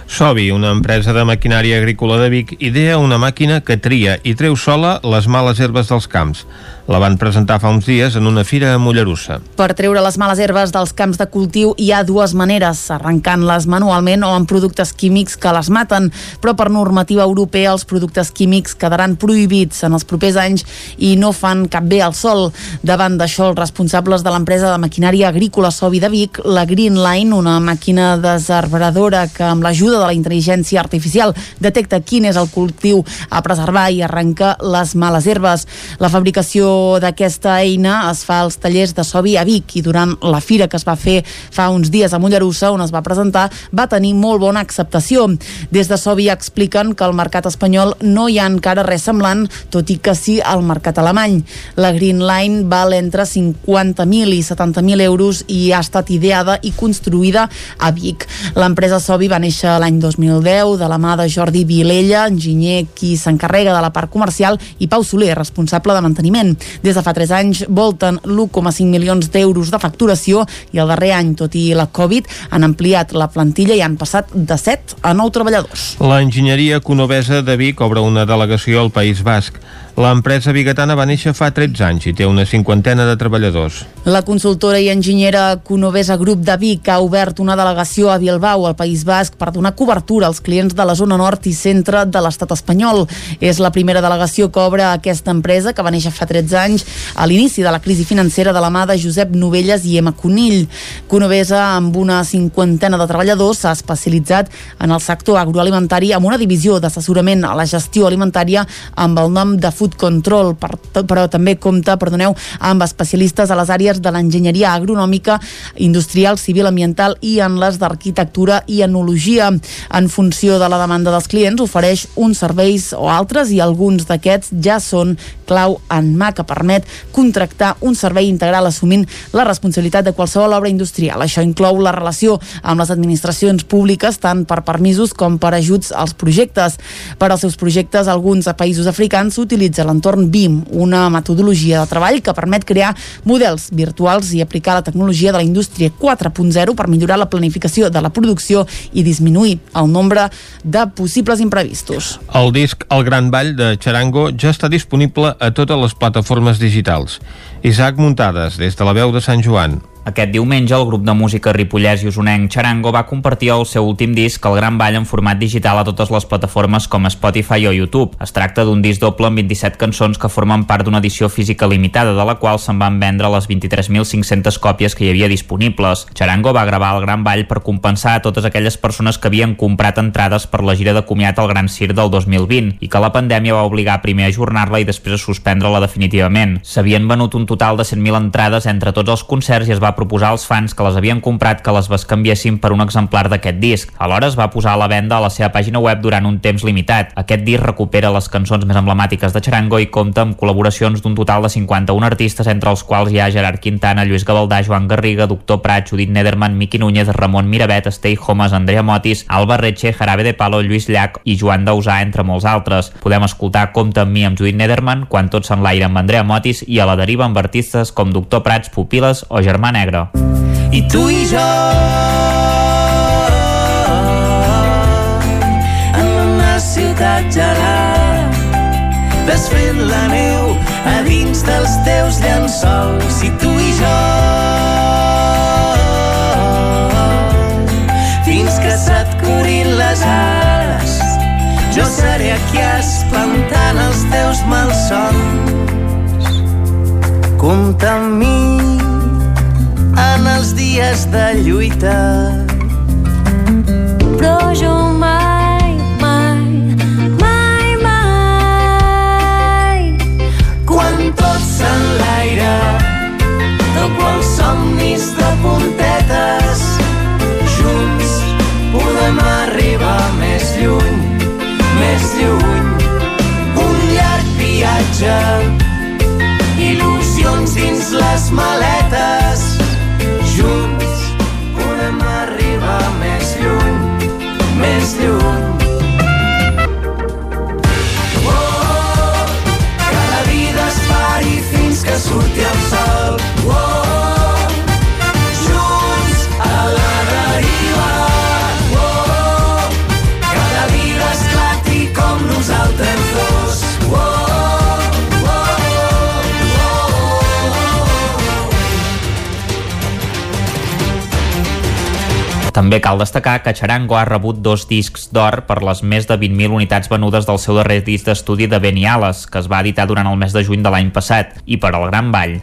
[SPEAKER 1] Sobi, una empresa de maquinària agrícola de Vic, idea una màquina que tria i treu sola les males herbes dels camps. La van presentar fa uns dies en una fira a Mollerussa.
[SPEAKER 4] Per treure les males herbes dels camps de cultiu hi ha dues maneres, arrencant-les manualment o amb productes químics que les maten, però per normativa europea els productes químics quedaran prohibits en els propers anys i no fan cap bé al sol. Davant d'això, els responsables de l'empresa de maquinària agrícola Sobi de Vic, la Green Line, una màquina desarbradora que amb l'ajuda de la intel·ligència artificial detecta quin és el cultiu a preservar i arrenca les males herbes. La fabricació d'aquesta eina es fa als tallers de Sobi a Vic i durant la fira que es va fer fa uns dies a Mollerussa on es va presentar va tenir molt bona acceptació. Des de Sobi expliquen que al mercat espanyol no hi ha encara res semblant, tot i que sí al mercat alemany. La Green Line val entre 50.000 i 70.000 euros i ha estat ideada i construïda a Vic. L'empresa Sobi va néixer l'any 2010 de la mà de Jordi Vilella, enginyer qui s'encarrega de la part comercial, i Pau Soler, responsable de manteniment. Des de fa 3 anys volten l'1,5 milions d'euros de facturació i el darrer any, tot i la Covid, han ampliat la plantilla i han passat de 7 a 9 treballadors.
[SPEAKER 1] L'enginyeria Conovesa de Vic obre una delegació al País Basc. L'empresa bigatana va néixer fa 13 anys i té una cinquantena de treballadors.
[SPEAKER 4] La consultora i enginyera Conovesa Grup de Vic ha obert una delegació a Bilbao, al País Basc, per donar cobertura als clients de la zona nord i centre de l'estat espanyol. És la primera delegació que obre aquesta empresa, que va néixer fa 13 anys, a l'inici de la crisi financera de la mà de Josep Novelles i Emma Conill. Conovesa, amb una cinquantena de treballadors, s'ha especialitzat en el sector agroalimentari amb una divisió d'assessorament a la gestió alimentària amb el nom de Food Food Control, per, però també compta, perdoneu, amb especialistes a les àrees de l'enginyeria agronòmica, industrial, civil, ambiental i en les d'arquitectura i enologia. En funció de la demanda dels clients, ofereix uns serveis o altres i alguns d'aquests ja són clau en mà que permet contractar un servei integral assumint la responsabilitat de qualsevol obra industrial. Això inclou la relació amb les administracions públiques tant per permisos com per ajuts als projectes. Per als seus projectes, alguns països africans utilitzen utilitza l'entorn BIM, una metodologia de treball que permet crear models virtuals i aplicar la tecnologia de la indústria 4.0 per millorar la planificació de la producció i disminuir el nombre de possibles imprevistos.
[SPEAKER 1] El disc El Gran Ball de Charango ja està disponible a totes les plataformes digitals. Isaac Muntades, des de la veu de Sant Joan.
[SPEAKER 5] Aquest diumenge, el grup de música ripollès i usonenc Charango va compartir el seu últim disc, El Gran Ball, en format digital a totes les plataformes com Spotify o YouTube. Es tracta d'un disc doble amb 27 cançons que formen part d'una edició física limitada, de la qual se'n van vendre les 23.500 còpies que hi havia disponibles. Charango va gravar El Gran Ball per compensar a totes aquelles persones que havien comprat entrades per la gira de comiat al Gran Cir del 2020 i que la pandèmia va obligar primer a ajornar-la i després a suspendre-la definitivament. S'havien venut un total de 100.000 entrades entre tots els concerts i es va proposar als fans que les havien comprat que les bescanviessin per un exemplar d'aquest disc. Alhora es va posar a la venda a la seva pàgina web durant un temps limitat. Aquest disc recupera les cançons més emblemàtiques de Charango i compta amb col·laboracions d'un total de 51 artistes, entre els quals hi ha Gerard Quintana, Lluís Gavaldà, Joan Garriga, Doctor Prat, Judit Nederman, Miqui Núñez, Ramon Miravet, Stay Homes, Andrea Motis, Alba Retxe, Jarabe de Palo, Lluís Llach i Joan Dausà, entre molts altres. Podem escoltar Compte amb mi amb Judit Nederman, Quan tots s'enlaire amb Andrea Motis i a la deriva amb artistes com Doctor Prats, Pupiles o Germà.
[SPEAKER 18] I tu i jo. En una ciutat gelada desfent la neu a dins dels teus llençols. I tu i jo. Fins que se't curin les ales jo seré aquí espantant els teus malsons. Compta amb mi els dies de lluita. Però jo mai, mai, mai, mai. Quan tot s'enlaira toco els somnis de puntetes. Junts podem arribar més lluny més lluny. Un llarg viatge il·lusions dins les maletes surti el
[SPEAKER 5] També cal destacar que Charango ha rebut dos discs d'or per les més de 20.000 unitats venudes del seu darrer disc d'estudi de Beniales, que es va editar durant el mes de juny de l'any passat, i per al Gran Ball.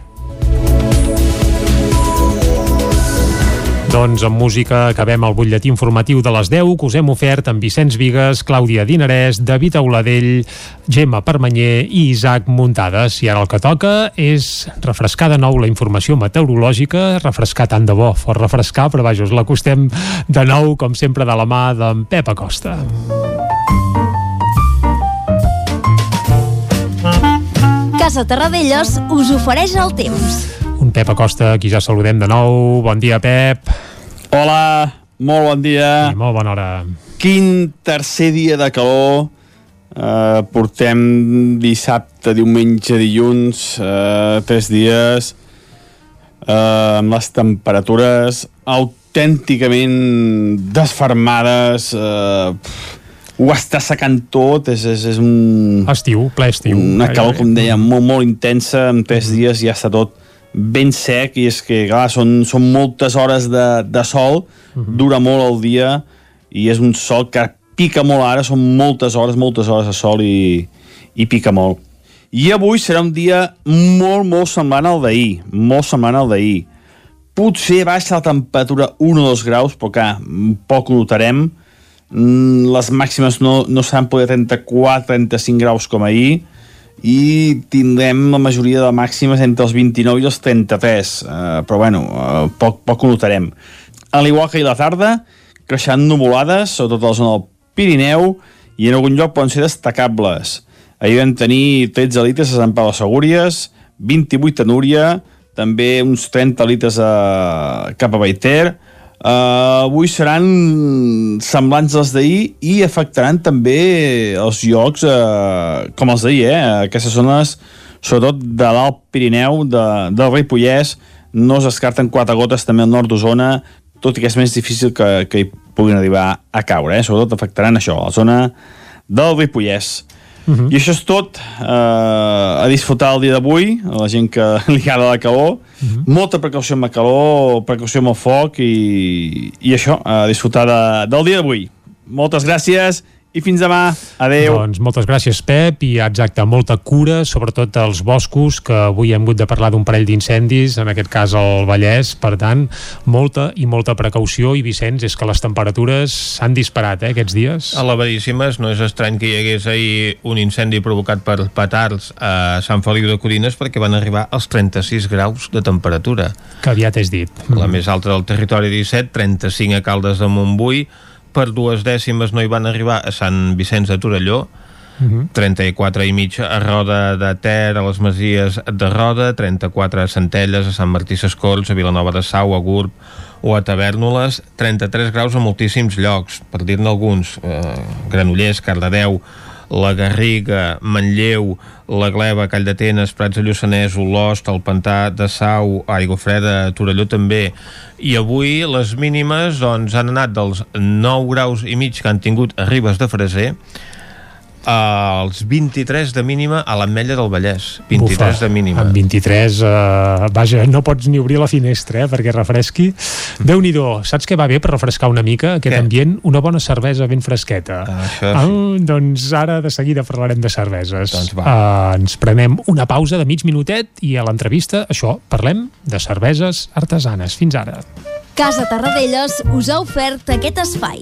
[SPEAKER 3] Doncs amb música acabem el butlletí informatiu de les 10 que us hem ofert amb Vicenç Vigues, Clàudia Dinarès, David Auladell, Gemma Permanyer i Isaac Muntades. I ara el que toca és refrescar de nou la informació meteorològica, refrescar tant de bo, fort refrescar, però vaja, us l'acostem de nou, com sempre, de la mà d'en Pep Acosta.
[SPEAKER 14] Casa Terradellos us ofereix el temps.
[SPEAKER 3] Un Pep Acosta, qui ja saludem de nou. Bon dia, Pep.
[SPEAKER 15] Hola, molt bon dia.
[SPEAKER 3] I molt bona hora.
[SPEAKER 15] Quin tercer dia de calor. Uh, portem dissabte, diumenge, dilluns, uh, tres dies uh, amb les temperatures autènticament desfermades uh, ho està secant tot és, és, és un...
[SPEAKER 3] Estiu, ple estiu
[SPEAKER 15] una calor, com deia, molt, molt intensa en tres dies ja està tot ben sec i és que, clar, són, són moltes hores de, de sol, uh -huh. dura molt el dia i és un sol que pica molt ara, són moltes hores, moltes hores de sol i, i pica molt. I avui serà un dia molt, molt semblant al d'ahir, molt semblant al d'ahir. Potser baixa la temperatura 1 o 2 graus, però clar, poc ho notarem. Mm, Les màximes no, no seran poder 34-35 graus com ahir, i tindrem la majoria de màximes entre els 29 i els 33 uh, però bueno, uh, poc, poc ho notarem. A l'igual que ahir a la tarda creixant nuvolades, sobretot a la zona del Pirineu i en algun lloc poden ser destacables. Ahir vam tenir 13 litres a Sant Pau de Segúries 28 a Núria també uns 30 litres a, cap a Baiter Uh, avui seran semblants als d'ahir i afectaran també els llocs uh, com els d'ahir, eh? aquestes zones sobretot de l'Alt Pirineu de, del Ripollès no es descarten quatre gotes també al nord d'Osona tot i que és més difícil que, que hi puguin arribar a caure, eh? sobretot afectaran això, la zona del Ripollès Uh -huh. I això és tot uh, a disfrutar el dia d'avui a la gent que li agrada la calor uh -huh. molta precaució amb la calor precaució amb el foc i, i això, a disfrutar de, del dia d'avui moltes gràcies i fins demà. Adéu.
[SPEAKER 3] Doncs moltes gràcies, Pep, i exacte, molta cura, sobretot als boscos, que avui hem hagut de parlar d'un parell d'incendis, en aquest cas al Vallès, per tant, molta i molta precaució, i Vicenç, és que les temperatures s'han disparat, eh, aquests dies.
[SPEAKER 1] Elevadíssimes, no és estrany que hi hagués ahir un incendi provocat per petards a Sant Feliu de Codines perquè van arribar als 36 graus de temperatura.
[SPEAKER 3] Que aviat és dit.
[SPEAKER 1] La més alta del territori 17, 35 a Caldes de Montbui, per dues dècimes no hi van arribar a Sant Vicenç de Torelló,
[SPEAKER 3] Uh -huh.
[SPEAKER 1] 34 i mig a Roda de Ter, a les Masies de Roda, 34 a Centelles, a Sant Martí Sescorts, a Vilanova de Sau, a Gurb o a Tavernoles, 33 graus a moltíssims llocs, per dir-ne alguns, eh, Granollers, Cardedeu, la Garriga, Manlleu, la Gleva, Call d'Atenes, Prats de Lluçanès, Olost, el Pantà de Sau, Aigua Freda, Torelló també. I avui les mínimes doncs, han anat dels 9 graus i mig que han tingut a Ribes de Freser als 23 de mínima a l'Ametlla del Vallès 23
[SPEAKER 3] Bufa,
[SPEAKER 1] de mínima
[SPEAKER 3] Amb 23, eh, vaja, no pots ni obrir la finestra eh, perquè refresqui. déu nhi saps què va bé per refrescar una mica aquest
[SPEAKER 1] Què?
[SPEAKER 3] ambient? Una bona cervesa ben fresqueta.
[SPEAKER 1] Ah, això sí.
[SPEAKER 3] Ah, doncs ara de seguida parlarem de cerveses.
[SPEAKER 1] Doncs va.
[SPEAKER 3] Uh, ens prenem una pausa de mig minutet i a l'entrevista, això, parlem de cerveses artesanes. Fins ara.
[SPEAKER 14] Casa Tarradellas us ha ofert aquest espai.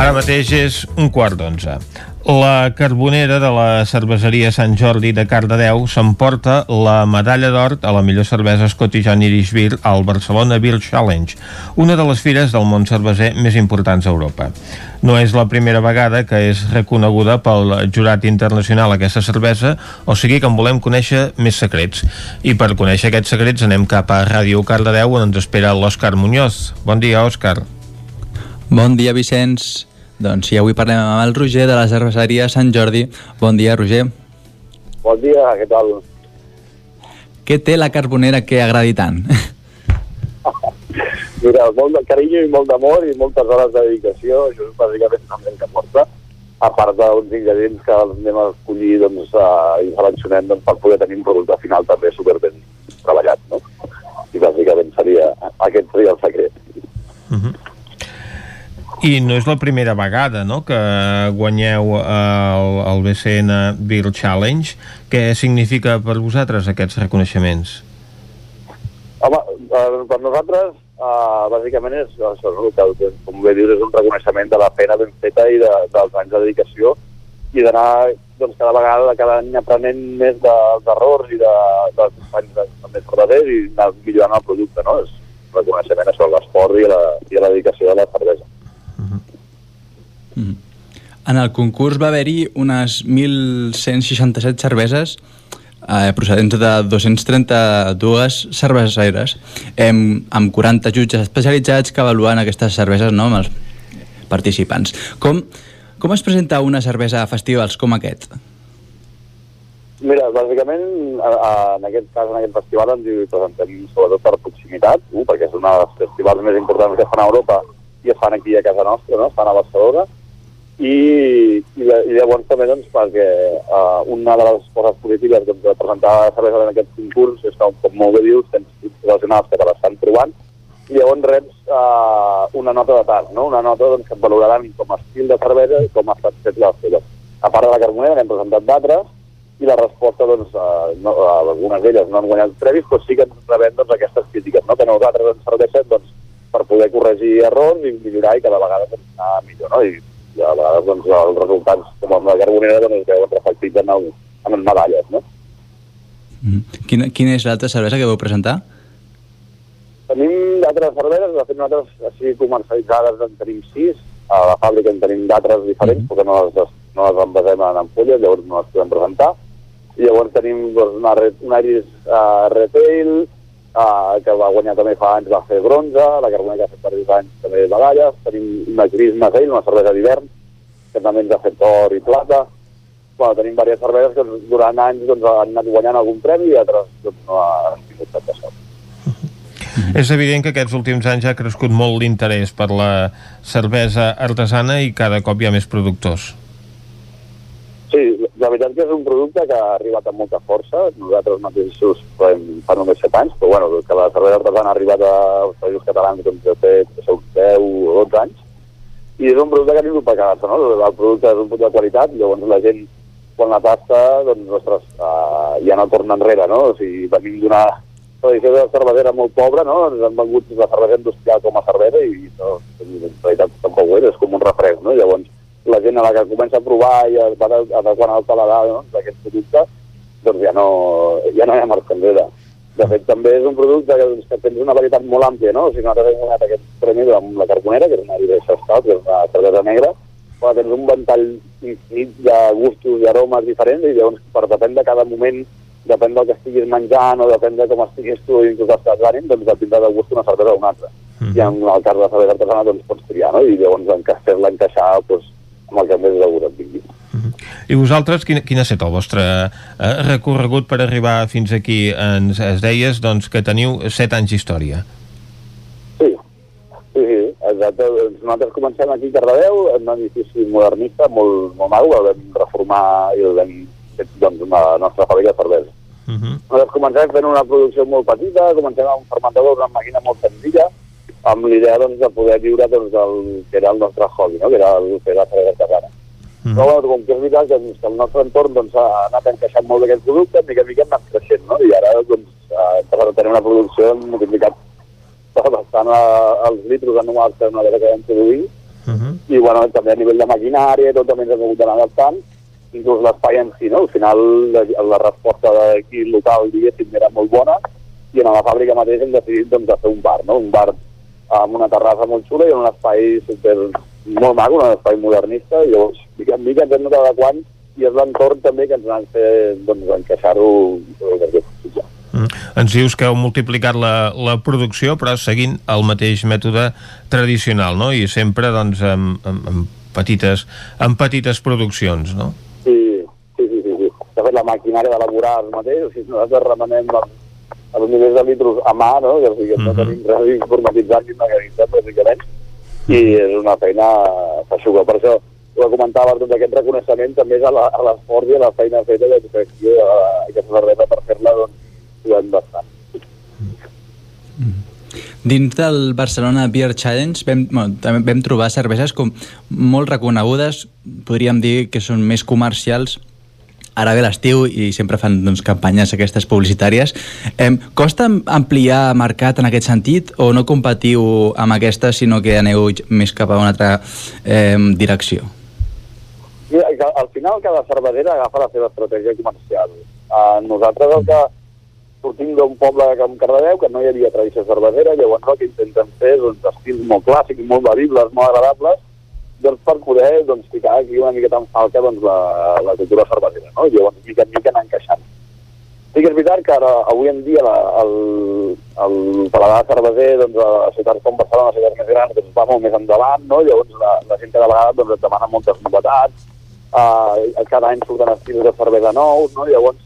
[SPEAKER 1] Ara mateix és un quart d'onze. La carbonera de la cerveseria Sant Jordi de Cardedeu s'emporta la medalla d'or a la millor cervesa Scottish and Irish Beer al Barcelona Beer Challenge, una de les fires del món cerveser més importants a Europa. No és la primera vegada que és reconeguda pel jurat internacional aquesta cervesa, o sigui que en volem conèixer més secrets. I per conèixer aquests secrets anem cap a Ràdio Cardedeu on ens espera l'Òscar Muñoz. Bon dia, Òscar.
[SPEAKER 23] Bon dia, Vicenç. Doncs sí, avui parlem amb el Roger de la cerveseria Sant Jordi. Bon dia, Roger.
[SPEAKER 24] Bon dia, què tal?
[SPEAKER 23] Què té la carbonera que agradi tant?
[SPEAKER 24] Mira, molt de carinyo i molt d'amor i moltes hores de dedicació, això és bàsicament el que porta, a part d'uns ingredients que els anem a escollir doncs, uh, i seleccionem doncs, per poder tenir un producte final també super ben treballat, no? I bàsicament seria, aquest seria el secret.
[SPEAKER 1] I no és la primera vegada no, que guanyeu el, el BCN Beer Challenge. Què significa per vosaltres aquests reconeixements?
[SPEAKER 24] Home, eh, per nosaltres, eh, bàsicament és això, no? que, que, com bé dius, és un reconeixement de la feina ben feta i de, dels anys de dedicació i d'anar doncs, cada vegada, cada any aprenent més dels errors i de, dels companys de, més verdaders i anar millorant el producte, no? És reconeixement a l'esport i, la, i la dedicació de la cervesa.
[SPEAKER 23] En el concurs va haver-hi unes 1.167 cerveses eh, procedents de 232 cerveseres em, amb 40 jutges especialitzats que avaluen aquestes cerveses no, amb els participants. Com, com es presenta una cervesa a festivals com aquest?
[SPEAKER 24] Mira, bàsicament, en aquest cas, en aquest festival, ens hi presentem sobretot per proximitat, uh, perquè és un dels festivals més importants que es fan a Europa i es fan aquí a casa nostra, no? es fan a Barcelona, i, i, i llavors també doncs, perquè uh, una de les coses positives doncs, de presentar cervesa en aquest concurs és que, com molt bé dius, tens professionals que te l'estan provant i llavors reps uh, una nota de tard, no? una nota doncs, que et valoraran com a estil de cervesa i com estat fet la seva. A part de la carbonera, n'hem presentat d'altres, i la resposta, doncs, uh, no, uh, algunes d'elles no han guanyat previs, però sí que ens rebem doncs, aquestes crítiques, no? que a nosaltres ens serveixen doncs, per poder corregir errors i millorar i cada vegada doncs, anar millor. No? I, i a vegades doncs, els resultats, com amb la carbonera, doncs, es veuen reflectits en, el, en les medalles. No?
[SPEAKER 23] Quina, quina és l'altra cervesa que vau presentar?
[SPEAKER 24] Tenim d'altres cerveses, de fet nosaltres així comercialitzades en tenim sis, a la fàbrica en tenim d'altres diferents, perquè no les, no les envasem en ampolles, llavors no les podem presentar. I llavors tenim doncs, una, una Iris uh, Retail, uh, que va guanyar també fa anys, va fer bronze, la Carbonera que ha fet per 10 anys també medalles, tenim una Gris Masell, una cervesa d'hivern, que també ens ha fet or i plata, bueno, tenim diverses cerveses que durant anys doncs, han anat guanyant algun premi i altres doncs, no han tingut tanta sort.
[SPEAKER 1] És evident que aquests últims anys ha crescut molt l'interès per la cervesa artesana i cada cop hi ha més productors.
[SPEAKER 24] Veritat que és un producte que ha arribat amb molta força. Nosaltres mateixos fem, fa només 7 anys, però bueno, que la cervesa artesana ha arribat als països catalans doncs, fet, són 10 o 12 anys. I és un producte que vingut per quedar-se, no? El producte és un producte de qualitat, llavors la gent quan la tasta, doncs, ostres, uh, ja no torna enrere, no? O sigui, venim d'una tradició de cervesera molt pobra, no? Ens han vengut la cervesa industrial com a cervesa i no, en realitat tampoc ho és, és com un refresc, no? Llavors, la gent a la que comença a provar i es va adequant al paladar no? d'aquest producte, doncs ja no, ja no hi ha marxa enrere. De fet, també és un producte que, doncs, que tens una varietat molt àmplia, no? O sigui, nosaltres hem guanyat aquest premi amb la Carbonera, que és una Iberia Stout, que és una cervesa negra, però tens un ventall infinit de gustos i aromes diferents i llavors per depèn de cada moment depèn del que estiguis menjant o depèn de com estiguis tu i inclús estàs d'ànim, doncs et tindrà de gust una cervesa o una altra. Mm -hmm. I en el cas de la cervesa artesana doncs pots triar, no? I llavors encaixar-la, encaixar doncs, amb el que més de gust et vingui.
[SPEAKER 1] I vosaltres, quin, quin ha estat el vostre eh, recorregut per arribar fins aquí? Ens, es deies doncs, que teniu 7 anys d'història.
[SPEAKER 24] Sí, sí, sí, exacte. Nosaltres comencem aquí a Cardedeu, en un edifici modernista molt, molt maco, el vam reformar i el vam fet doncs, una, la nostra fàbrica de cervesa.
[SPEAKER 1] Uh -huh.
[SPEAKER 24] Nosaltres comencem fent una producció molt petita, comencem amb un fermentador, una màquina molt senzilla, amb l'idea doncs, de poder viure doncs, el que era el nostre hobby, no? que era el que era la cervesa artesana. Mm. Però bueno, com que és veritat doncs, que el nostre entorn doncs, ha anat encaixant molt d'aquest producte, mica en mica hem anat creixent, no? i ara doncs, hem passat a tenir una producció multiplicat bastant a, als litros anuals que una que vam produir,
[SPEAKER 1] Uh -huh.
[SPEAKER 24] i bueno, també a nivell de maquinària, tot també ens hem hagut d'anar adaptant, inclús l'espai en si, no? Al final la, la resposta d'aquí local, diguéssim, era molt bona, i en la fàbrica mateix hem decidit doncs, de fer un bar, no? Un bar amb una terrassa molt xula i en un espai super, molt maco, un espai modernista, i llavors, mica en mica ens hem anat adequant i és l'entorn també que ens han fet doncs, encaixar-ho perquè
[SPEAKER 1] Mm. Ens dius que heu multiplicat la, la producció, però seguint el mateix mètode tradicional, no? I sempre, doncs, amb, amb, amb, petites, amb petites produccions, no?
[SPEAKER 24] Sí, sí, sí, sí. sí. De fet, la maquinària d'elaborar el mateix, o sigui, nosaltres remenem els milers de litros a mà, no? O sigui, no tenim res informatitzat ni mecanitzat, bàsicament, i és una feina feixuga. Per això, ho comentava, tot aquest reconeixement també és a l'esforç i a la feina feta de direcció aquesta cervesa per fer-la, doncs, jugant bastant.
[SPEAKER 23] Dins del Barcelona Beer Challenge vam, bueno, també vam trobar cerveses com molt reconegudes, podríem dir que són més comercials, ara ve l'estiu i sempre fan doncs, campanyes aquestes publicitàries. Eh, costa ampliar mercat en aquest sentit o no competiu amb aquestes sinó que aneu més cap a una altra eh, direcció?
[SPEAKER 24] Que al final cada cervesera agafa la seva estratègia comercial. Uh, nosaltres el que sortim d'un poble com Cardedeu, que no hi havia tradició cervesera, llavors el que intentem fer doncs, estils molt clàssics, molt bevibles, molt agradables, doncs per poder doncs, ficar aquí una miqueta en falca doncs, la, la cultura cervesera, no? I llavors mica en mica anar encaixant. Sí que és veritat que ara, avui en dia la, el, el paladar cerveser doncs, a ciutats com Barcelona, a ciutats més grans, doncs, va molt més endavant, no? llavors la, la gent cada vegada doncs, et demana moltes novetats, uh, cada any surten estils de cervesa nous, no? llavors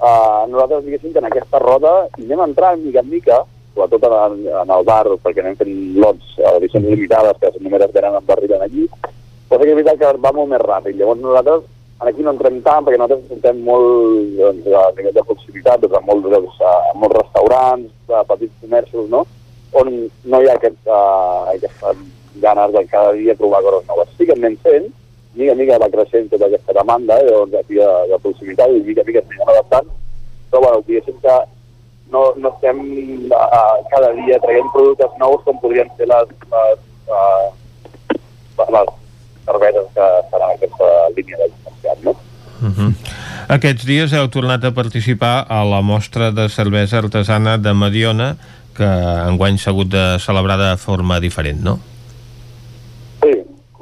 [SPEAKER 24] uh, nosaltres diguéssim que en aquesta roda hi anem entrant mica en mica, sobretot en, en el bar, perquè anem fent lots, uh, edicions limitades, que només es venen en barril aquí, però que és veritat que va molt més ràpid. Llavors nosaltres aquí no entrem tant, perquè nosaltres entrem molt doncs, a nivell de proximitat, doncs, a, molts, doncs, a, a molts restaurants, a petits comerços, no? on no hi ha aquest, uh, aquestes ganes de cada dia provar coses noves. Sí que anem fent, mica mica va creixent tota aquesta demanda eh, doncs, aquí de, de proximitat i mica mica anem adaptant, però bueno, diguéssim que no, no estem uh, cada dia traient productes nous com podrien ser les, les, uh, les cerveses que en aquesta línia de llicenciat, no?
[SPEAKER 1] Uh -huh. Aquests dies heu tornat a participar a la mostra de cervesa artesana de Mediona, que enguany s'ha hagut de celebrar de forma diferent, no?
[SPEAKER 24] Sí,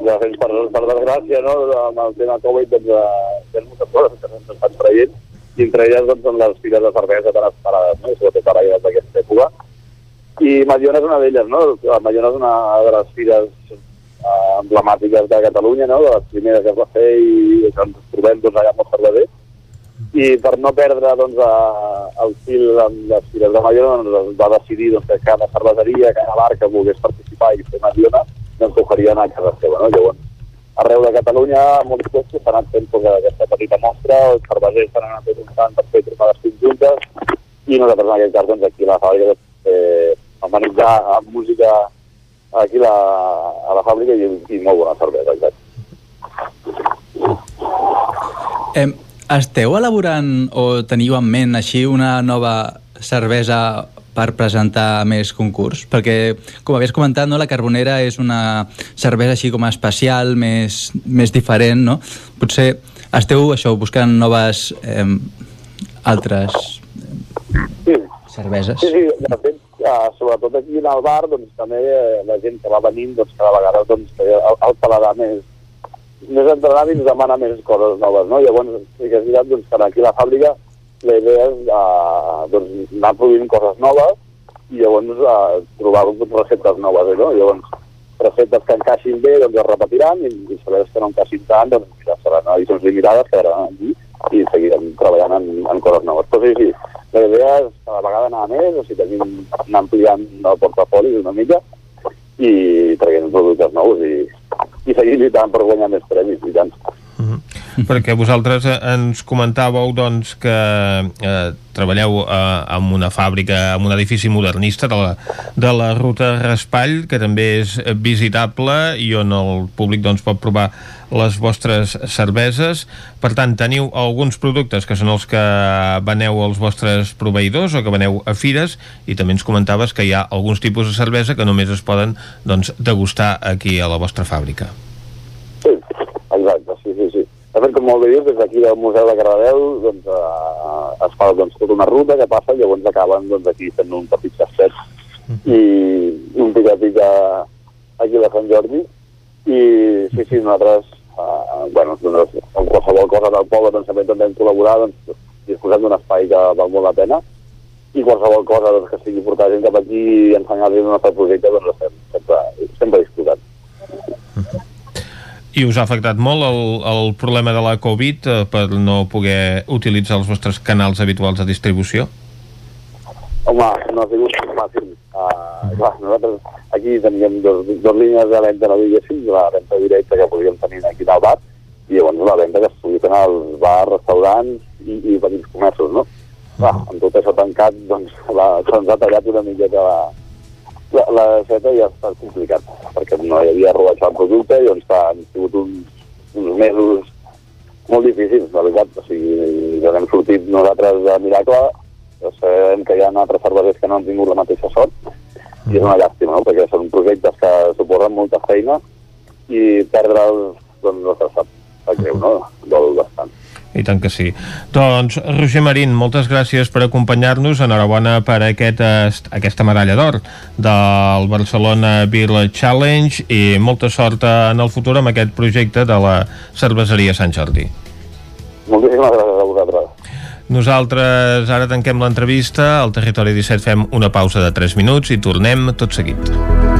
[SPEAKER 24] de fet, per, per desgràcia, no, amb el tema Covid, doncs, eh, hi ha moltes coses que se'ns estan traient, i entre elles doncs, són les fires de cervesa tan esperades, no? Sobretot ara ja d'aquesta època. I Mediona és una d'elles, no? Mediona és una de les fires eh, emblemàtiques de Catalunya, no? de les primeres que es va fer i ens trobem doncs, allà molt cerveser. I per no perdre doncs, a, el fil amb les fires de Mediona, doncs, va decidir doncs, que cada cerveseria, cada bar que volgués participar i fer Mediona, doncs oferia anar a casa seva. No? Llavors, arreu de Catalunya, molts cops s'han anat fent doncs, aquesta petita mostra, els cervesers s'han anat preguntant per fer trobades conjuntes, i nosaltres en aquest cas, doncs, aquí a la fàbrica, eh, amenitzar amb música aquí la, a la fàbrica i, i molt bona cervesa, exacte.
[SPEAKER 23] Eh, esteu elaborant o teniu en ment així una nova cervesa per presentar més concurs? Perquè, com havies comentat, no, la Carbonera és una cervesa així com especial, més, més diferent, no? Potser esteu això buscant noves eh, altres
[SPEAKER 24] Sí.
[SPEAKER 23] cerveses?
[SPEAKER 24] Sí, sí, de fet, eh, sobretot aquí en el bar, doncs també eh, la gent que va venint, doncs cada vegada doncs, el, el paladar més, més entrenat i ens demana més coses noves, no? Llavors, sí que és veritat doncs, que aquí la fàbrica la idea és eh, doncs, anar produint coses noves i llavors eh, trobar receptes noves, eh, no? Llavors, receptes que encaixin bé doncs es repetiran i, i cerveses que no encaixin tant doncs mira, seran edicions limitades, quedaran aquí i seguirem treballant en, en coses noves. Però sí, sí, la idea és cada vegada anar més, o sigui, tenim, anar ampliant el portafoli una mica i traient productes nous i, i seguir lluitant per guanyar més premis i tant.
[SPEAKER 1] Perquè vosaltres eh, ens comentàveu doncs, que eh, treballeu eh, en una fàbrica, en un edifici modernista de la, de la ruta Raspall, que també és visitable i on el públic doncs, pot provar les vostres cerveses. Per tant, teniu alguns productes que són els que veneu als vostres proveïdors o que veneu a fires i també ens comentaves que hi ha alguns tipus de cervesa que només es poden doncs, degustar aquí a la vostra fàbrica.
[SPEAKER 24] Exacte, sí, sí, sí. De fet, com molt bé dius, des d'aquí del Museu de Cardedeu doncs, eh, es fa doncs, tota una ruta que passa i llavors acaben doncs, aquí fent un petit tastet i un pica pica aquí a Sant Jordi. I sí, sí, nosaltres eh, bueno, doncs, amb qualsevol cosa del poble doncs, també hem col·laborat doncs, disposem d'un espai que val molt la pena. I qualsevol cosa doncs, que sigui portar gent cap aquí i ensenyar-los el nostre projecte doncs estem sempre, sempre disposats.
[SPEAKER 1] I us ha afectat molt el, el problema de la Covid eh, per no poder utilitzar els vostres canals habituals de distribució?
[SPEAKER 24] Home, no ha sigut fàcil. Uh, clar, nosaltres aquí teníem dos, dos línies de venda, no diguéssim, la venda directa que podíem tenir aquí al bar, i llavors la venda que es podia fer als bars, restaurants i, i petits comerços, no? Clar, amb tot això tancat, doncs, se'ns ha tallat una miqueta la, la, la seta ja estat complicat, perquè no hi havia rodatge el producte i doncs han sigut uns, uns mesos molt difícils, la veritat. O sigui, ja hem sortit nosaltres de miracle, però sabem que hi ha altres cervesers que no han tingut la mateixa sort, i és una llàstima, no? perquè són projectes que suposen molta feina i perdre'ls, doncs, no se sap, sap greu, no? Dol bastant.
[SPEAKER 1] I tant que sí. Doncs, Roger Marín, moltes gràcies per acompanyar-nos. Enhorabona per aquest, est, aquesta medalla d'or del Barcelona Beer Challenge i molta sort en el futur amb aquest projecte de la cerveseria Sant Jordi.
[SPEAKER 24] Moltíssimes gràcies a vosaltres.
[SPEAKER 1] Nosaltres ara tanquem l'entrevista, al Territori 17 fem una pausa de 3 minuts i tornem tot seguit.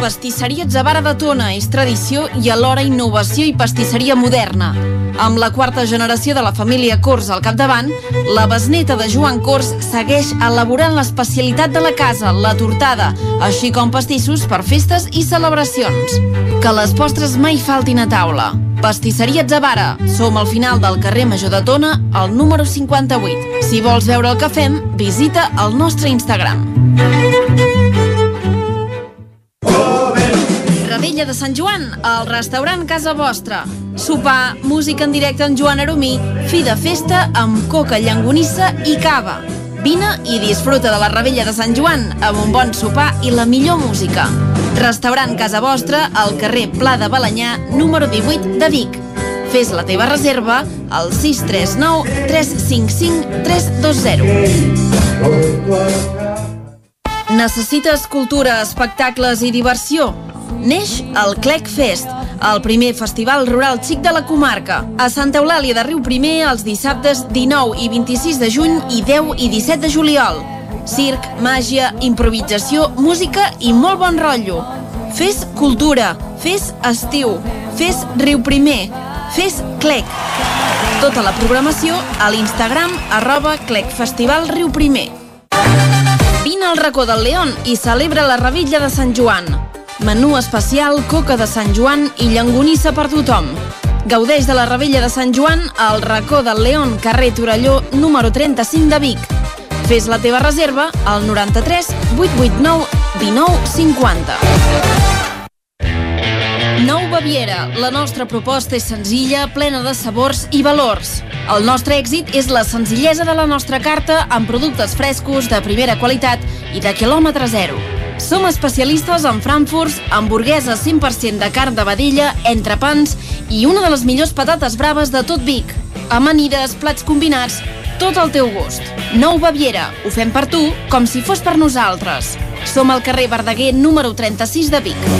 [SPEAKER 17] Pastisseria Zavara de Tona és tradició i alhora innovació i pastisseria moderna. Amb la quarta generació de la família Cors al capdavant, la besneta de Joan Cors segueix elaborant l'especialitat de la casa, la tortada, així com pastissos per festes i celebracions. Que les postres mai faltin a taula. Pastisseria Zavara. Som al final del carrer Major de Tona, al número 58. Si vols veure el que fem, visita el nostre Instagram. Ravella de Sant Joan, al restaurant Casa Vostra. Sopar, música en directe amb Joan Aromí, fi de festa amb coca, llangonissa i cava. Vine i disfruta de la Ravella de Sant Joan amb un bon sopar i la millor música. Restaurant Casa Vostra al carrer Pla de Balanyà, número 18 de Vic. Fes la teva reserva al 639 355 320. Necessites cultura, espectacles i diversió? Neix el Clec Fest, el primer festival rural xic de la comarca. A Santa Eulàlia de Riu Primer els dissabtes 19 i 26 de juny i 10 i 17 de juliol. Circ, màgia, improvisació, música i molt bon rotllo. Fes cultura, fes estiu, fes Riu Primer, fes Clec. Tota la programació a l'Instagram arroba Clecfestival Riu Primer. Vine al racó del León i celebra la Revilla de Sant Joan. Menú especial, coca de Sant Joan i llangonissa per tothom. Gaudeix de la Revella de Sant Joan al racó del León, carrer Torelló, número 35 de Vic. Fes la teva reserva al 93 889 19 50. Nou Baviera. La nostra proposta és senzilla, plena de sabors i valors. El nostre èxit és la senzillesa de la nostra carta amb productes frescos, de primera qualitat i de quilòmetre zero. Som especialistes en frankfurts, hamburgueses 100% de carn de vedella, entrepans i una de les millors patates braves de tot Vic. Amanides, plats combinats, tot al teu gust. Nou Baviera. Ho fem per tu com si fos per nosaltres. Som al carrer Verdaguer número 36 de Vic.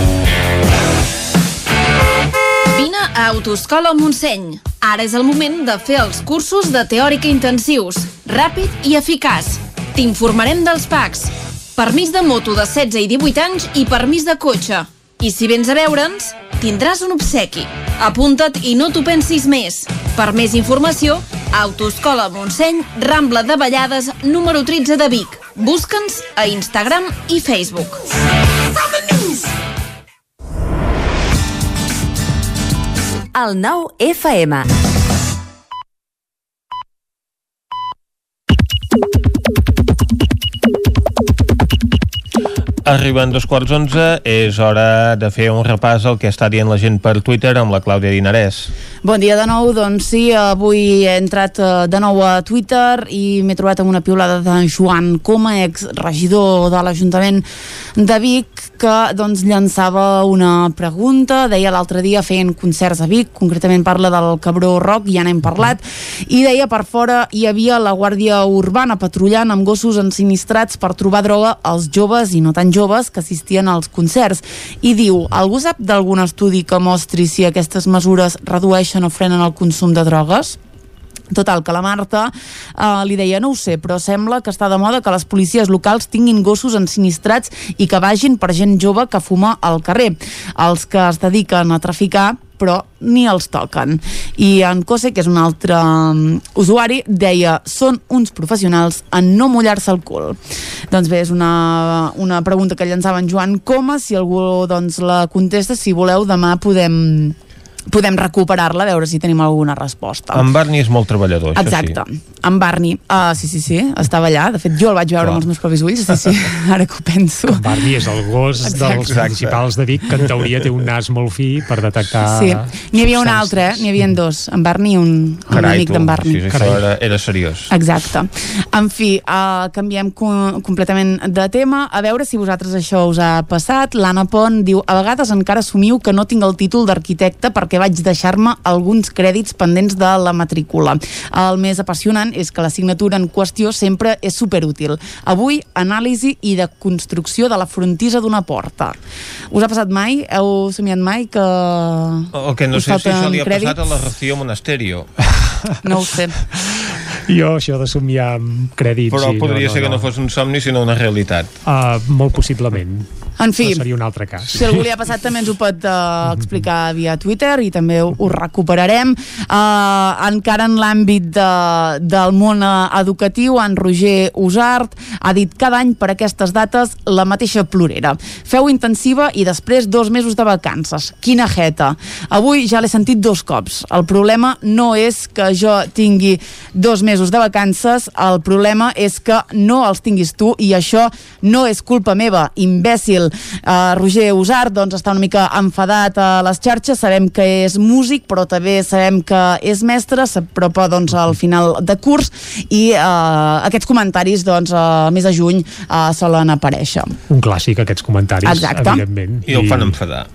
[SPEAKER 17] Vine a Autoscola Montseny. Ara és el moment de fer els cursos de teòrica intensius, ràpid i eficaç. T'informarem dels packs. Permís de moto de 16 i 18 anys i permís de cotxe. I si vens a veure'ns, tindràs un obsequi. Apunta't i no t'ho pensis més. Per més informació, Autoscola Montseny, Rambla de Vallades, número 13 de Vic. Busca'ns a Instagram i Facebook.
[SPEAKER 2] El nou FM.
[SPEAKER 1] Arriben dos quarts onze, és hora de fer un repàs al que està dient la gent per Twitter amb la Clàudia Dinarès.
[SPEAKER 4] Bon dia de nou, doncs sí, avui he entrat eh, de nou a Twitter i m'he trobat amb una piulada de Joan Coma, ex-regidor de l'Ajuntament de Vic, que doncs llançava una pregunta, deia l'altre dia feien concerts a Vic, concretament parla del Cabró Rock, ja n'hem parlat, i deia per fora hi havia la Guàrdia Urbana patrullant amb gossos ensinistrats per trobar droga als joves i no tan joves que assistien als concerts. I diu, algú sap d'algun estudi que mostri si aquestes mesures redueixen o frenen el consum de drogues? Total, que la Marta eh, li deia, no ho sé, però sembla que està de moda que les policies locals tinguin gossos ensinistrats i que vagin per gent jove que fuma al carrer. Els que es dediquen a traficar però ni els toquen. I en Cose, que és un altre um, usuari, deia són uns professionals en no mullar-se el cul. Doncs bé, és una, una pregunta que llançava en Joan Coma, si algú doncs, la contesta, si voleu, demà podem podem recuperar-la, a veure si tenim alguna resposta.
[SPEAKER 1] En Barney és molt treballador, això
[SPEAKER 4] Exacte.
[SPEAKER 1] sí.
[SPEAKER 4] En Barney, uh, sí, sí, sí, estava allà. De fet, jo el vaig veure
[SPEAKER 1] Clar.
[SPEAKER 4] amb els meus propis ulls, sí, sí, ara que ho penso.
[SPEAKER 3] En Barney és el gos
[SPEAKER 4] Exacte.
[SPEAKER 3] dels municipals de Vic, que en teoria té un nas molt fi per detectar...
[SPEAKER 4] Sí, n'hi havia un altre, eh? n'hi havia dos, en Barney i un, un
[SPEAKER 1] Carai,
[SPEAKER 4] amic d'en Barney.
[SPEAKER 1] sí, això era, era seriós.
[SPEAKER 4] Exacte. En fi, uh, canviem co completament de tema. A veure si vosaltres això us ha passat. L'Anna Pont diu, a vegades encara assumiu que no tinc el títol d'arquitecte perquè vaig deixar-me alguns crèdits pendents de la matrícula. El més apassionant és que la signatura en qüestió sempre és superútil. Avui, anàlisi i de construcció de la frontisa d'una porta. Us ha passat mai? Heu somiat mai que
[SPEAKER 1] O que no sé si això li ha
[SPEAKER 4] crèdits?
[SPEAKER 1] passat a la Rocío Monasterio.
[SPEAKER 4] No ho sé.
[SPEAKER 3] Jo, això de somiar amb crèdits...
[SPEAKER 1] Però
[SPEAKER 3] sí,
[SPEAKER 1] podria ser que no fos un somni, sinó una realitat.
[SPEAKER 3] Uh, molt possiblement.
[SPEAKER 4] En fi,
[SPEAKER 3] seria un altre cas.
[SPEAKER 4] Si algú li ha passat també ens ho pot uh, explicar via Twitter i també ho, ho recuperarem. Uh, encara en l'àmbit de, del món uh, educatiu, en Roger Usart ha dit cada any per aquestes dates la mateixa plorera. Feu intensiva i després dos mesos de vacances. Quina jeta. Avui ja l'he sentit dos cops. El problema no és que jo tingui dos mesos de vacances, el problema és que no els tinguis tu i això no és culpa meva, imbècil. Uh, Roger Usart doncs, està una mica enfadat a les xarxes, sabem que és músic, però també sabem que és mestre, s'apropa doncs, al final de curs i uh, aquests comentaris doncs, al mes de juny uh, solen aparèixer.
[SPEAKER 3] Un clàssic, aquests comentaris,
[SPEAKER 4] Exacte.
[SPEAKER 3] evidentment.
[SPEAKER 1] I el fan enfadar.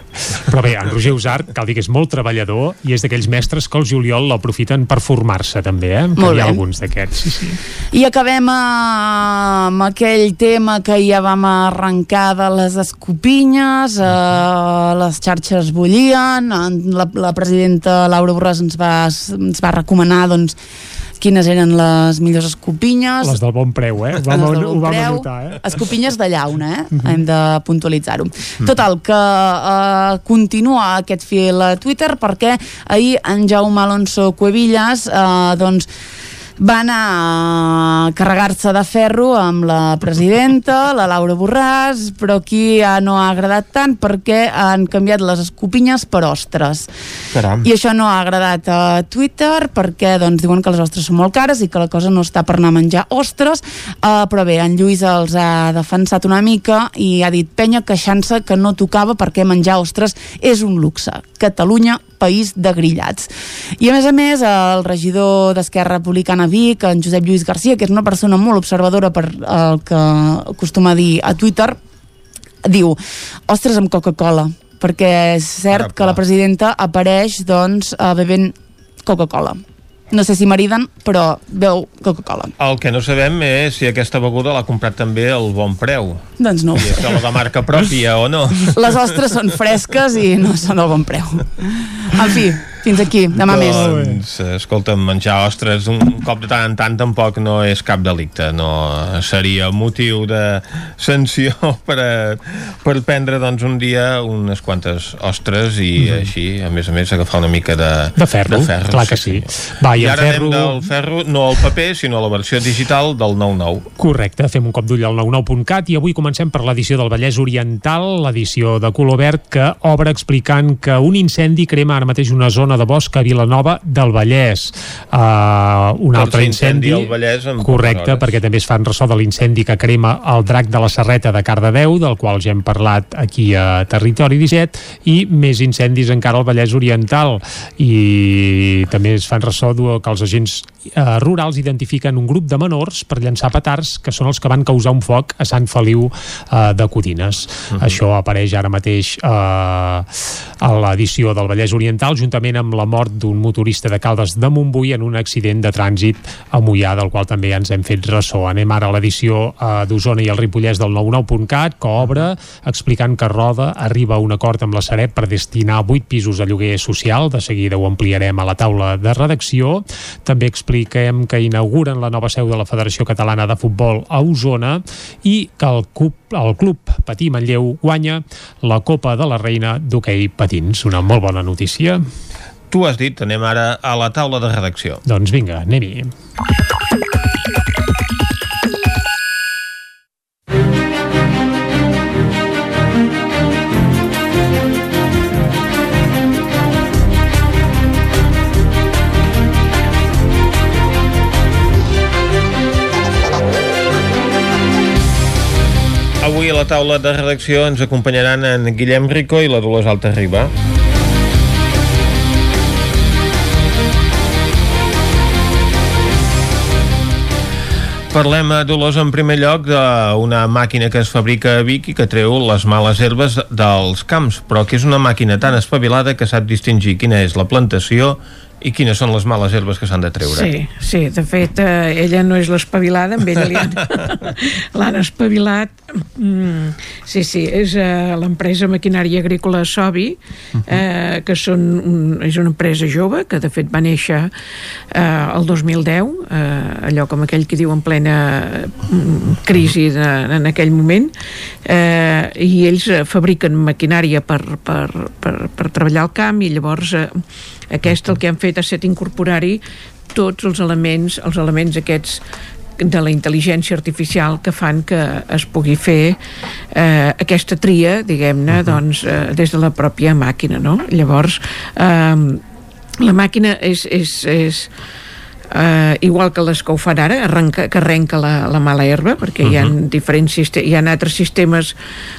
[SPEAKER 3] Però bé, en Roger Usart, cal dir que és molt treballador i és d'aquells mestres que el juliol l'aprofiten per formar-se també, eh? Que
[SPEAKER 4] Molt
[SPEAKER 3] hi ha
[SPEAKER 4] bé.
[SPEAKER 3] alguns d'aquests, sí, sí.
[SPEAKER 4] I acabem eh, amb aquell tema que ja vam arrencar de les escopinyes, eh, les xarxes bullien, en- la, la presidenta Laura Borràs ens va, ens va recomanar doncs, quines eren les millors escopinyes.
[SPEAKER 3] Les del bon preu, eh? Ho vam,
[SPEAKER 4] del
[SPEAKER 3] ho vam
[SPEAKER 4] preu,
[SPEAKER 3] anotar, eh?
[SPEAKER 4] Escopinyes de llauna, eh?
[SPEAKER 3] Mhm.
[SPEAKER 4] Hem de puntualitzar-ho. Total, que eh, continua aquest fil a Twitter perquè ahir en Jaume Alonso Cuevillas eh, doncs, va anar a carregar-se de ferro amb la presidenta, la Laura Borràs, però aquí ja no ha agradat tant perquè han canviat les escopinyes per ostres.
[SPEAKER 1] Caram.
[SPEAKER 4] I això no ha agradat a Twitter perquè doncs, diuen que les ostres són molt cares i que la cosa no està per anar a menjar ostres, uh, però bé, en Lluís els ha defensat una mica i ha dit penya queixant-se que no tocava perquè menjar ostres és un luxe. Catalunya, país de grillats. I a més a més, el regidor d'Esquerra Republicana Vic, en Josep Lluís Garcia, que és una persona molt observadora per el que acostuma a dir a Twitter, diu, ostres amb Coca-Cola perquè és cert que la presidenta apareix doncs eh, bevent Coca-Cola no sé si mariden, però veu Coca-Cola
[SPEAKER 1] El que no sabem és si aquesta beguda l'ha comprat també al bon preu.
[SPEAKER 4] doncs no
[SPEAKER 1] I això la de marca pròpia o no.
[SPEAKER 4] les ostres són fresques i no són al bon preu en fi, fins aquí, demà més
[SPEAKER 1] doncs, escolta, menjar ostres un cop de tant en tant tampoc no és cap delicte, no seria motiu de sanció per, a, per prendre doncs un dia unes quantes ostres i
[SPEAKER 3] Mhm.
[SPEAKER 1] així, a més a més, agafar una mica de,
[SPEAKER 3] De ferro, clar que sí. Va, i
[SPEAKER 1] I ara
[SPEAKER 3] ferro-
[SPEAKER 1] anem del ferro, no al paper, sinó a la versió digital del 9-9.
[SPEAKER 3] Correcte, fem un cop d'ull al 99.cat i avui comencem per l'edició del Vallès Oriental, l'edició de color verd que obre explicant que un incendi crema ara mateix una zona de bosc a Vilanova del Vallès. Uh, un
[SPEAKER 1] Doncs
[SPEAKER 3] altre
[SPEAKER 1] incendi
[SPEAKER 3] incendi,
[SPEAKER 1] al Vallès en
[SPEAKER 3] correcte, perquè també es fan ressò de l'incendi que crema el drac de la Serreta de Cardedeu, del qual ja hem parlat aquí a Territori 17, i més incendis encara al Vallès Oriental. I també es fan ressò que els agents eh, rurals identifiquen un grup de menors per llançar petards que són els que van causar un foc a Sant Feliu eh, de Codines.
[SPEAKER 1] Mhm.
[SPEAKER 3] Això apareix ara mateix eh, a l'edició del Vallès Oriental juntament amb la mort d'un motorista de Caldes de Montbui en un accident de trànsit a Mollà, del qual també ja ens hem fet ressò. Anem ara a l'edició eh, d'Osona i el Ripollès del 99.cat, que obre explicant que Roda arriba a un acord amb la Sareb per destinar 8 pisos a lloguer social. De seguida ho ampliarem a la taula de redacció. També expliquem que inauguren la nova seu de la Federació Catalana de Futbol a Osona i que el club, el club Patí Manlleu guanya la Copa de la Reina d'hoquei patins. Una molt bona notícia.
[SPEAKER 1] Tu has dit, anem ara a la taula de redacció.
[SPEAKER 3] Doncs vinga, anem-hi.
[SPEAKER 1] La taula de redacció ens acompanyaran en Guillem Rico i la Dolors Alta Riba. Parlem, a Dolors, en primer lloc d'una màquina que es fabrica a Vic i que treu les males herbes dels camps, però que és una màquina tan espavilada que sap distingir quina és la plantació i quines són les males herbes que s'han de treure.
[SPEAKER 25] Sí, sí, de fet, eh, ella no és l'espavilada, amb ella l'han espavilat. Mm, sí, sí, és eh, l'empresa maquinària agrícola Sobi, eh, que són un, és una empresa jove, que de fet va néixer eh, el 2010, eh, allò com aquell que diu en plena mm, crisi de, en aquell moment, eh, i ells eh, fabriquen maquinària per, per, per, per treballar al camp i llavors eh, aquest el que han fet ha estat incorporar-hi tots els elements, els elements aquests de la intel·ligència artificial que fan que es pugui fer eh, aquesta tria, diguem-ne, doncs, eh, des de la pròpia màquina, no? Llavors, eh, la màquina és, és, és eh, igual que les que ho fan ara, arrenca, que arrenca la, la mala herba, perquè hi ha diferents sistem- hi ha altres sistemes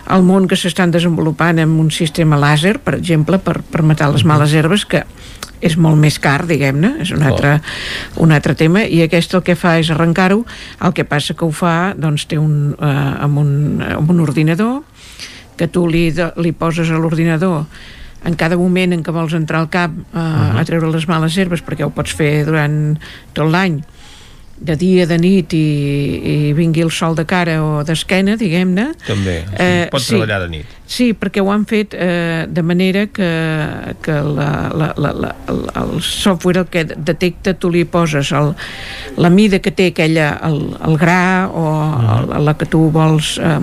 [SPEAKER 25] al món que s'estan desenvolupant amb un sistema làser, per exemple, per, per matar les males herbes, que és molt més car, diguem-ne, és un altre, un altre tema, i aquest el que fa és arrencar-ho, el que passa que ho fa, doncs té un, eh, amb, un, amb un ordinador, que tu li, li poses a l'ordinador en cada moment en què vols entrar al camp uh,
[SPEAKER 1] Mhm.
[SPEAKER 25] a treure les males herbes perquè ho pots fer durant tot l'any de dia, de nit i, i vingui el sol de cara o d'esquena, diguem-ne
[SPEAKER 1] També,
[SPEAKER 25] Eh,
[SPEAKER 1] pot
[SPEAKER 25] sí.
[SPEAKER 1] treballar de nit.
[SPEAKER 25] Sí, perquè ho han fet eh, de manera que, que la, la, la, la, el, software el que detecta, tu li poses el, la mida que té aquella, el, el gra o el, la que tu vols eh,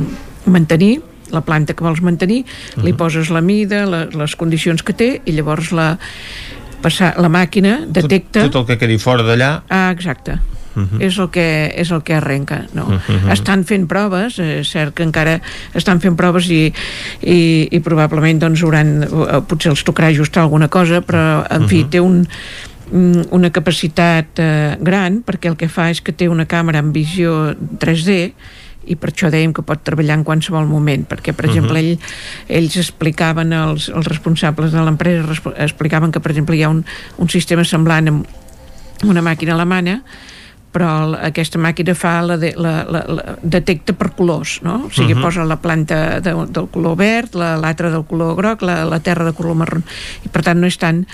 [SPEAKER 25] mantenir, la planta que vols mantenir, li poses la mida, la, les condicions que té i llavors la, passar, la màquina detecta...
[SPEAKER 1] Tot el que quedi fora d'allà
[SPEAKER 25] Ah, exacte.
[SPEAKER 1] Mhm.
[SPEAKER 25] és, el que, és el que arrenca no?
[SPEAKER 1] Mhm.
[SPEAKER 25] estan fent proves és cert que encara estan fent proves i, i, i probablement doncs hauran, eh, potser els tocarà ajustar alguna cosa però en fi
[SPEAKER 1] Mhm.
[SPEAKER 25] té un mm, una capacitat eh, gran perquè el que fa és que té una càmera amb visió 3D i per això dèiem que pot treballar en qualsevol moment perquè per
[SPEAKER 1] Mhm.
[SPEAKER 25] exemple ell, ells explicaven els, els responsables de l'empresa explicaven que per exemple hi ha un, un sistema semblant amb una màquina alemana però aquesta màquina fa la, de, la, la, la detecta per colors no? o sigui,
[SPEAKER 1] Mhm.
[SPEAKER 25] posa la planta de, del color verd la- l'altra del color groc la, la terra de color marró i per tant no és tan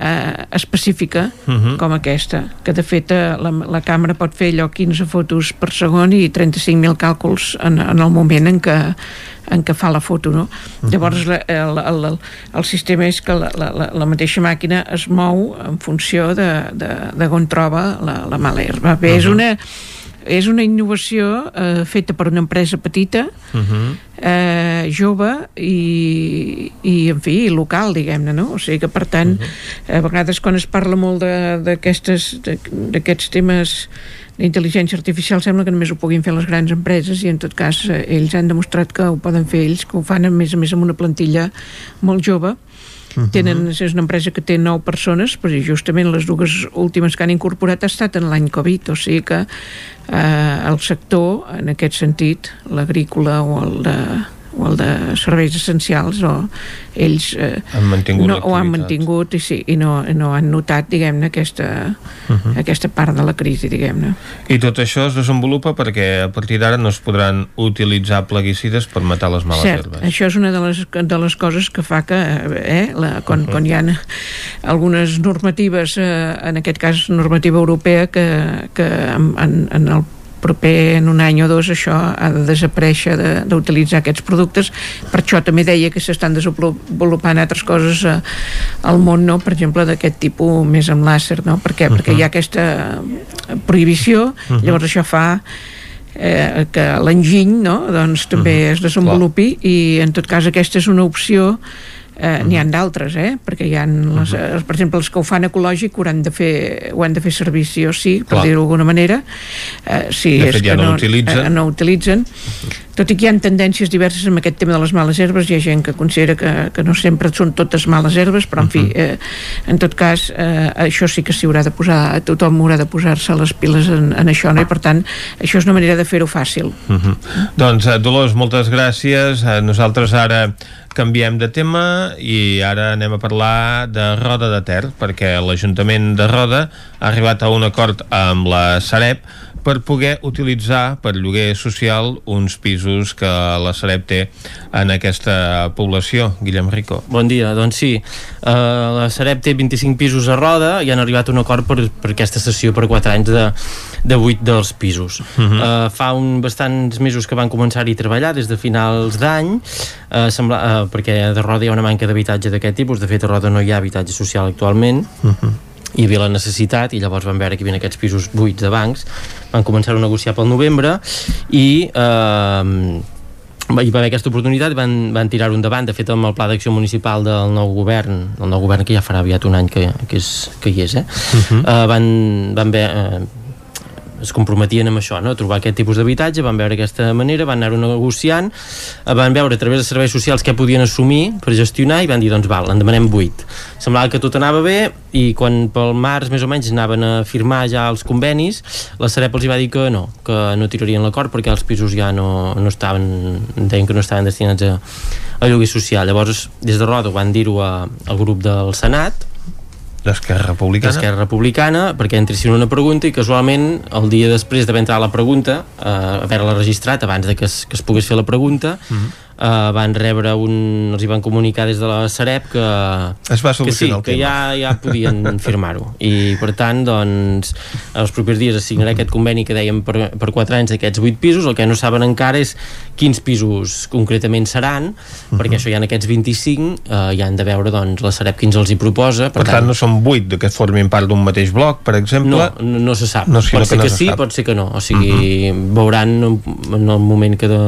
[SPEAKER 25] eh, específica
[SPEAKER 1] Mhm.
[SPEAKER 25] com aquesta que de fet eh, la, la càmera pot fer allò 15 fotos per segon i 35.000 càlculs en, en el moment en què en què fa la foto, no? Llavors la, el, el, el, el sistema és que la, la, la- mateixa màquina es mou en funció de, de, de on troba la, la mala herba. Bé, és
[SPEAKER 1] Mhm.
[SPEAKER 25] una és una innovació eh, feta per una empresa petita
[SPEAKER 1] Mhm.
[SPEAKER 25] eh, jove i, i en fi, local diguem-ne, no? O sigui que per tant a vegades quan es parla molt d'aquests temes d'intel·ligència artificial sembla que només ho puguin fer les grans empreses i en tot cas eh, ells han demostrat que ho poden fer ells, que ho fan a més a més amb una plantilla molt jove tenen, és una empresa que té 9 persones però justament les dues últimes que han incorporat ha estat en l'any Covid o sigui que eh, el sector en aquest sentit, l'agrícola o el de o el de serveis essencials o ells eh,
[SPEAKER 1] Han mantingut
[SPEAKER 25] no, ho han mantingut i, sí, i no, no han notat diguem-ne aquesta,
[SPEAKER 1] Mhm.
[SPEAKER 25] aquesta part de la crisi diguem-ne
[SPEAKER 1] I tot això es desenvolupa perquè a partir d'ara no es podran utilitzar plaguicides per matar les males
[SPEAKER 25] Cert,
[SPEAKER 1] herbes.
[SPEAKER 25] això és una de les, de les coses que fa que eh, la, quan, quan hi ha algunes normatives, eh, en aquest cas normativa europea, que, que en, en el proper en un any o dos això ha de desaparèixer de- d'utilitzar aquests productes per això també deia que s'estan desenvolupant altres coses eh, al món no? per exemple d'aquest tipus més amb làser no? per què? perquè hi ha aquesta prohibició
[SPEAKER 1] Mhm.
[SPEAKER 25] llavors això fa eh, que l'enginy no? doncs també es desenvolupi i en tot cas aquesta és una opció eh, n'hi han d'altres, eh? perquè hi ha les, eh, per exemple els que ho fan ecològic ho han de fer, ho han de fer servir sí o sí per dir-ho d'alguna manera eh, si
[SPEAKER 1] De
[SPEAKER 25] és
[SPEAKER 1] fet, ja
[SPEAKER 25] que
[SPEAKER 1] no utilitzen.
[SPEAKER 25] eh, no utilitzen tot i que hi ha tendències diverses amb aquest tema de les males herbes hi ha gent que considera que, que no sempre són totes males herbes però en fi, eh, en tot cas eh, això sí que s'hi haurà de posar tothom haurà de posar-se les piles en, en això no? i per tant això és una manera de fer-ho fàcil
[SPEAKER 1] Mhm. Doncs, eh, Dolors, moltes gràcies. Eh, nosaltres ara canviem de tema i ara anem a parlar de Roda de Ter, perquè l'Ajuntament de Roda ha arribat a un acord amb la Sareb per poder utilitzar per lloguer social uns pisos que la Sareb té en aquesta població. Guillem Rico.
[SPEAKER 26] Bon dia, doncs sí. Uh, la Sareb té 25 pisos a Roda i han arribat a un acord per, per aquesta sessió per 4 anys de, de 8 dels pisos. Uh
[SPEAKER 1] Mhm.
[SPEAKER 26] -huh. uh, fa un bastants mesos que van començar-hi a treballar, des de finals d'any, uh, sembla, uh, perquè a Roda hi ha una manca d'habitatge d'aquest tipus. De fet, a Roda no hi ha habitatge social actualment. Uh -huh hi havia la necessitat i llavors van veure que hi havia aquests pisos buits de bancs van començar a negociar pel novembre i eh, hi va haver aquesta oportunitat van, van tirar-ho endavant de fet amb el pla d'acció municipal del nou govern el nou govern que ja farà aviat un any que, que, és, que hi és eh? Uh -huh. uh, van, van ver, eh, es comprometien amb això, no? a trobar aquest tipus d'habitatge, van veure aquesta manera, van anar-ho negociant, eh, van veure a través de serveis socials què podien assumir per gestionar i van dir, doncs val, en demanem 8. Semblava que tot anava bé i quan pel març més o menys anaven a firmar ja els convenis, la Sareb els va dir que no, que no tirarien l'acord perquè els pisos ja no, no estaven, deien que no estaven destinats a, a lloguer social. Llavors, des de Roda van dir-ho al grup del Senat,
[SPEAKER 1] D'Esquerra Republicana?
[SPEAKER 26] d'Esquerra Republicana perquè entressin una pregunta i casualment el dia després d'haver entrat la pregunta eh, haver-la registrat abans de que es, que es pogués fer la pregunta
[SPEAKER 1] Mhm.
[SPEAKER 26] Eh, van rebre un... els hi van comunicar des de la Sareb que,
[SPEAKER 1] es va
[SPEAKER 26] que sí, que ja, ja podien firmar-ho i per tant doncs els propers dies es signarà aquest conveni que dèiem per, per 4 anys d'aquests 8 pisos el que no saben encara és quins pisos concretament seran perquè això ja en aquests 25 eh, ja han de veure doncs la Sareb quins els hi proposa
[SPEAKER 1] Per tant, no són 8 que formin part d'un mateix bloc, per exemple?
[SPEAKER 26] no, no, no se sap.
[SPEAKER 1] No,
[SPEAKER 26] pot ser
[SPEAKER 1] que
[SPEAKER 26] que,
[SPEAKER 1] no se
[SPEAKER 26] sí,
[SPEAKER 1] sap.
[SPEAKER 26] pot ser que no. O sigui, veuran en, en el moment que, de,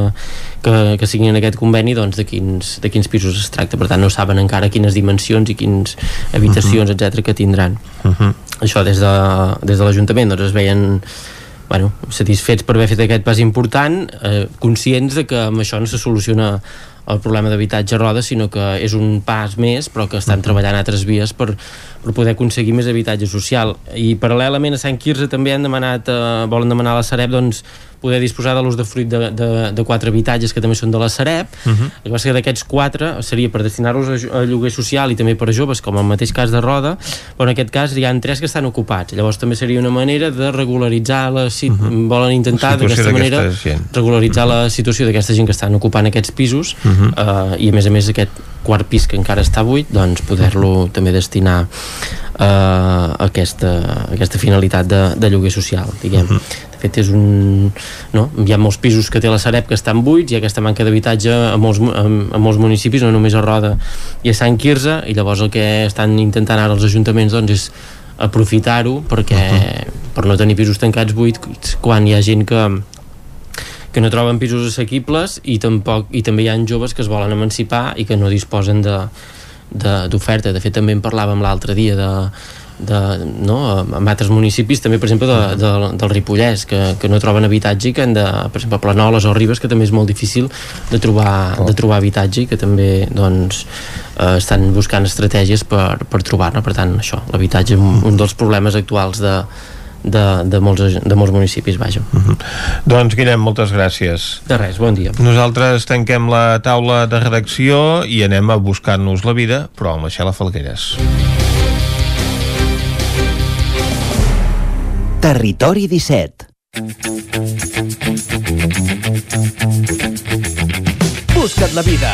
[SPEAKER 26] que, que signin aquest conveni doncs, de, quins, de quins pisos es tracta. Per tant, no saben encara quines dimensions i quines habitacions, uh etc que tindran.
[SPEAKER 1] Uh -huh.
[SPEAKER 26] Això des de, des de l'Ajuntament doncs, es veien bueno, satisfets per haver fet aquest pas important, eh, conscients de que amb això no se soluciona el problema d'habitatge roda, sinó que és un pas més, però que estan treballant altres vies per, per poder aconseguir més habitatge social. I paral·lelament a Sant Quirze també han demanat, eh, volen demanar a la Sareb doncs, poder disposar de l'ús de fruit de, de, de quatre habitatges que també són de la Sareb. Uh -huh. El que passa que d'aquests quatre seria per destinar-los a, a lloguer social i també per a joves, com el mateix cas de Roda, però en aquest cas hi ha tres que estan ocupats. Llavors també seria una manera de regularitzar la... Si uh -huh. Volen intentar d'aquesta manera
[SPEAKER 1] d'aquesta gent.
[SPEAKER 26] regularitzar la situació d'aquesta gent que estan ocupant aquests pisos uh
[SPEAKER 1] Mhm.
[SPEAKER 26] -huh. eh, i a més a més aquest quart pis que encara està buit doncs poder-lo també destinar eh, a aquesta, a aquesta finalitat de, de lloguer social diguem. Uh -huh. de fet és un no? hi ha molts pisos que té la Sareb que estan buits ha aquesta manca d'habitatge a, molts, a, a molts municipis, no només a Roda i a Sant Quirze i llavors el que estan intentant ara els ajuntaments doncs és aprofitar-ho perquè uh -huh. per no tenir pisos tancats buits quan hi ha gent que que no troben pisos assequibles i, tampoc, i també hi ha joves que es volen emancipar i que no disposen de- de- d'oferta. De, de fet, també en parlàvem l'altre dia de, de, no, en altres municipis també per exemple de, de, del Ripollès que, que no troben habitatge i que han de, per exemple a Planoles o Ribes que també és molt difícil de trobar, de trobar habitatge i que també doncs, eh, estan buscant estratègies per, per trobar-ne per tant això, l'habitatge és un, un dels problemes actuals de, de, de, molts, de molts municipis vaja.
[SPEAKER 1] Doncs, Guillem, moltes gràcies.
[SPEAKER 26] De res, bon dia.
[SPEAKER 1] Nosaltres tanquem la taula de redacció i anem a buscar-nos la vida, però amb la Xela Falgueres.
[SPEAKER 27] Territori 17.
[SPEAKER 28] Busca't la vida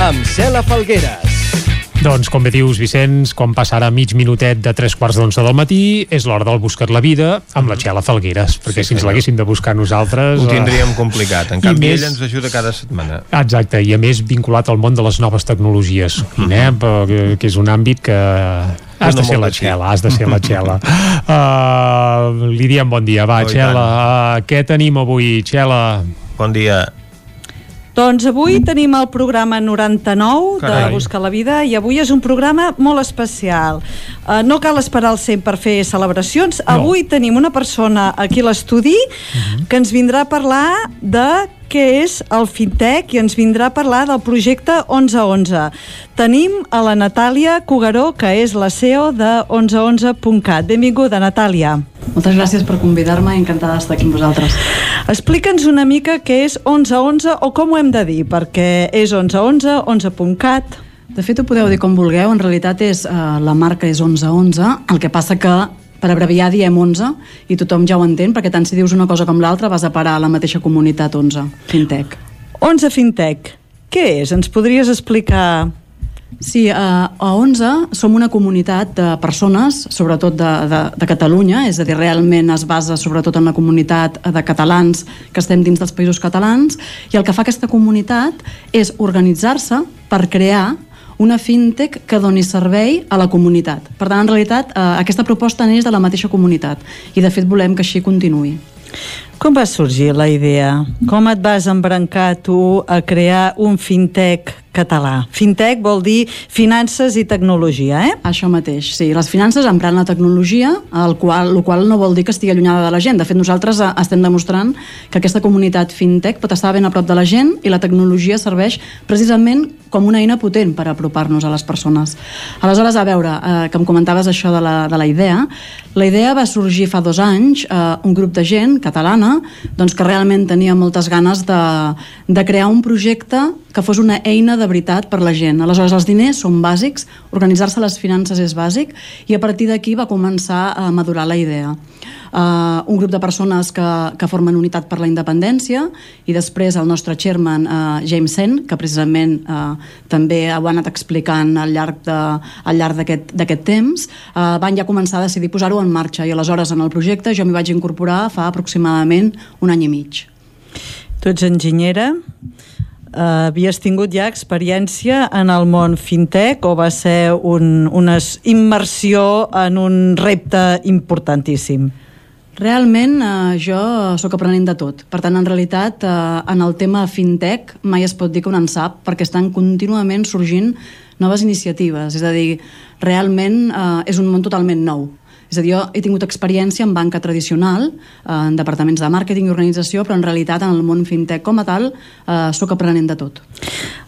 [SPEAKER 28] amb Cela Falgueres.
[SPEAKER 3] Doncs, com bé dius, Vicenç, quan passa ara mig minutet de tres quarts d'onze del matí, és l'hora del Buscat la Vida amb la Txela Falgueres, perquè
[SPEAKER 1] Sí,
[SPEAKER 3] si ens l'haguéssim de buscar nosaltres...
[SPEAKER 1] Ho
[SPEAKER 3] eh,
[SPEAKER 1] tindríem complicat. En canvi,
[SPEAKER 3] més-
[SPEAKER 1] ell ens ajuda cada setmana.
[SPEAKER 3] Exacte, i a més vinculat al món de les noves tecnologies, eh? que, que és un àmbit que has de ser la. Txela, has de ser la Txela. Uh, li diem bon dia, va,
[SPEAKER 1] Oh,
[SPEAKER 3] Txela, uh, què tenim avui, Txela?
[SPEAKER 1] Bon dia.
[SPEAKER 29] Doncs avui tenim el programa 99
[SPEAKER 1] Carai.
[SPEAKER 29] de Buscar la Vida i avui és un programa molt especial. Uh, no cal esperar el 100 per fer celebracions. No. Avui tenim una persona aquí a l'estudi que ens vindrà a parlar de què és el Fintech i ens vindrà a parlar del projecte 1111. Tenim a la Natàlia Cugaró, que és la CEO de 1111.cat. Benvinguda, Natàlia.
[SPEAKER 30] Moltes gràcies per convidar-me, encantada d'estar aquí amb vosaltres.
[SPEAKER 29] Explica'ns una mica què és 1111 o com ho hem de dir, perquè és 1111, 11.cat...
[SPEAKER 30] De fet, ho podeu dir com vulgueu, en realitat és, eh, la marca és 1111, el que passa que per abreviar diem 11 i tothom ja ho entén, perquè tant si dius una cosa com l'altra vas a parar a la mateixa comunitat 11, Fintech.
[SPEAKER 29] 11 Fintech, què és? Ens podries explicar...
[SPEAKER 30] Sí, eh, a 11 som una comunitat de persones, sobretot de, de, de Catalunya, és a dir, realment es basa sobretot en la comunitat de catalans que estem dins dels països catalans, i el que fa aquesta comunitat és organitzar-se per crear una fintech que doni servei a la comunitat. Per tant, en realitat, eh, aquesta proposta neix de la mateixa comunitat i, de fet, volem que així continuï.
[SPEAKER 29] Com va sorgir la idea? Com et vas embrancar tu a crear un fintech català? Fintech vol dir finances i tecnologia, eh?
[SPEAKER 30] Això mateix, sí. Les finances emprant la tecnologia, el qual, el qual no vol dir que estigui allunyada de la gent. De fet, nosaltres eh, estem demostrant que aquesta comunitat fintech pot estar ben a prop de la gent i la tecnologia serveix precisament com una eina potent per apropar-nos a les persones. Aleshores, a veure, eh, que em comentaves això de la, de la idea, la idea va sorgir fa dos anys, eh, un grup de gent catalana doncs que realment tenia moltes ganes de, de crear un projecte que fos una eina de veritat per la gent. Aleshores, els diners són bàsics, organitzar-se les finances és bàsic, i a partir d'aquí va començar a madurar la idea. Uh, un grup de persones que, que formen Unitat per la Independència i després el nostre chairman uh, James Sen, que precisament uh, també ho ha anat explicant al llarg de, al llarg d'aquest temps, uh, van ja començar a decidir posar-ho en marxa i aleshores en el projecte jo m'hi vaig incorporar fa aproximadament un any i mig.
[SPEAKER 29] Tu ets enginyera, uh, havies tingut ja experiència en el món fintech o va ser un, una immersió en un repte importantíssim?
[SPEAKER 30] Realment eh, jo sóc aprenent de tot. Per tant, en realitat, eh, en el tema fintech mai es pot dir que un en sap perquè estan contínuament sorgint noves iniciatives. És a dir, realment eh, és un món totalment nou. És a dir, jo he tingut experiència en banca tradicional, eh, en departaments de màrqueting i organització, però en realitat en el món fintech com a tal eh, sóc aprenent de tot.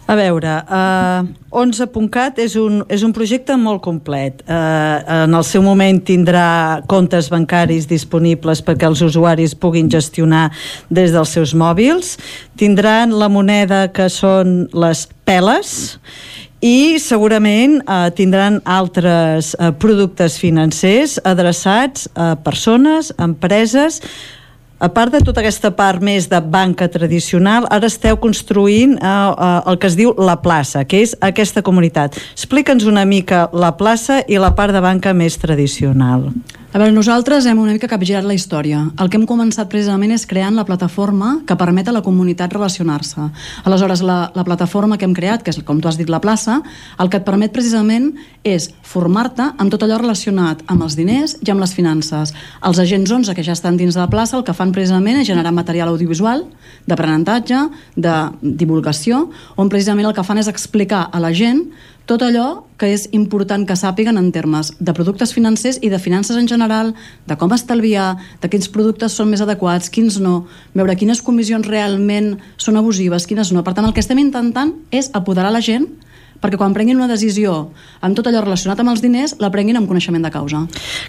[SPEAKER 29] A veure, uh, 11.cat és un, és un projecte molt complet. Uh, en el seu moment tindrà comptes bancaris disponibles perquè els usuaris puguin gestionar des dels seus mòbils. Tindran la moneda que són les peles i segurament eh, tindran altres eh, productes financers adreçats a persones, a empreses, a part de tota aquesta part més de banca tradicional, ara esteu construint eh, eh, el que es diu la plaça, que és aquesta comunitat. Explica'ns una mica la plaça i la part de banca més tradicional.
[SPEAKER 30] A veure, nosaltres hem una mica capgirat la història. El que hem començat precisament és creant la plataforma que permet a la comunitat relacionar-se. Aleshores, la, la plataforma que hem creat, que és com tu has dit la plaça, el que et permet precisament és formar-te amb tot allò relacionat amb els diners i amb les finances. Els agents 11 que ja estan dins de la plaça el que fan precisament és generar material audiovisual, d'aprenentatge, de divulgació, on precisament el que fan és explicar a la gent tot allò que és important que sàpiguen en termes de productes financers i de finances en general, de com estalviar, de quins productes són més adequats, quins no, veure quines comissions realment són abusives, quines no. Per tant, el que estem intentant és apoderar la gent perquè quan prenguin una decisió amb tot allò relacionat amb els diners, la prenguin amb coneixement de causa.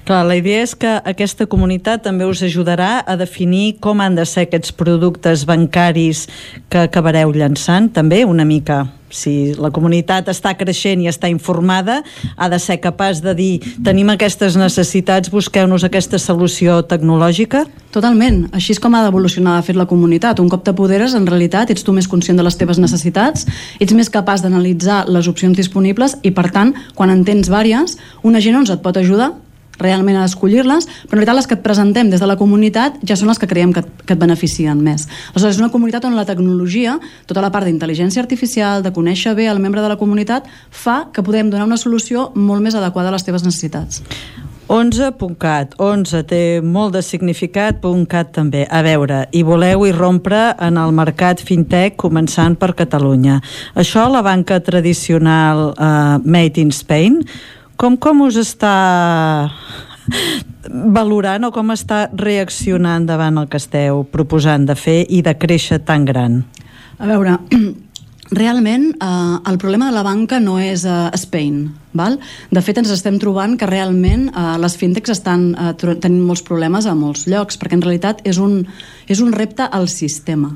[SPEAKER 29] Clar, la idea és que aquesta comunitat també us ajudarà a definir com han de ser aquests productes bancaris que acabareu llançant, també una mica si la comunitat està creixent i està informada, ha de ser capaç de dir tenim aquestes necessitats, busqueu-nos aquesta solució tecnològica?
[SPEAKER 30] Totalment. Així és com ha d'evolucionar de fet la comunitat. Un cop t'apoderes, en realitat, ets tu més conscient de les teves necessitats, ets més capaç d'analitzar les opcions disponibles i, per tant, quan en tens vàries, un agent ens et pot ajudar realment a escollir-les, però en realitat les que et presentem des de la comunitat ja són les que creiem que, que et beneficien més. Aleshores, és una comunitat on la tecnologia, tota la part d'intel·ligència artificial, de conèixer bé el membre de la comunitat, fa que podem donar una solució molt més adequada a les teves necessitats.
[SPEAKER 29] 11.cat, 11 té molt de significat, .cat també. A veure, i voleu irrompre en el mercat fintech començant per Catalunya. Això la banca tradicional uh, Made in Spain com, com us està valorant o com està reaccionant davant el que esteu proposant de fer i de créixer tan gran?
[SPEAKER 30] A veure, realment eh, el problema de la banca no és eh, Spain, val? De fet, ens estem trobant que realment eh, les fintechs estan eh, tenint molts problemes a molts llocs, perquè en realitat és un, és un repte al sistema.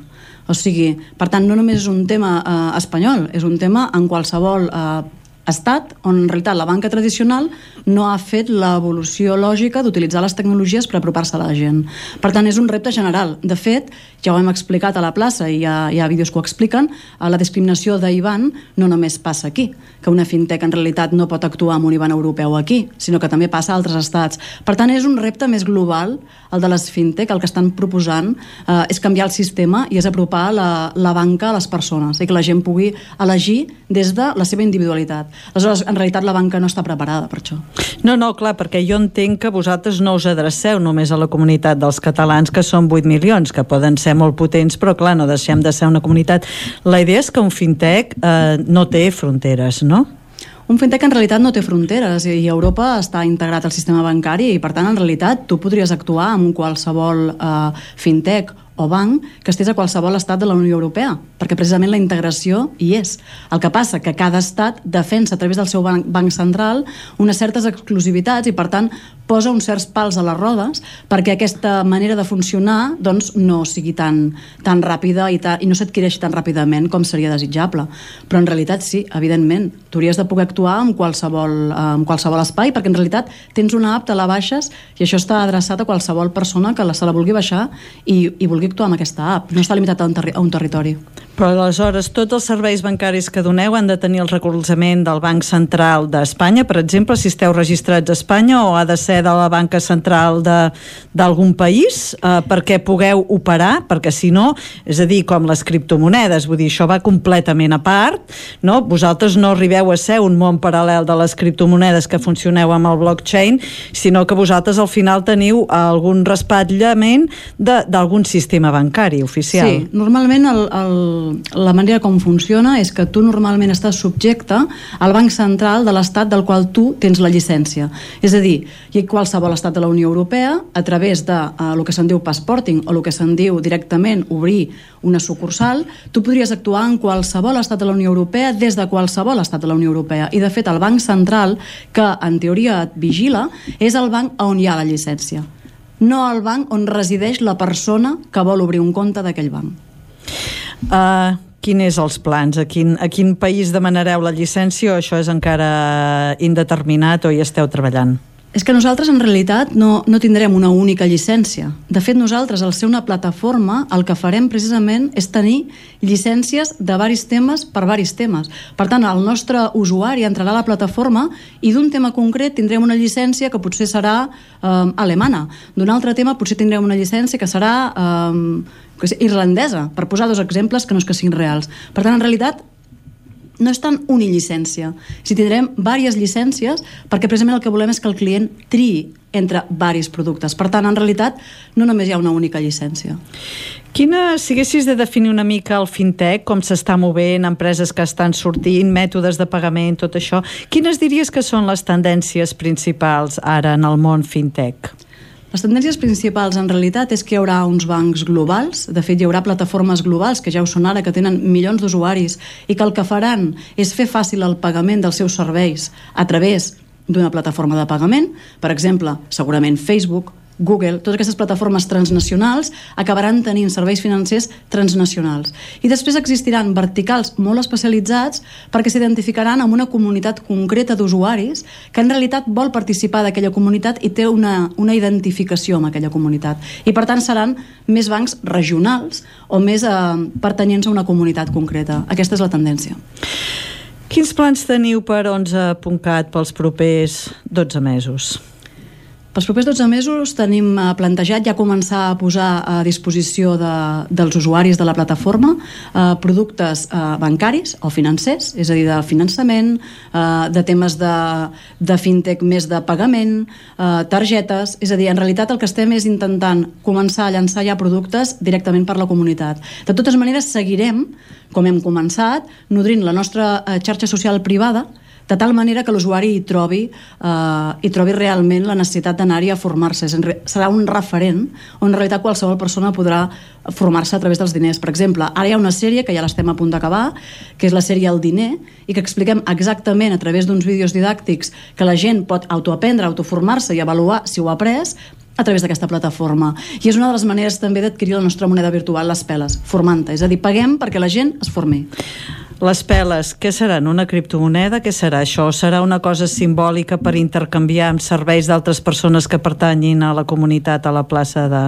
[SPEAKER 30] O sigui, per tant, no només és un tema eh, espanyol, és un tema en qualsevol eh, estat on en realitat la banca tradicional no ha fet l'evolució lògica d'utilitzar les tecnologies per apropar-se a la gent. Per tant, és un repte general. De fet, ja ho hem explicat a la plaça i hi ha, hi ha vídeos que ho expliquen, la discriminació d'IBAN no només passa aquí, que una fintech en realitat no pot actuar amb un IBAN europeu aquí, sinó que també passa a altres estats. Per tant, és un repte més global, el de les fintech, el que estan proposant eh, és canviar el sistema i és apropar la, la banca a les persones i que la gent pugui elegir des de la seva individualitat. Aleshores, en realitat la banca no està preparada per això.
[SPEAKER 29] No, no, clar, perquè jo entenc que vosaltres no us adreceu només a la comunitat dels catalans, que són 8 milions, que poden ser molt potents, però clar, no deixem de ser una comunitat. La idea és que un fintech eh, no té fronteres, no?
[SPEAKER 30] Un fintech en realitat no té fronteres i Europa està integrat al sistema bancari i per tant en realitat tu podries actuar amb qualsevol eh, fintech o banc que estés a qualsevol estat de la Unió Europea, perquè precisament la integració hi és. El que passa que cada estat defensa a través del seu banc, banc central unes certes exclusivitats i, per tant, posa uns certs pals a les rodes perquè aquesta manera de funcionar doncs, no sigui tan, tan ràpida i, ta, i no s'adquireixi tan ràpidament com seria desitjable. Però en realitat sí, evidentment, tu hauries de poder actuar en qualsevol, en qualsevol espai perquè en realitat tens una app, te la baixes i això està adreçat a qualsevol persona que la, se la vulgui baixar i, i vulgui actuar amb aquesta app. No està limitat a un, terri a un territori.
[SPEAKER 29] Però aleshores tots els serveis bancaris que doneu han de tenir el recolzament del Banc Central d'Espanya, per exemple, si esteu registrats a Espanya o ha de ser de la banca central d'algun país eh, perquè pugueu operar, perquè si no, és a dir, com les criptomonedes, vull dir, això va completament a part, no? Vosaltres no arribeu a ser un món paral·lel de les criptomonedes que funcioneu amb el blockchain, sinó que vosaltres al final teniu algun respatllament d'algun sistema bancari oficial.
[SPEAKER 30] Sí, normalment el, el la manera com funciona és que tu normalment estàs subjecte al Banc Central de l'estat del qual tu tens la llicència. És a dir, ha qualsevol estat de la Unió Europea, a través de uh, el que se'n diu passporting o el que se'n diu directament obrir una sucursal, tu podries actuar en qualsevol estat de la Unió Europea des de qualsevol estat de la Unió Europea. I, de fet, el Banc Central, que en teoria et vigila, és el banc on hi ha la llicència no el banc on resideix la persona que vol obrir un compte d'aquell banc.
[SPEAKER 29] Uh, quin és els plans? A quin, a quin país demanareu la llicència o això és encara indeterminat o hi esteu treballant?
[SPEAKER 30] És que nosaltres en realitat no, no tindrem una única llicència. De fet, nosaltres, al ser una plataforma, el que farem precisament és tenir llicències de varis temes per varis temes. Per tant, el nostre usuari entrarà a la plataforma i d'un tema concret tindrem una llicència que potser serà eh, alemana. D'un altre tema potser tindrem una llicència que serà eh, que és irlandesa, per posar dos exemples que no és que siguin reals. Per tant, en realitat, no és tant unillicència. Si tindrem diverses llicències, perquè precisament el que volem és que el client triï entre varis productes. Per tant, en realitat, no només hi ha una única llicència.
[SPEAKER 29] Quina, si haguessis de definir una mica el fintech, com s'està movent, empreses que estan sortint, mètodes de pagament, tot això, quines diries que són les tendències principals ara en el món fintech?
[SPEAKER 30] Les tendències principals en realitat és que hi haurà uns bancs globals, de fet hi haurà plataformes globals que ja ho són ara, que tenen milions d'usuaris i que el que faran és fer fàcil el pagament dels seus serveis a través d'una plataforma de pagament, per exemple, segurament Facebook, Google, totes aquestes plataformes transnacionals acabaran tenint serveis financers transnacionals. I després existiran verticals molt especialitzats perquè s'identificaran amb una comunitat concreta d'usuaris que en realitat vol participar d'aquella comunitat i té una, una identificació amb aquella comunitat. I per tant seran més bancs regionals o més eh, pertanyents a una comunitat concreta. Aquesta és la tendència.
[SPEAKER 29] Quins plans teniu per 11.cat pels propers 12 mesos?
[SPEAKER 30] Pels propers 12 mesos tenim eh, plantejat ja començar a posar a disposició de, dels usuaris de la plataforma eh, productes eh, bancaris o financers, és a dir, de finançament, eh, de temes de, de fintech més de pagament, eh, targetes, és a dir, en realitat el que estem és intentant començar a llançar ja productes directament per la comunitat. De totes maneres, seguirem, com hem començat, nodrint la nostra eh, xarxa social privada, de tal manera que l'usuari hi trobi, eh, hi trobi realment la necessitat d'anar-hi a formar-se. Serà un referent on en realitat qualsevol persona podrà formar-se a través dels diners. Per exemple, ara hi ha una sèrie que ja l'estem a punt d'acabar, que és la sèrie El diner, i que expliquem exactament a través d'uns vídeos didàctics que la gent pot autoaprendre, autoformar-se i avaluar si ho ha après a través d'aquesta plataforma. I és una de les maneres també d'adquirir la nostra moneda virtual, les peles, formant-te. És a dir, paguem perquè la gent es formi.
[SPEAKER 29] Les peles, què seran? Una criptomoneda? Què serà això? Serà una cosa simbòlica per intercanviar amb serveis d'altres persones que pertanyin a la comunitat a la plaça de...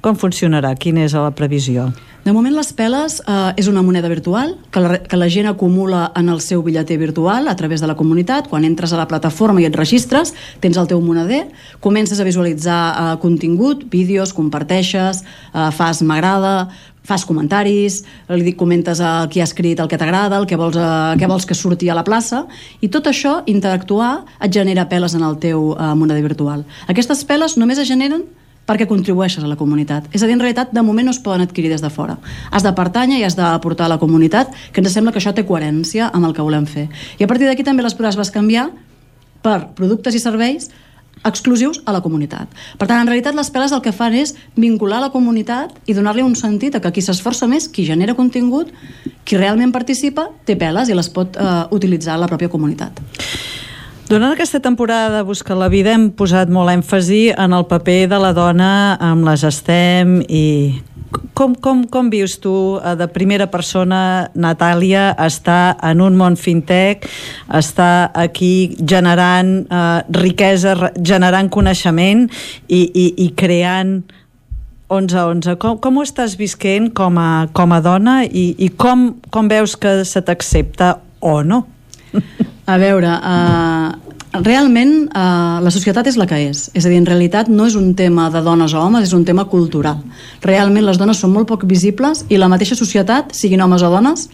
[SPEAKER 29] Com funcionarà? Quina és la previsió?
[SPEAKER 30] De moment les peles eh, és una moneda virtual que la, que la gent acumula en el seu bitlleter virtual a través de la comunitat. Quan entres a la plataforma i et registres, tens el teu moneder, comences a visualitzar eh, contingut, vídeos, comparteixes, eh, fas m'agrada, fas comentaris, li dic, comentes a qui ha escrit el que t'agrada, el que vols, a, què vols que surti a la plaça, i tot això, interactuar, et genera peles en el teu uh, moneder virtual. Aquestes peles només es generen perquè contribueixes a la comunitat. És a dir, en realitat, de moment no es poden adquirir des de fora. Has de pertànyer i has d'aportar a la comunitat, que ens sembla que això té coherència amb el que volem fer. I a partir d'aquí també les podràs canviar per productes i serveis exclusius a la comunitat. Per tant, en realitat les peles el que fan és vincular la comunitat i donar-li un sentit a que qui s'esforça més, qui genera contingut, qui realment participa, té peles i les pot eh, utilitzar la pròpia comunitat.
[SPEAKER 29] Durant aquesta temporada de Busca la Vida hem posat molt èmfasi en el paper de la dona amb les STEM i com, com, com vius tu eh, de primera persona, Natàlia, estar en un món fintech, estar aquí generant eh, riquesa, generant coneixement i, i, i creant 11-11. Com, com ho estàs visquent com a, com a dona i, i com, com veus que se t'accepta o no?
[SPEAKER 30] A veure, uh, realment uh, la societat és la que és. És a dir, en realitat no és un tema de dones o homes, és un tema cultural. Realment les dones són molt poc visibles i la mateixa societat, siguin homes o dones,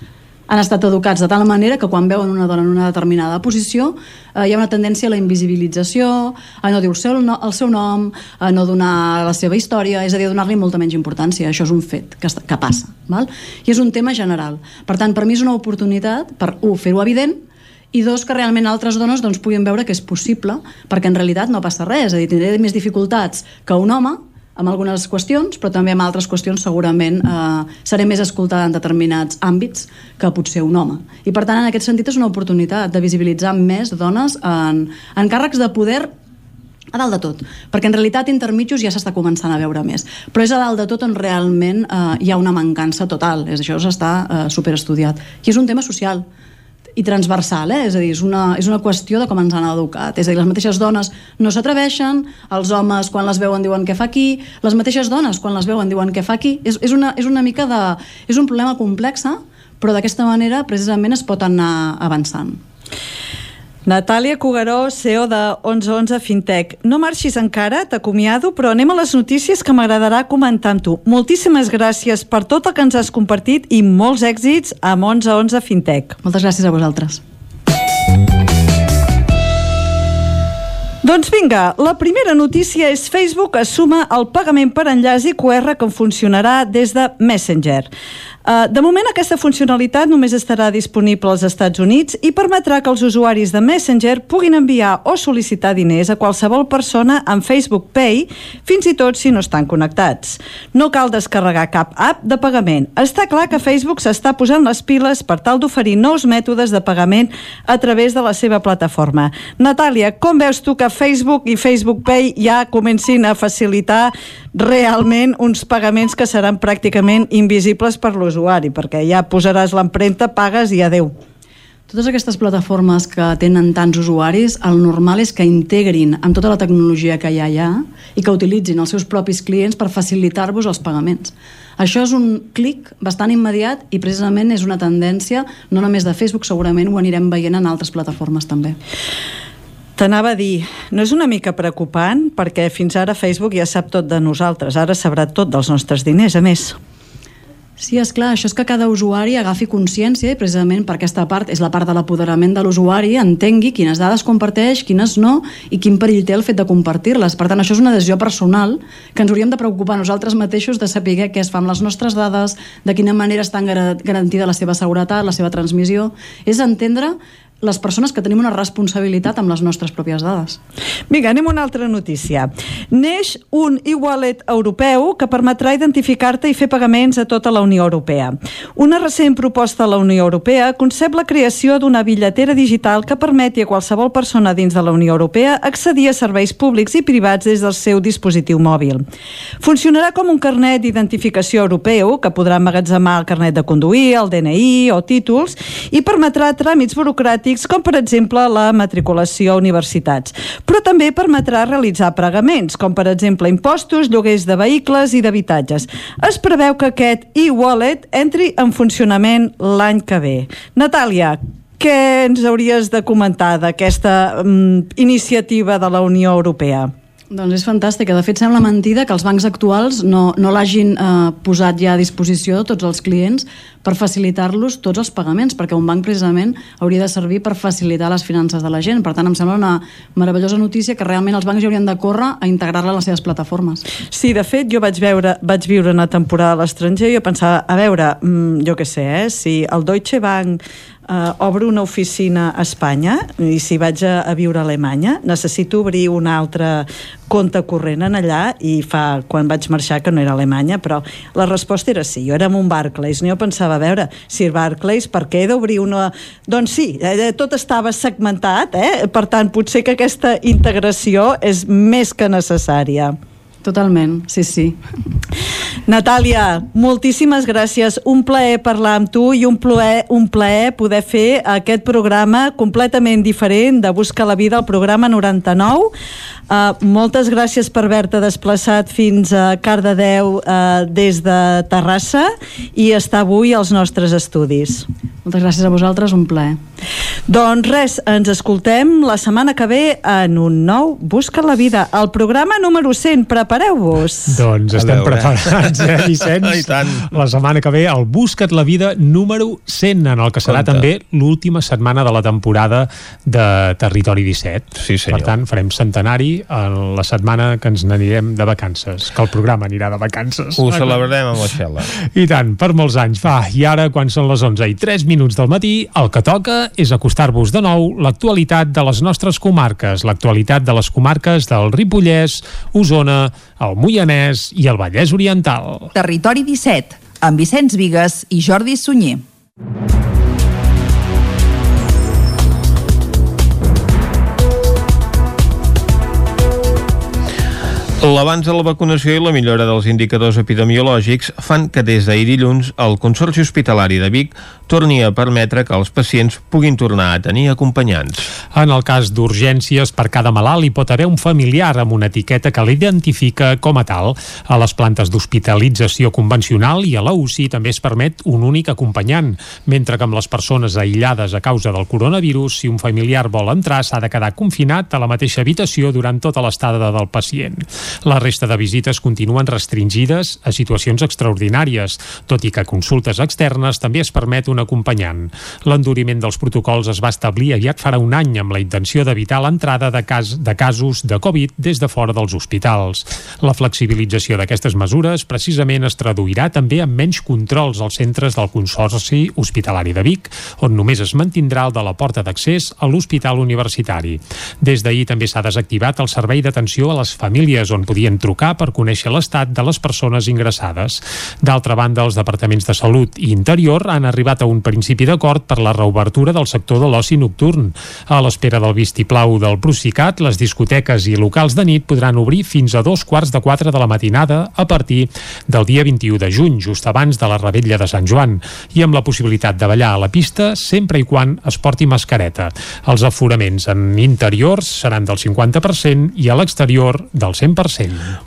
[SPEAKER 30] han estat educats de tal manera que quan veuen una dona en una determinada posició eh, hi ha una tendència a la invisibilització, a no dir el seu, no, el seu nom, a no donar la seva història, és a dir, donar-li molta menys importància. Això és un fet que, que passa. Val? I és un tema general. Per tant, per mi és una oportunitat per, un, fer-ho evident, i dos, que realment altres dones doncs, puguin veure que és possible, perquè en realitat no passa res, és a dir, tindré més dificultats que un home, amb algunes qüestions, però també amb altres qüestions segurament eh, seré més escoltada en determinats àmbits que potser un home. I per tant, en aquest sentit, és una oportunitat de visibilitzar més dones en, en càrrecs de poder a dalt de tot, perquè en realitat intermitjos ja s'està començant a veure més, però és a dalt de tot on realment eh, hi ha una mancança total, és això s'està eh, superestudiat, i és un tema social, i transversal, eh? és a dir, és una, és una qüestió de com ens han educat. És a dir, les mateixes dones no s'atreveixen, els homes quan les veuen diuen què fa aquí, les mateixes dones quan les veuen diuen què fa aquí. És, és, una, és una mica de... és un problema complex, però d'aquesta manera precisament es pot anar avançant.
[SPEAKER 29] Natàlia Cugaró, CEO de 1111 Fintech. No marxis encara, t'acomiado, però anem a les notícies que m'agradarà comentar amb tu. Moltíssimes gràcies per tot el que ens has compartit i molts èxits amb 1111 Fintech.
[SPEAKER 30] Moltes gràcies a vosaltres.
[SPEAKER 29] Doncs vinga, la primera notícia és Facebook assuma el pagament per enllaç i QR que funcionarà des de Messenger. Uh, de moment aquesta funcionalitat només estarà disponible als Estats Units i permetrà que els usuaris de Messenger puguin enviar o sol·licitar diners a qualsevol persona amb Facebook Pay, fins i tot si no estan connectats. No cal descarregar cap app de pagament. Està clar que Facebook s'està posant les piles per tal d'oferir nous mètodes de pagament a través de la seva plataforma. Natàlia, com veus tu que Facebook i Facebook Pay ja comencin a facilitar realment uns pagaments que seran pràcticament invisibles per l'usuari, perquè ja posaràs l'empremta, pagues i adeu.
[SPEAKER 30] Totes aquestes plataformes que tenen tants usuaris, el normal és que integrin amb tota la tecnologia que hi ha allà i que utilitzin els seus propis clients per facilitar-vos els pagaments. Això és un clic bastant immediat i precisament és una tendència no només de Facebook, segurament ho anirem veient en altres plataformes també.
[SPEAKER 29] T'anava a dir, no és una mica preocupant? Perquè fins ara Facebook ja sap tot de nosaltres, ara sabrà tot dels nostres diners, a més.
[SPEAKER 30] Sí, és clar, això és que cada usuari agafi consciència i precisament per aquesta part és la part de l'apoderament de l'usuari, entengui quines dades comparteix, quines no i quin perill té el fet de compartir-les. Per tant, això és una decisió personal que ens hauríem de preocupar nosaltres mateixos de saber què es fa amb les nostres dades, de quina manera estan garantida la seva seguretat, la seva transmissió. És entendre les persones que tenim una responsabilitat amb les nostres pròpies dades.
[SPEAKER 29] Vinga, anem a una altra notícia. Neix un e-wallet europeu que permetrà identificar-te i fer pagaments a tota la Unió Europea. Una recent proposta de la Unió Europea concep la creació d'una bitlletera digital que permeti a qualsevol persona dins de la Unió Europea accedir a serveis públics i privats des del seu dispositiu mòbil. Funcionarà com un carnet d'identificació europeu que podrà emmagatzemar el carnet de conduir, el DNI o títols i permetrà tràmits burocràtics informàtics, com per exemple la matriculació a universitats. Però també permetrà realitzar pagaments, com per exemple impostos, lloguers de vehicles i d'habitatges. Es preveu que aquest e-wallet entri en funcionament l'any que ve. Natàlia, què ens hauries de comentar d'aquesta mm, iniciativa de la Unió Europea?
[SPEAKER 30] Doncs és fantàstica. De fet, sembla mentida que els bancs actuals no, no l'hagin eh, posat ja a disposició de tots els clients per facilitar-los tots els pagaments, perquè un banc precisament hauria de servir per facilitar les finances de la gent. Per tant, em sembla una meravellosa notícia que realment els bancs ja haurien de córrer a integrar-la a les seves plataformes.
[SPEAKER 29] Sí, de fet, jo vaig veure vaig viure una temporada a l'estranger i jo pensava, a veure, mm, jo què sé, eh, si el Deutsche Bank uh, obro una oficina a Espanya i si vaig a, a viure a Alemanya necessito obrir un altre compte corrent en allà i fa quan vaig marxar que no era Alemanya però la resposta era sí, jo era amb un Barclays. No jo pensava, a veure, si Barclays per què he d'obrir una... doncs sí eh, tot estava segmentat eh? per tant potser que aquesta integració és més que necessària
[SPEAKER 30] Totalment, sí, sí.
[SPEAKER 29] Natàlia, moltíssimes gràcies. Un plaer parlar amb tu i un plaer, un plaer poder fer aquest programa completament diferent de Busca la Vida, el programa 99. Uh, moltes gràcies per haver-te desplaçat fins a Cardedeu uh, des de Terrassa i estar avui als nostres estudis.
[SPEAKER 30] Moltes gràcies a vosaltres, un plaer.
[SPEAKER 29] Doncs res, ens escoltem la setmana que ve en un nou Busca la Vida, el programa número 100. Prepareu-vos.
[SPEAKER 3] Doncs estem preparats, eh, Vicenç?
[SPEAKER 1] I tant.
[SPEAKER 3] La setmana que ve, el Busca't la Vida número 100, en el que serà
[SPEAKER 1] Compte.
[SPEAKER 3] també l'última setmana de la temporada de Territori 17.
[SPEAKER 1] Sí, senyor.
[SPEAKER 3] Per tant, farem centenari en la setmana que ens n'anirem de vacances, que el programa anirà de vacances.
[SPEAKER 1] Ho celebrarem amb la Xela.
[SPEAKER 3] I tant, per molts anys. Va, i ara, quan són les 11 i 3 minuts del matí, el que toca és acostar-vos de nou l'actualitat de les nostres comarques, l'actualitat de les comarques del Ripollès, Osona, el Moianès i el Vallès Oriental.
[SPEAKER 31] Territori 17, amb Vicenç Vigues i Jordi Sunyer.
[SPEAKER 1] L'avanç de la vacunació i la millora dels indicadors epidemiològics fan que des d'ahir dilluns el Consorci Hospitalari de Vic torni a permetre que els pacients puguin tornar a tenir acompanyants.
[SPEAKER 3] En el cas d'urgències, per cada malalt hi pot haver un familiar amb una etiqueta que l'identifica com a tal. A les plantes d'hospitalització convencional i a la UCI també es permet un únic acompanyant, mentre que amb les persones aïllades a causa del coronavirus, si un familiar vol entrar, s'ha de quedar confinat a la mateixa habitació durant tota l'estada del pacient. La resta de visites continuen restringides a situacions extraordinàries, tot i que a consultes externes també es permet un acompanyant. L'enduriment dels protocols es va establir aviat farà un any amb la intenció d'evitar l'entrada de, cas, de casos de Covid des de fora dels hospitals. La flexibilització d'aquestes mesures precisament es traduirà també en menys controls als centres del Consorci Hospitalari de Vic, on només es mantindrà el de la porta d'accés a l'Hospital Universitari. Des d'ahir també s'ha desactivat el servei d'atenció a les famílies on podien trucar per conèixer l'estat de les persones ingressades. D'altra banda, els departaments de Salut i Interior han arribat a un principi d'acord per la reobertura del sector de l'oci nocturn. A l'espera del vistiplau del Procicat, les discoteques i locals de nit podran obrir fins a dos quarts de quatre de la matinada a partir del dia 21 de juny, just abans de la rebetlla de Sant Joan, i amb la possibilitat de ballar a la pista sempre i quan es porti mascareta. Els aforaments en interiors seran del 50% i a l'exterior del 100%.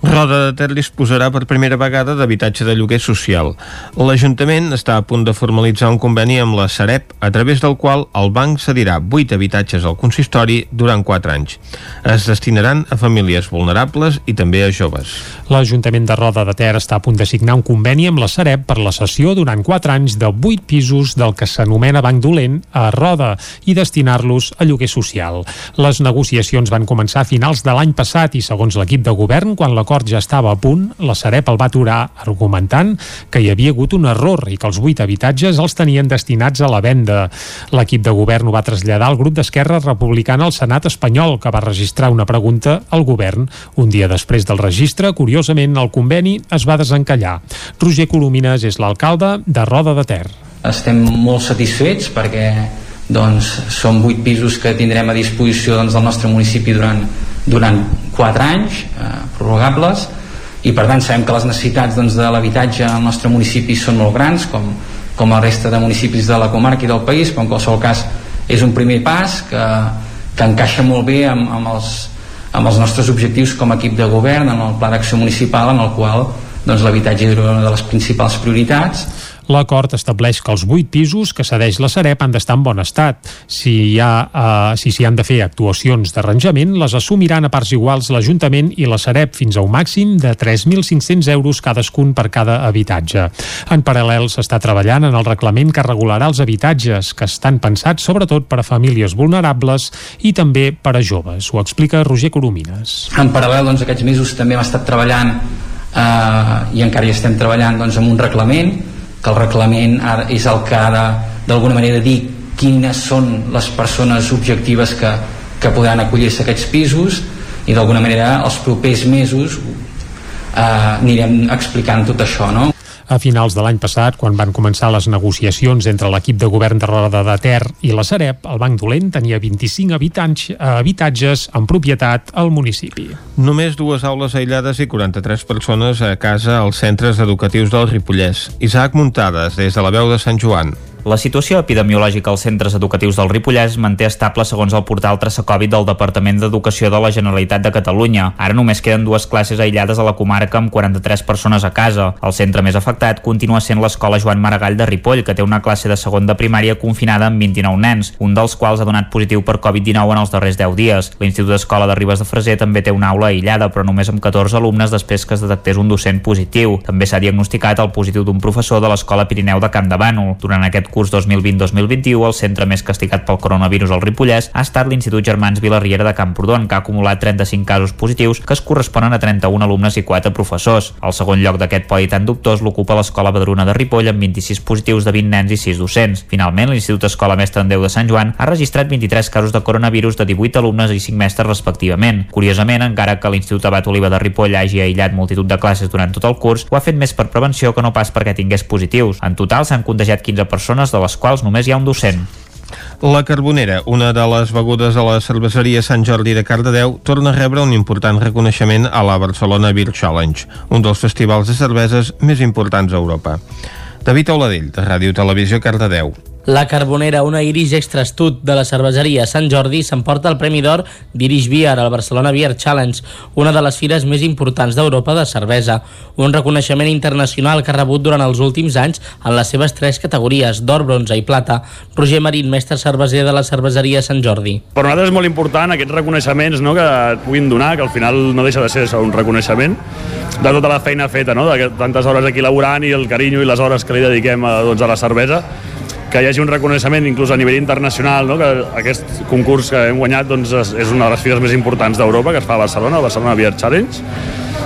[SPEAKER 1] Roda de Ter disposarà per primera vegada d'habitatge de lloguer social. L'Ajuntament està a punt de formalitzar un conveni amb la Sareb, a través del qual el banc cedirà 8 habitatges al consistori durant 4 anys. Es destinaran a famílies vulnerables i també a joves.
[SPEAKER 3] L'Ajuntament de Roda de Ter està a punt de signar un conveni amb la Sareb per la cessió durant 4 anys de 8 pisos del que s'anomena Banc Dolent a Roda i destinar-los a lloguer social. Les negociacions van començar a finals de l'any passat i segons l'equip de govern, quan l'acord ja estava a punt, la Sareb el va aturar argumentant que hi havia hagut un error i que els 8 habitatges els tenien destinats a la venda. L'equip de govern ho va traslladar al grup d'Esquerra Republicana al Senat espanyol, que va registrar una pregunta al govern. Un dia després del registre, curiosament, el conveni es va desencallar. Roger Colomines és l'alcalde de Roda de Ter.
[SPEAKER 19] Estem molt satisfets perquè doncs, són 8 pisos que tindrem a disposició doncs, del nostre municipi durant, durant 4 anys eh, prorrogables i per tant sabem que les necessitats doncs, de l'habitatge al nostre municipi són molt grans com, com la resta de municipis de la comarca i del país però en qualsevol cas és un primer pas que, que encaixa molt bé amb, amb, els, amb els nostres objectius com a equip de govern en el pla d'acció municipal en el qual doncs, l'habitatge era una de les principals prioritats
[SPEAKER 3] L'acord estableix que els 8 pisos que cedeix la Sareb han d'estar en bon estat. Si hi ha, eh, si s'hi han de fer actuacions d'arranjament, les assumiran a parts iguals l'Ajuntament i la Sareb fins a un màxim de 3.500 euros cadascun per cada habitatge. En paral·lel s'està treballant en el reglament que regularà els habitatges, que estan pensats sobretot per a famílies vulnerables i també per a joves. Ho explica Roger Coromines.
[SPEAKER 19] En paral·lel, doncs, aquests mesos també hem estat treballant eh, i encara hi estem treballant doncs, amb un reglament que el reglament és el que ha d'alguna manera dir quines són les persones objectives que, que podran acollir-se aquests pisos i d'alguna manera els propers mesos eh, anirem explicant tot això no?
[SPEAKER 3] A finals de l'any passat, quan van començar les negociacions entre l'equip de govern de Roda de Ter i la Sareb, el Banc Dolent tenia 25 habitatge, habitatges en propietat al municipi.
[SPEAKER 1] Només dues aules aïllades i 43 persones a casa als centres educatius del Ripollès. Isaac Muntades, des de la veu de Sant Joan.
[SPEAKER 5] La situació epidemiològica als centres educatius del Ripollès manté estable segons el portal Traçacovid del Departament d'Educació de la Generalitat de Catalunya. Ara només queden dues classes aïllades a la comarca amb 43 persones a casa. El centre més afectat continua sent l'escola Joan Maragall de Ripoll, que té una classe de segon de primària confinada amb 29 nens, un dels quals ha donat positiu per Covid-19 en els darrers 10 dies. L'Institut d'Escola de Ribes de Freser també té una aula aïllada, però només amb 14 alumnes després que es detectés un docent positiu. També s'ha diagnosticat el positiu d'un professor de l'Escola Pirineu de Camp de Bànol. Durant aquest curs 2020-2021, el centre més castigat pel coronavirus al Ripollès ha estat l'Institut Germans Vilarriera de Camprodon, que ha acumulat 35 casos positius que es corresponen a 31 alumnes i 4 professors. El segon lloc d'aquest podi tan dubtós l'ocupa l'Escola Badruna de Ripoll amb 26 positius de 20 nens i 6 docents. Finalment, l'Institut Escola Mestre en Déu de Sant Joan ha registrat 23 casos de coronavirus de 18 alumnes i 5 mestres respectivament. Curiosament, encara que l'Institut Abat Oliva de Ripoll hagi aïllat multitud de classes durant tot el curs, ho ha fet més per prevenció que no pas perquè tingués positius. En total s'han contagiat 15 persones, de les quals només hi ha un docent.
[SPEAKER 1] La Carbonera, una de les begudes a la cerveseria Sant Jordi de Cardedeu, torna a rebre un important reconeixement a la Barcelona Beer Challenge, un dels festivals de cerveses més importants a Europa. David Auladell, de Ràdio Televisió Cardedeu.
[SPEAKER 9] La Carbonera, una iris extra astut de la cerveseria Sant Jordi, s'emporta el Premi d'Or d'Irish Beer al Barcelona Beer Challenge, una de les fires més importants d'Europa de cervesa. Un reconeixement internacional que ha rebut durant els últims anys en les seves tres categories, d'or, bronze i plata. Roger Marín, mestre cerveser de la cerveseria Sant Jordi.
[SPEAKER 32] Per nosaltres és molt important aquests reconeixements no, que et puguin donar, que al final no deixa de ser un reconeixement de tota la feina feta, no? de tantes hores aquí laborant i el carinyo i les hores que li dediquem a, doncs, a la cervesa que hi hagi un reconeixement inclús a nivell internacional, no? que aquest concurs que hem guanyat doncs, és una de les fires més importants d'Europa que es fa a Barcelona, el Barcelona Beer Challenge,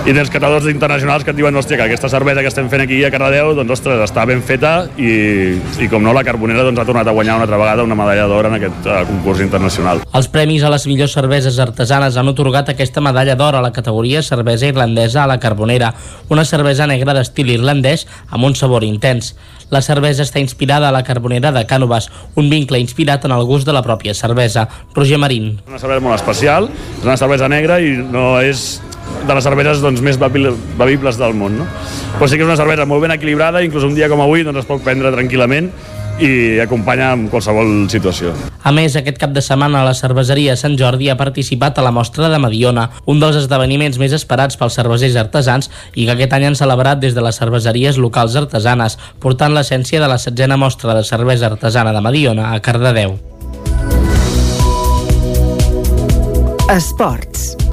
[SPEAKER 32] i tens catadors internacionals que et diuen hòstia, que aquesta cervesa que estem fent aquí a Cardedeu doncs, ostres, està ben feta i, i com no, la Carbonera doncs, ha tornat a guanyar una altra vegada una medalla d'or en aquest uh, concurs internacional.
[SPEAKER 9] Els premis a les millors cerveses artesanes han otorgat aquesta medalla d'or a la categoria cervesa irlandesa a la Carbonera, una cervesa negra d'estil irlandès amb un sabor intens. La cervesa està inspirada a la carbonera de Cànovas, un vincle inspirat en el gust de la pròpia cervesa. Roger Marín.
[SPEAKER 32] Una cervesa molt especial, és una cervesa negra i no és de les cerveses doncs, més bevibles del món. No? Però sí que és una cervesa molt ben equilibrada, inclús un dia com avui doncs, es pot prendre tranquil·lament i acompanya en qualsevol situació.
[SPEAKER 9] A més, aquest cap de setmana la cerveseria Sant Jordi ha participat a la mostra de Mediona, un dels esdeveniments més esperats pels cervesers artesans i que aquest any han celebrat des de les cerveseries locals artesanes, portant l'essència de la setzena mostra de cervesa artesana de Mediona a Cardedeu.
[SPEAKER 2] Esports.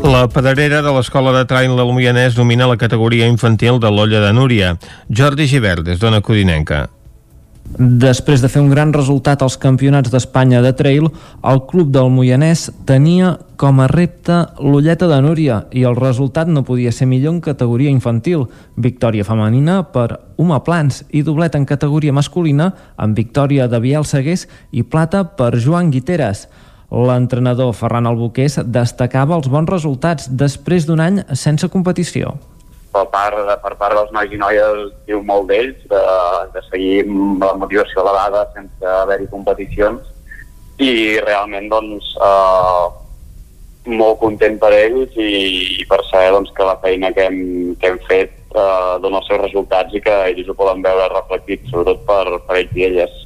[SPEAKER 1] La pedrera de l'Escola de Trail del Moianès domina la categoria infantil de l'Olla de Núria. Jordi Givert, des d'Ona Codinenca.
[SPEAKER 8] Després de fer un gran resultat als campionats d'Espanya de trail, el club del Moianès tenia com a repte l'Ulleta de Núria i el resultat no podia ser millor en categoria infantil. Victòria femenina per Uma Plans i doblet en categoria masculina amb victòria de Biel Segués i plata per Joan Guiteres. L'entrenador Ferran Albuqués destacava els bons resultats després d'un any sense competició.
[SPEAKER 33] Per part, per part dels nois i noies diu molt d'ells, de, de seguir amb la motivació elevada sense haver-hi competicions i realment doncs, eh, molt content per ells i, i per saber doncs, que la feina que hem, que hem fet eh, dona els seus resultats i que ells ho poden veure reflectit sobretot per, per ells i elles.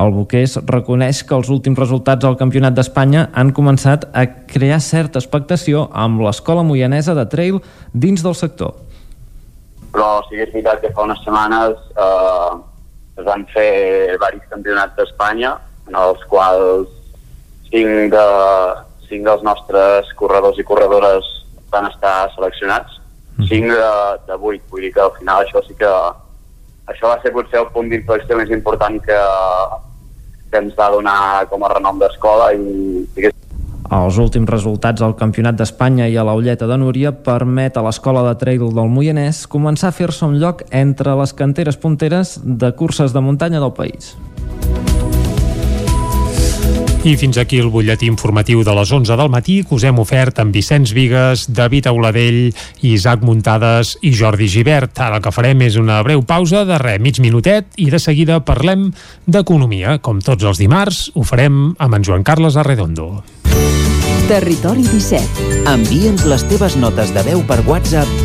[SPEAKER 8] El Boqués reconeix que els últims resultats al Campionat d'Espanya han començat a crear certa expectació amb l'escola moianesa de trail dins del sector.
[SPEAKER 33] Però sí que és veritat que fa unes setmanes eh, es van fer diversos campionats d'Espanya en els quals cinc, de, cinc dels nostres corredors i corredores van estar seleccionats, cinc de, de vuit, vull dir que al final això sí que això va ser potser el punt d'inflexió més important que, que ens va donar com a renom d'escola i, i
[SPEAKER 34] Els últims resultats al Campionat d'Espanya i a la Ulleta de Núria permet a l'Escola de Trail del Moianès començar a fer-se un lloc entre les canteres punteres de curses de muntanya del país.
[SPEAKER 3] I fins aquí el butlletí informatiu de les 11 del matí que us hem ofert amb Vicenç Vigues, David Auladell, Isaac Muntades i Jordi Givert. Ara el que farem és una breu pausa de res, mig minutet, i de seguida parlem d'economia. Com tots els dimarts, ho farem amb en Joan Carles Arredondo.
[SPEAKER 2] Territori 17.
[SPEAKER 27] Envia'ns les teves notes de veu per WhatsApp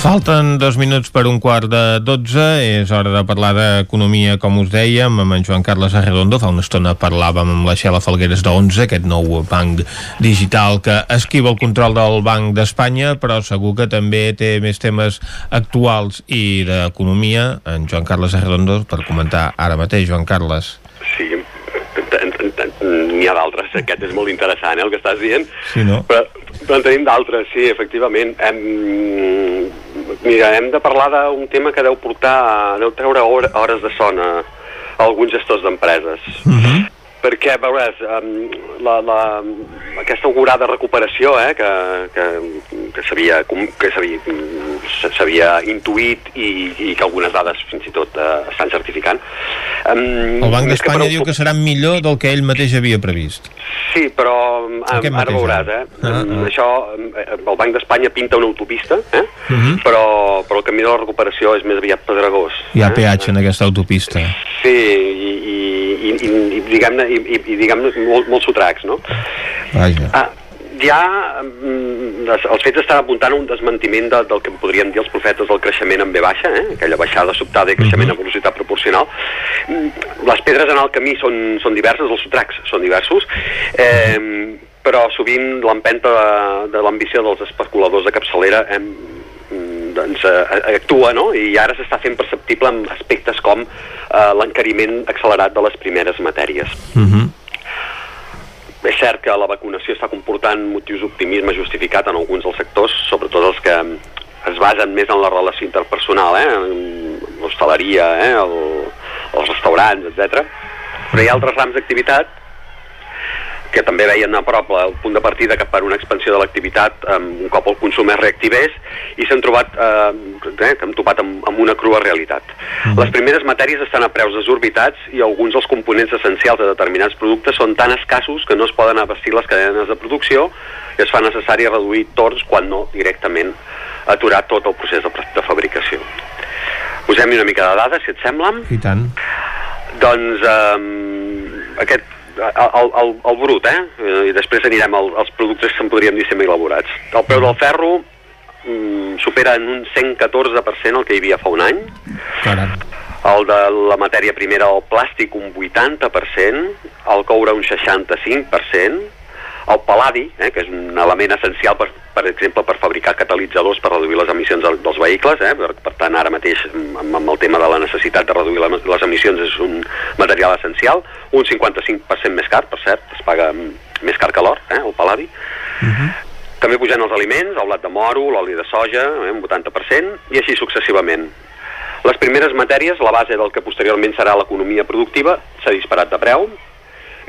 [SPEAKER 1] Falten dos minuts per un quart de dotze. És hora de parlar d'economia, com us dèiem, amb en Joan Carles Arredondo. Fa una estona parlàvem amb la Xela Falgueres d'11, aquest nou banc digital que esquiva el control del Banc d'Espanya, però segur que també té més temes actuals i d'economia. En Joan Carles Arredondo, per comentar ara mateix, Joan Carles.
[SPEAKER 35] Sí, n'hi ha d'altres. Aquest és molt interessant, eh, el que estàs dient.
[SPEAKER 1] Sí, no?
[SPEAKER 35] Però, però en tenim d'altres, sí, efectivament. Hem, mira, hem de parlar d'un tema que deu portar, deu treure hor- hores de son a, alguns gestors d'empreses. Perquè, veuràs, la, la, aquesta augurada recuperació eh, que, que, que s'havia que s'havia intuït i, i que algunes dades fins i tot uh, estan certificant. Um,
[SPEAKER 1] El Banc d'Espanya diu que serà millor del que ell mateix havia previst.
[SPEAKER 35] Sí, però um,
[SPEAKER 1] Aquest
[SPEAKER 35] ara
[SPEAKER 1] mateix
[SPEAKER 35] veuràs, eh?
[SPEAKER 1] Ah, ah.
[SPEAKER 35] Això, um, eh, el Banc d'Espanya pinta una autopista, eh?
[SPEAKER 1] Mhm.
[SPEAKER 35] però, però el camí de la recuperació és més aviat pedregós.
[SPEAKER 1] Hi ha
[SPEAKER 35] eh?
[SPEAKER 1] peatge en aquesta autopista.
[SPEAKER 35] Sí, i, i, i, i, i diguem-ne i, i, diguem molt, molt sotracs, no?
[SPEAKER 1] Vaja.
[SPEAKER 35] Ah, ja mm, els fets estan apuntant a un desmentiment de, del que podríem dir els profetes del creixement en V baixa, eh? aquella baixada sobtada i creixement a velocitat proporcional. Mm, Les pedres en el camí són, són diverses, els sotracs són diversos, eh, però sovint l'empenta de, de l'ambició dels especuladors de capçalera mm, doncs, eh, actua, no? I ara s'està fent perceptible en aspectes com eh, l'encariment accelerat de les primeres matèries. És cert que la vacunació està comportant motius d'optimisme justificat en alguns dels sectors, sobretot els que es basen més en la relació interpersonal, eh? l'hostaleria, eh? El, els restaurants, etc. Però hi ha altres rams d'activitat que també veien a prop el punt de partida cap per una expansió de l'activitat um, un cop el consum es reactivés i s'han trobat eh, eh, que hem topat amb, amb una crua realitat. Les primeres matèries estan a preus desorbitats i alguns dels components essencials de determinats productes són tan escassos que no es poden abastir les cadenes de producció i es fa necessari reduir torns quan no directament aturar tot el procés de, de fabricació. Posem-hi una mica de dades, si et sembla.
[SPEAKER 1] I tant.
[SPEAKER 35] Doncs eh, aquest el, el, el brut, eh? Eh, I després anirem al, als productes que en podríem dir semielaborats. El preu del ferro mm, supera en un 114% el que hi havia fa un any.
[SPEAKER 1] Caram.
[SPEAKER 35] El de la matèria primera, el plàstic, un 80%, el coure un 65%, el paladi, eh, que és un element essencial, per, per exemple, per fabricar catalitzadors per reduir les emissions del, dels vehicles, eh, per, per tant, ara mateix, amb, amb el tema de la necessitat de reduir la, les emissions, és un material essencial, un 55% més car, per cert, es paga mm, més car que l'or, eh, el paladi, també pujant els aliments, el blat de moro, l'oli de soja, eh, un 80%, i així successivament. Les primeres matèries, la base del que posteriorment serà l'economia productiva, s'ha disparat de preu.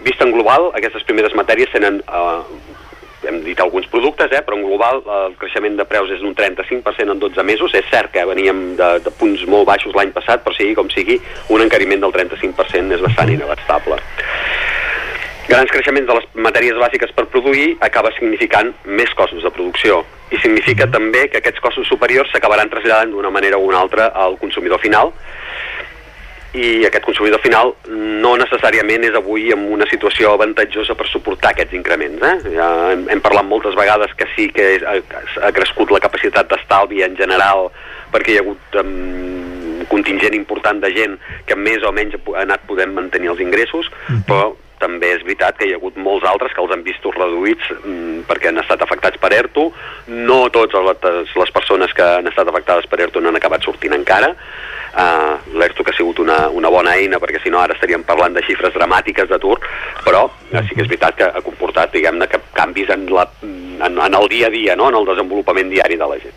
[SPEAKER 35] Vist en global, aquestes primeres matèries tenen, eh, hem dit alguns productes, eh, però en global el creixement de preus és d'un 35% en 12 mesos. És cert que veníem de, de punts molt baixos l'any passat, però sigui com sigui, un encariment del 35% és bastant inabastable. Grans creixements de les matèries bàsiques per produir acaba significant més costos de producció i significa també que aquests costos superiors s'acabaran traslladant d'una manera o una altra al consumidor final i aquest consumidor final no necessàriament és avui en una situació avantatjosa per suportar aquests increments. Eh? Ja hem, hem parlat moltes vegades que sí que ha, ha crescut la capacitat d'estalvi en general perquè hi ha hagut um, contingent important de gent que més o menys ha anat podent mantenir els ingressos, uh -huh. però també és veritat que hi ha hagut molts altres que els han vist reduïts mm, perquè han estat afectats per ERTO. No totes les, persones que han estat afectades per ERTO no han acabat sortint encara. Uh, L'ERTO que ha sigut una, una bona eina perquè si no ara estaríem parlant de xifres dramàtiques d'atur, però sí que és veritat que ha comportat diguem-ne que canvis en, la, en, en el dia a dia, no? en el desenvolupament diari de la gent.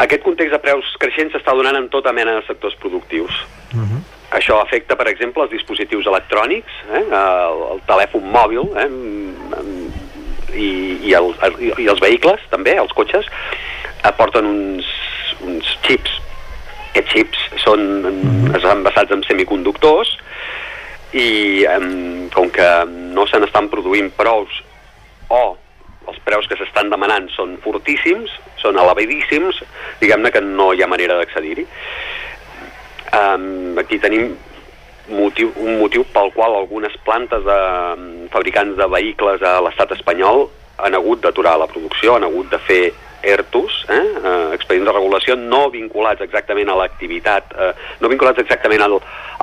[SPEAKER 35] Aquest context de preus creixents s'està donant en tota mena de sectors productius. Uh -huh. Això afecta, per exemple, els dispositius electrònics, eh? el, el telèfon mòbil eh? I, i, el, i els vehicles, també, els cotxes, aporten uns, uns xips. Aquests xips són, estan basats en semiconductors i em, com que no se n'estan produint prous o els preus que s'estan demanant són fortíssims, són elevadíssims, diguem-ne que no hi ha manera d'accedir-hi. Um, aquí tenim motiu, un motiu pel qual algunes plantes de fabricants de vehicles a l'estat espanyol han hagut d'aturar la producció, han hagut de fer ERTOs, eh? eh, expedients de regulació no vinculats exactament a l'activitat, eh, no vinculats exactament al,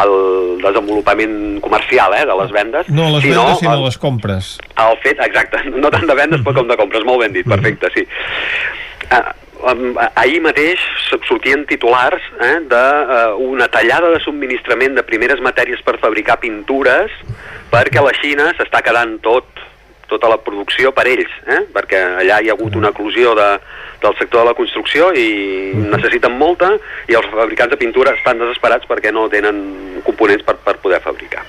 [SPEAKER 35] al desenvolupament comercial eh, de les vendes.
[SPEAKER 1] No a les
[SPEAKER 35] sinó
[SPEAKER 1] vendes, sinó a les compres.
[SPEAKER 35] El fet, exacte, no tant de vendes però com de compres, molt ben dit, perfecte, sí. Eh, ahir mateix sortien titulars eh, d'una uh, tallada de subministrament de primeres matèries per fabricar pintures perquè la Xina s'està quedant tot tota la producció per ells, eh? perquè allà hi ha hagut una eclosió de, del sector de la construcció i necessiten molta i els fabricants de pintura estan desesperats perquè no tenen components per, per poder fabricar.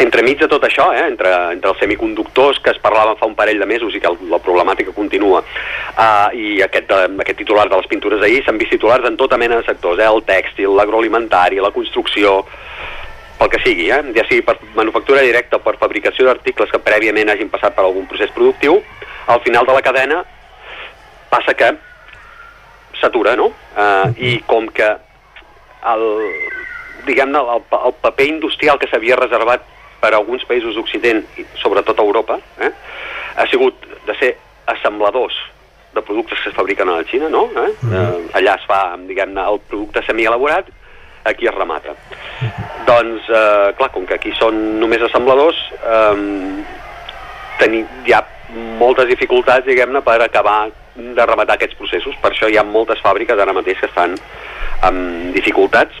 [SPEAKER 35] Entremig de tot això, eh, entre, entre els semiconductors que es parlaven fa un parell de mesos i que el, la problemàtica continua, uh, i aquest, de, aquest titular de les pintures d'ahir, s'han vist titulars en tota mena de sectors, eh, el tèxtil, l'agroalimentari, la construcció, pel que sigui, eh? ja sigui per manufactura directa o per fabricació d'articles que prèviament hagin passat per algun procés productiu, al final de la cadena passa que s'atura, no? Uh, I com que el, diguem-ne, el, el paper industrial que s'havia reservat per a alguns països d'Occident, i sobretot a Europa, eh, ha sigut de ser assembladors de productes que es fabriquen a la Xina, no? Eh? Eh, allà es fa, diguem-ne, el producte semielaborat, aquí es remata. Uh -huh. Doncs, eh, clar, com que aquí són només assembladors, eh, tenir, hi ha moltes dificultats, diguem-ne, per acabar de rematar aquests processos. Per això hi ha moltes fàbriques ara mateix que estan amb dificultats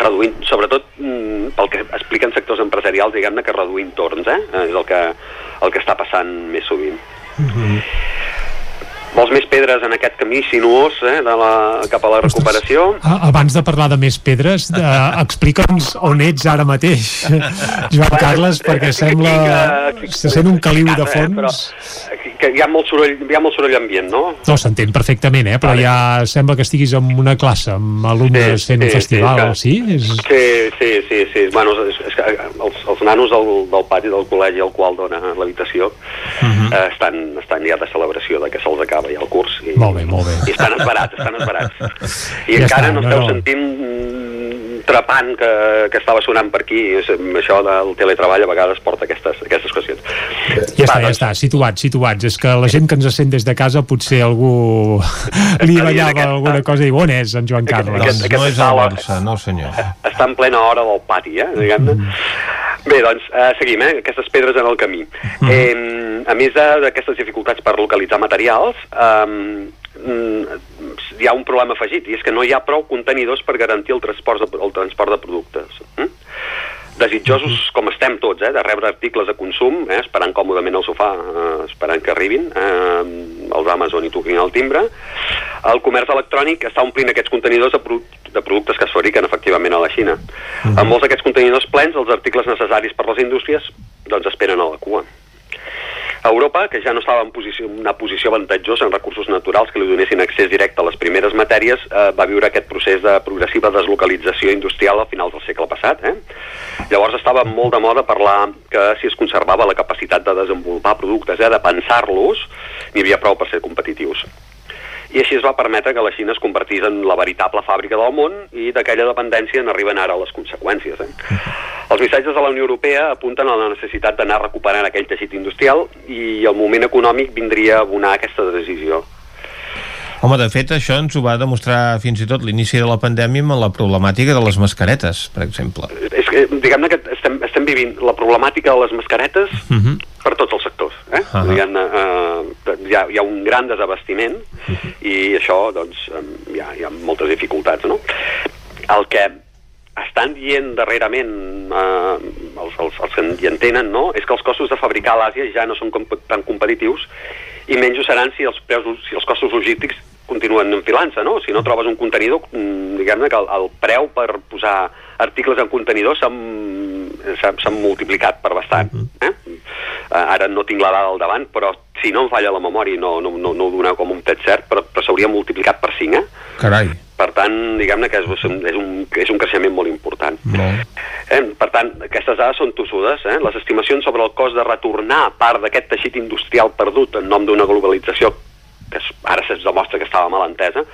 [SPEAKER 35] reduint, sobretot mm, pel que expliquen sectors empresarials, diguem-ne que reduint torns, eh? és el que, el que està passant més sovint. Mm -hmm. Vols més pedres en aquest camí sinuós eh, de la, cap a la recuperació?
[SPEAKER 3] Ostres, abans de parlar de més pedres, de, explica'ns on ets ara mateix, Joan Carles, perquè sembla... se sent un caliu de fons.
[SPEAKER 35] Eh, però que hi ha molt soroll, hi ha molt soroll ambient, no?
[SPEAKER 3] No, s'entén perfectament, eh? però vale. ja sembla que estiguis en una classe amb alumnes sí, fent sí, un festival, sí?
[SPEAKER 35] Que, sí? És... sí, sí, sí, sí. Bueno, és, és que els, els nanos del, del pati del col·legi al qual dona l'habitació uh -huh. eh, estan, estan ja de celebració de que se'ls acaba ja el curs. I,
[SPEAKER 3] molt bé, molt bé.
[SPEAKER 35] I estan esperats, estan esperats. I ja encara està, no esteu no, no. sentint trepant que, que estava sonant per aquí, això del teletreball a vegades porta aquestes, aquestes qüestions.
[SPEAKER 3] Ja està, ja està, situats, situats. És que la gent que ens sent des de casa potser algú li ballava aquest, alguna cosa i on és en Joan Carles?
[SPEAKER 1] Aquest, aquest, no és a Barça, no senyor.
[SPEAKER 35] Està en plena hora del pati, eh, diguem-ne. Mm. Bé, doncs, eh, seguim, eh? Aquestes pedres en el camí. Mm. Eh, a més d'aquestes dificultats per localitzar materials, eh, hi ha un problema afegit, i és que no hi ha prou contenidors per garantir el transport de, el transport de productes. Mm? Desitjosos mhm. com estem tots, eh, de rebre articles de consum, eh, esperant còmodament al sofà, eh, esperant que arribin eh, els Amazon i toquin el timbre. El comerç electrònic està omplint aquests contenidors de, pro de productes que es fabriquen efectivament a la Xina. Mm -hmm. Amb molts d'aquests contenidors plens, els articles necessaris per les indústries doncs esperen a la cua. Europa, que ja no estava en posició, una posició avantatjosa en recursos naturals que li donessin accés directe a les primeres matèries, eh, va viure aquest procés de progressiva deslocalització industrial a finals del segle passat. Eh? Llavors estava molt de moda parlar que si es conservava la capacitat de desenvolupar productes, eh, de pensar-los, n'hi havia prou per ser competitius i així es va permetre que la Xina es convertís en la veritable fàbrica del món i d'aquella dependència n'arriben ara les conseqüències. Eh? Els missatges de la Unió Europea apunten a la necessitat d'anar recuperant aquell teixit industrial i el moment econòmic vindria a abonar aquesta decisió.
[SPEAKER 1] Home, de fet, això ens ho va demostrar fins i tot l'inici de la pandèmia amb la problemàtica de les mascaretes, per exemple.
[SPEAKER 35] És que, diguem-ne que estem, estem vivint la problemàtica de les mascaretes
[SPEAKER 1] Uh -huh.
[SPEAKER 35] per tots els sectors. Eh?
[SPEAKER 1] Ah.
[SPEAKER 35] Diguem-ne, eh, hi, ha, hi ha un gran desabastiment i això, doncs, hi ha, hi ha moltes dificultats, no? El que estan dient darrerament eh, els, els, els que hi entenen, no?, és que els costos de fabricar a l'Àsia ja no són comp tan competitius i menys ho seran si els, preus, si els costos logístics continuen enfilant-se, no? Si no trobes un contenidor, mm, diguem-ne que el, el preu per posar articles en contenidor s'ha s'ha multiplicat per bastant. Eh? Eh, ara no tinc la dada al davant, però si no em falla la memòria no, no, no, no ho doneu com un fet cert, però, però s'hauria multiplicat per 5, eh?
[SPEAKER 1] Carai.
[SPEAKER 35] Per tant, diguem-ne que és, un, és, un, és un creixement molt important.
[SPEAKER 1] Molt.
[SPEAKER 35] Eh, per tant, aquestes dades són tossudes. Eh? Les estimacions sobre el cost de retornar part d'aquest teixit industrial perdut en nom d'una globalització que ara se'ns demostra que estava mal entesa,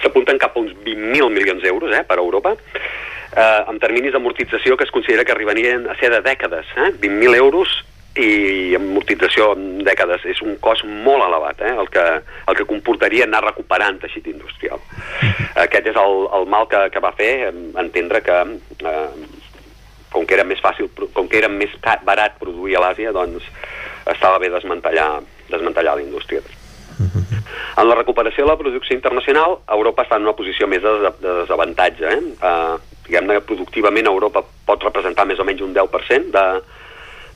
[SPEAKER 35] s'apunten cap a uns 20.000 milions d'euros eh, per a Europa, eh, amb terminis d'amortització que es considera que arribarien a ser de dècades. Eh? 20.000 euros i amortització en dècades és un cost molt elevat, eh? el, que, el que comportaria anar recuperant teixit industrial. Aquest és el, el mal que, que va fer eh, entendre que eh, com que era més fàcil, com que era més barat produir a l'Àsia, doncs estava bé desmantellar, desmantellar la indústria. En la recuperació de la producció internacional, Europa està en una posició més de, de desavantatge. Eh? Uh, Diguem-ne productivament Europa pot representar més o menys un 10% de,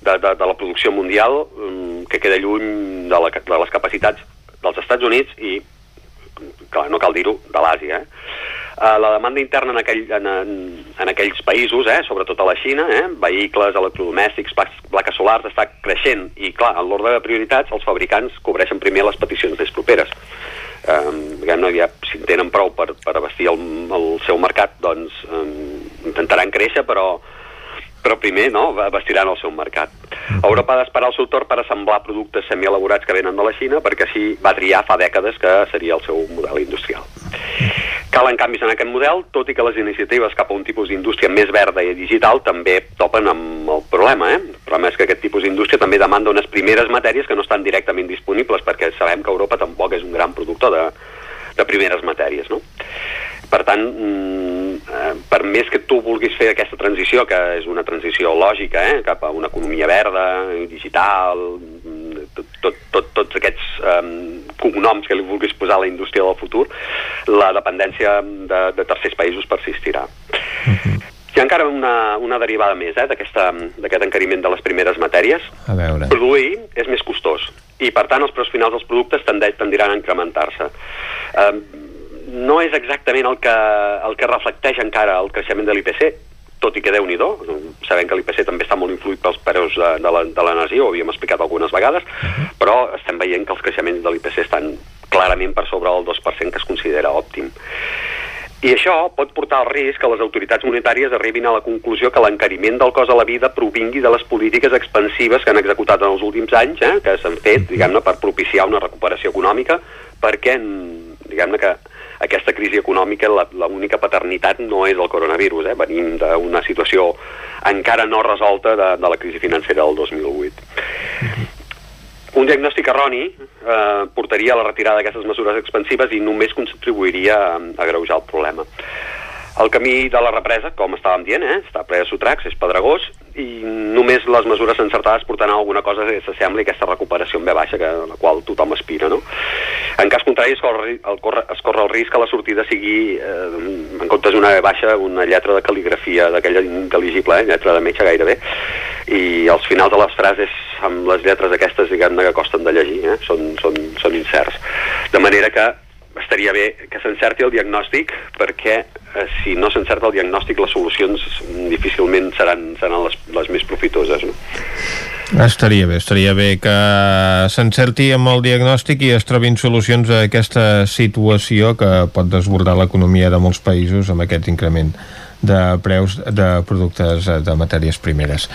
[SPEAKER 35] de, de, de la producció mundial um, que queda lluny de, la, de les capacitats dels Estats Units i, clar, no cal dir-ho, de l'Àsia. Eh? Uh, la demanda interna en, aquell, en, en, aquells països, eh, sobretot a la Xina, eh, vehicles, electrodomèstics, plaques, solars, està creixent i, clar, en l'ordre de prioritats, els fabricants cobreixen primer les peticions més properes. Um, diguem-ne, ja, si en tenen prou per, per abastir el, el seu mercat, doncs um, intentaran créixer, però però primer no, abastiran el seu mercat. Europa ha d'esperar el seu torn per assemblar productes semielaborats que venen de la Xina perquè així va triar fa dècades que seria el seu model industrial. Calen canvis en aquest model, tot i que les iniciatives cap a un tipus d'indústria més verda i digital també topen amb el problema. Eh? El problema és que aquest tipus d'indústria també demanda unes primeres matèries que no estan directament disponibles perquè sabem que Europa tampoc és un gran productor de, de primeres matèries. No? Per tant, mm, eh, per més que tu vulguis fer aquesta transició, que és una transició lògica, eh, cap a una economia verda, digital, mm, tot, tot, tot, tots aquests um, cognoms que li vulguis posar a la indústria del futur, la dependència de, de tercers països persistirà. Hi ha encara una, una derivada més eh, d'aquest encariment de les primeres matèries.
[SPEAKER 1] A veure.
[SPEAKER 35] Produir és més costós i, per tant, els preus finals dels productes tendiran a incrementar-se. Eh, no és exactament el que, el que reflecteix encara el creixement de l'IPC, tot i que déu nhi sabem que l'IPC també està molt influït pels preus de, de l'energia, ho havíem explicat algunes vegades, però estem veient que els creixements de l'IPC estan clarament per sobre del 2% que es considera òptim. I això pot portar al risc que les autoritats monetàries arribin a la conclusió que l'encariment del cost de la vida provingui de les polítiques expansives que han executat en els últims anys, eh, que s'han fet, diguem-ne, per propiciar una recuperació econòmica, perquè, diguem-ne, que aquesta crisi econòmica, l'única paternitat no és el coronavirus, eh? venim d'una situació encara no resolta de, de la crisi financera del 2008. Un diagnòstic erroni eh, portaria a la retirada d'aquestes mesures expansives i només contribuiria a, a greujar el problema. El camí de la represa, com estàvem dient, eh, està ple de sotracs, és pedregós, i només les mesures encertades portaran alguna cosa que s'assembli a aquesta recuperació en ve baixa que, a la qual tothom aspira. No? En cas contrari, es corre, el, corre, es corre el risc que la sortida sigui, eh, en comptes d'una ve baixa, una lletra de cal·ligrafia d'aquella intel·ligible, eh, lletra de metge gairebé, i els finals de les frases amb les lletres aquestes, diguem-ne, que costen de llegir, eh, són, són, són incerts. De manera que estaria bé que s'encerti el diagnòstic perquè si no s'encerta el diagnòstic les solucions difícilment seran, seran les, les més profitoses no?
[SPEAKER 1] Estaria bé, estaria bé que s'encerti amb el diagnòstic i es trobin solucions a aquesta situació que pot desbordar l'economia de molts països amb aquest increment de preus de productes eh, de matèries primeres.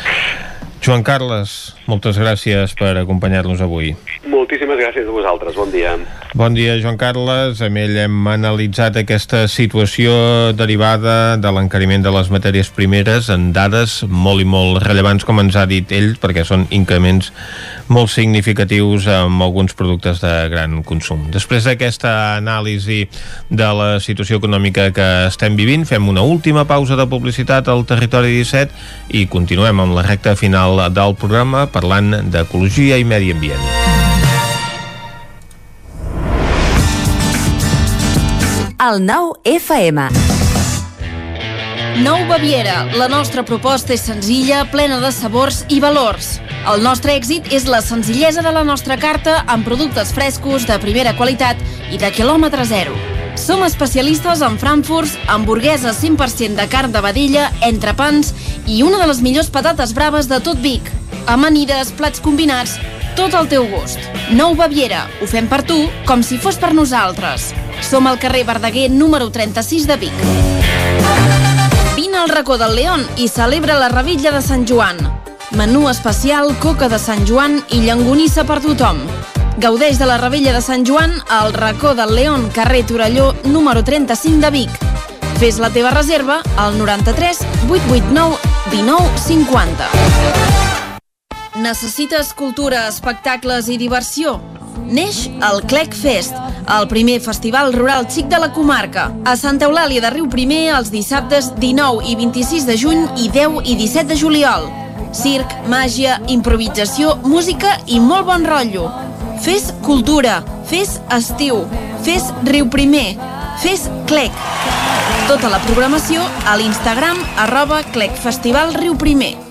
[SPEAKER 1] Joan Carles, moltes gràcies per acompanyar-nos avui.
[SPEAKER 35] Moltíssimes Moltíssimes gràcies a vosaltres. Bon dia.
[SPEAKER 1] Bon dia, Joan Carles. Amb ell hem analitzat aquesta situació derivada de l'encariment de les matèries primeres en dades molt i molt rellevants, com ens ha dit ell, perquè són increments molt significatius amb alguns productes de gran consum. Després d'aquesta anàlisi de la situació econòmica que estem vivint, fem una última pausa de publicitat al Territori 17 i continuem amb la recta final del programa parlant d'ecologia i medi ambient.
[SPEAKER 36] El nou FM.
[SPEAKER 17] Nou Baviera. La nostra proposta és senzilla, plena de sabors i valors. El nostre èxit és la senzillesa de la nostra carta amb productes frescos, de primera qualitat i de quilòmetre zero. Som especialistes en frankfurts, hamburgueses 100% de carn de vedella, entrepans i una de les millors patates braves de tot Vic. Amanides, plats combinats, tot al teu gust. Nou Baviera. Ho fem per tu com si fos per nosaltres. Som al carrer Verdaguer número 36 de Vic. Vine al racó del León i celebra la Revilla de Sant Joan. Menú especial, coca de Sant Joan i llangonissa per tothom. Gaudeix de la Revella de Sant Joan al racó del León, carrer Torelló, número 35 de Vic. Fes la teva reserva al 93 889 19 50. Necessites cultura, espectacles i diversió? Neix el Clec Fest, el primer festival rural xic de la comarca. A Santa Eulàlia de Riu Primer els dissabtes 19 i 26 de juny i 10 i 17 de juliol. Circ, màgia, improvisació, música i molt bon rotllo. Fes cultura, fes estiu, fes Riu Primer, fes Clec. Tota la programació a l'Instagram arroba Clec Festival Riu Primer.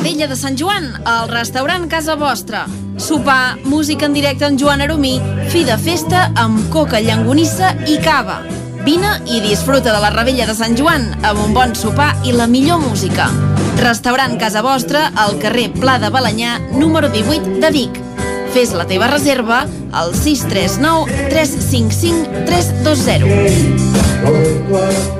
[SPEAKER 17] Radella de Sant Joan, al restaurant Casa Vostra. Sopar, música en directe amb Joan Aromí, fi de festa amb coca, llangonissa i cava. Vine i disfruta de la Ravella de Sant Joan amb un bon sopar i la millor música. Restaurant Casa Vostra al carrer Pla de Balanyà, número 18 de Vic. Fes la teva reserva al 639 355 320.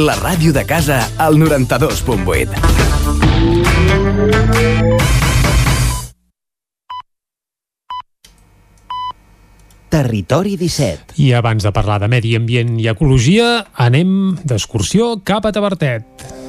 [SPEAKER 37] La ràdio de casa al 92.8.
[SPEAKER 27] Territori 17.
[SPEAKER 3] I abans de parlar de medi ambient i ecologia, anem d'excursió cap a Tavertet.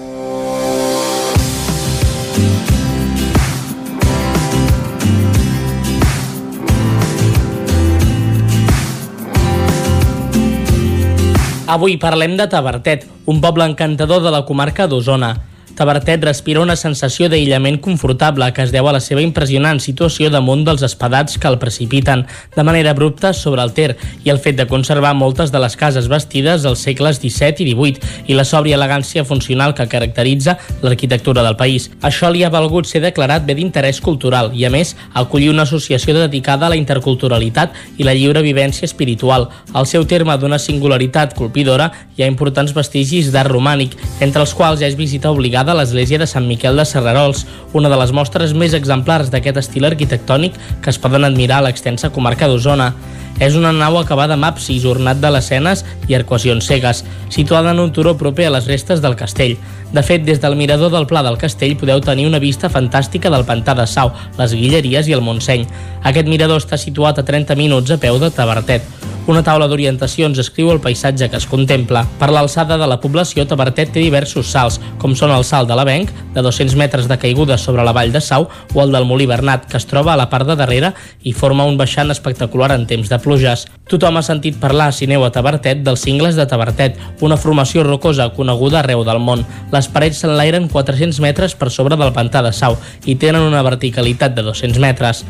[SPEAKER 9] Avui parlem de Tavertet, un poble encantador de la comarca d'Osona. Tavertet respira una sensació d'aïllament confortable que es deu a la seva impressionant situació damunt dels espadats que el precipiten de manera abrupta sobre el Ter i el fet de conservar moltes de les cases bastides als segles XVII i XVIII i la sòbria elegància funcional que caracteritza l'arquitectura del país. Això li ha valgut ser declarat bé d'interès cultural i, a més, acollir una associació dedicada a la interculturalitat i la lliure vivència espiritual. Al seu terme d'una singularitat colpidora hi ha importants vestigis d'art romànic, entre els quals ja és visita obligada a l'església de Sant Miquel de Serrarols, una de les mostres més exemplars d'aquest estil arquitectònic que es poden admirar a l'extensa comarca d'Osona. És una nau acabada amb absis, ornat de lesenes i arcuacions cegues, situada en un turó proper a les restes del castell. De fet, des del mirador del Pla del Castell podeu tenir una vista fantàstica del pantà de Sau, les Guilleries i el Montseny. Aquest mirador està situat a 30 minuts a peu de Tabertet. Una taula d'orientacions escriu el paisatge que es contempla. Per l'alçada de la població, Tabertet té diversos salts, com són el salt de l'Avenc, de 200 metres de caiguda sobre la vall de Sau, o el del Molí Bernat, que es troba a la part de darrere i forma un baixant espectacular en temps de pluges. Tothom ha sentit parlar, si neu a Tabertet, dels cingles de Tabertet, una formació rocosa coneguda arreu del món. Les parets s'enlairen 400 metres per sobre del pantà de Sau i tenen una verticalitat de 200 metres.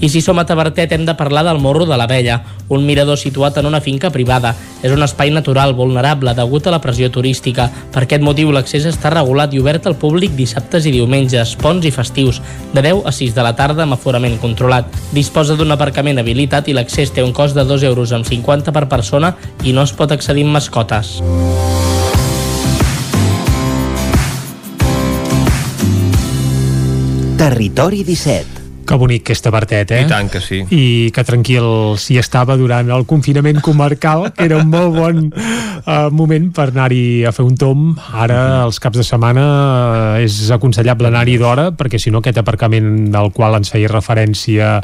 [SPEAKER 9] I si som a Tabertet hem de parlar del Morro de l'Abella, un mirador situat en una finca privada. És un espai natural vulnerable degut a la pressió turística. Per aquest motiu l'accés està regulat i obert al públic dissabtes i diumenges, ponts i festius, de 10 a 6 de la tarda amb aforament controlat. Disposa d'un aparcament habilitat i l'accés té un cost de 2 euros amb 50 per persona i no es pot accedir amb mascotes.
[SPEAKER 27] Territori 17
[SPEAKER 3] que bonic que és Tabertet, eh?
[SPEAKER 1] I tant que sí.
[SPEAKER 3] I que tranquil s'hi estava durant el confinament comarcal, que era un molt bon uh, moment per anar-hi a fer un tom. Ara, els caps de setmana, uh, és aconsellable anar-hi d'hora, perquè si no aquest aparcament del qual ens feia referència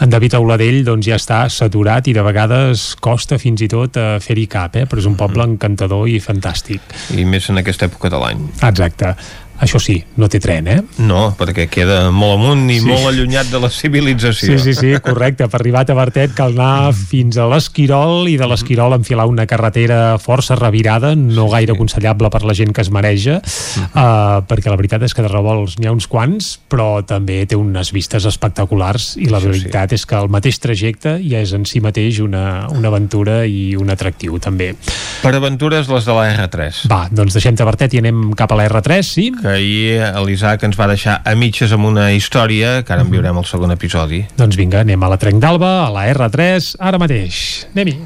[SPEAKER 3] en David Auladell, doncs ja està saturat i de vegades costa fins i tot uh, fer-hi cap, eh? Però és un poble encantador i fantàstic.
[SPEAKER 1] I més en aquesta època de l'any.
[SPEAKER 3] Exacte. Això sí, no té tren, eh?
[SPEAKER 1] No, perquè queda molt amunt i sí. molt allunyat de la civilització.
[SPEAKER 3] Sí, sí, sí, correcte. Per arribar a Tabertet cal anar fins a l'Esquirol i de l'Esquirol enfilar una carretera força revirada, no gaire aconsellable per la gent que es mareja, uh, perquè la veritat és que de revolts n'hi ha uns quants, però també té unes vistes espectaculars i la veritat sí. és que el mateix trajecte ja és en si mateix una, una aventura i un atractiu, també.
[SPEAKER 1] Per aventures, les de la R3.
[SPEAKER 3] Va, doncs deixem Tabertet i anem cap a la R3, sí?
[SPEAKER 1] que ahir l'Isaac ens va deixar a mitges amb una història que ara en viurem el segon episodi.
[SPEAKER 3] Doncs vinga, anem a la Trenc d'Alba, a la R3, ara mateix. Anem-hi.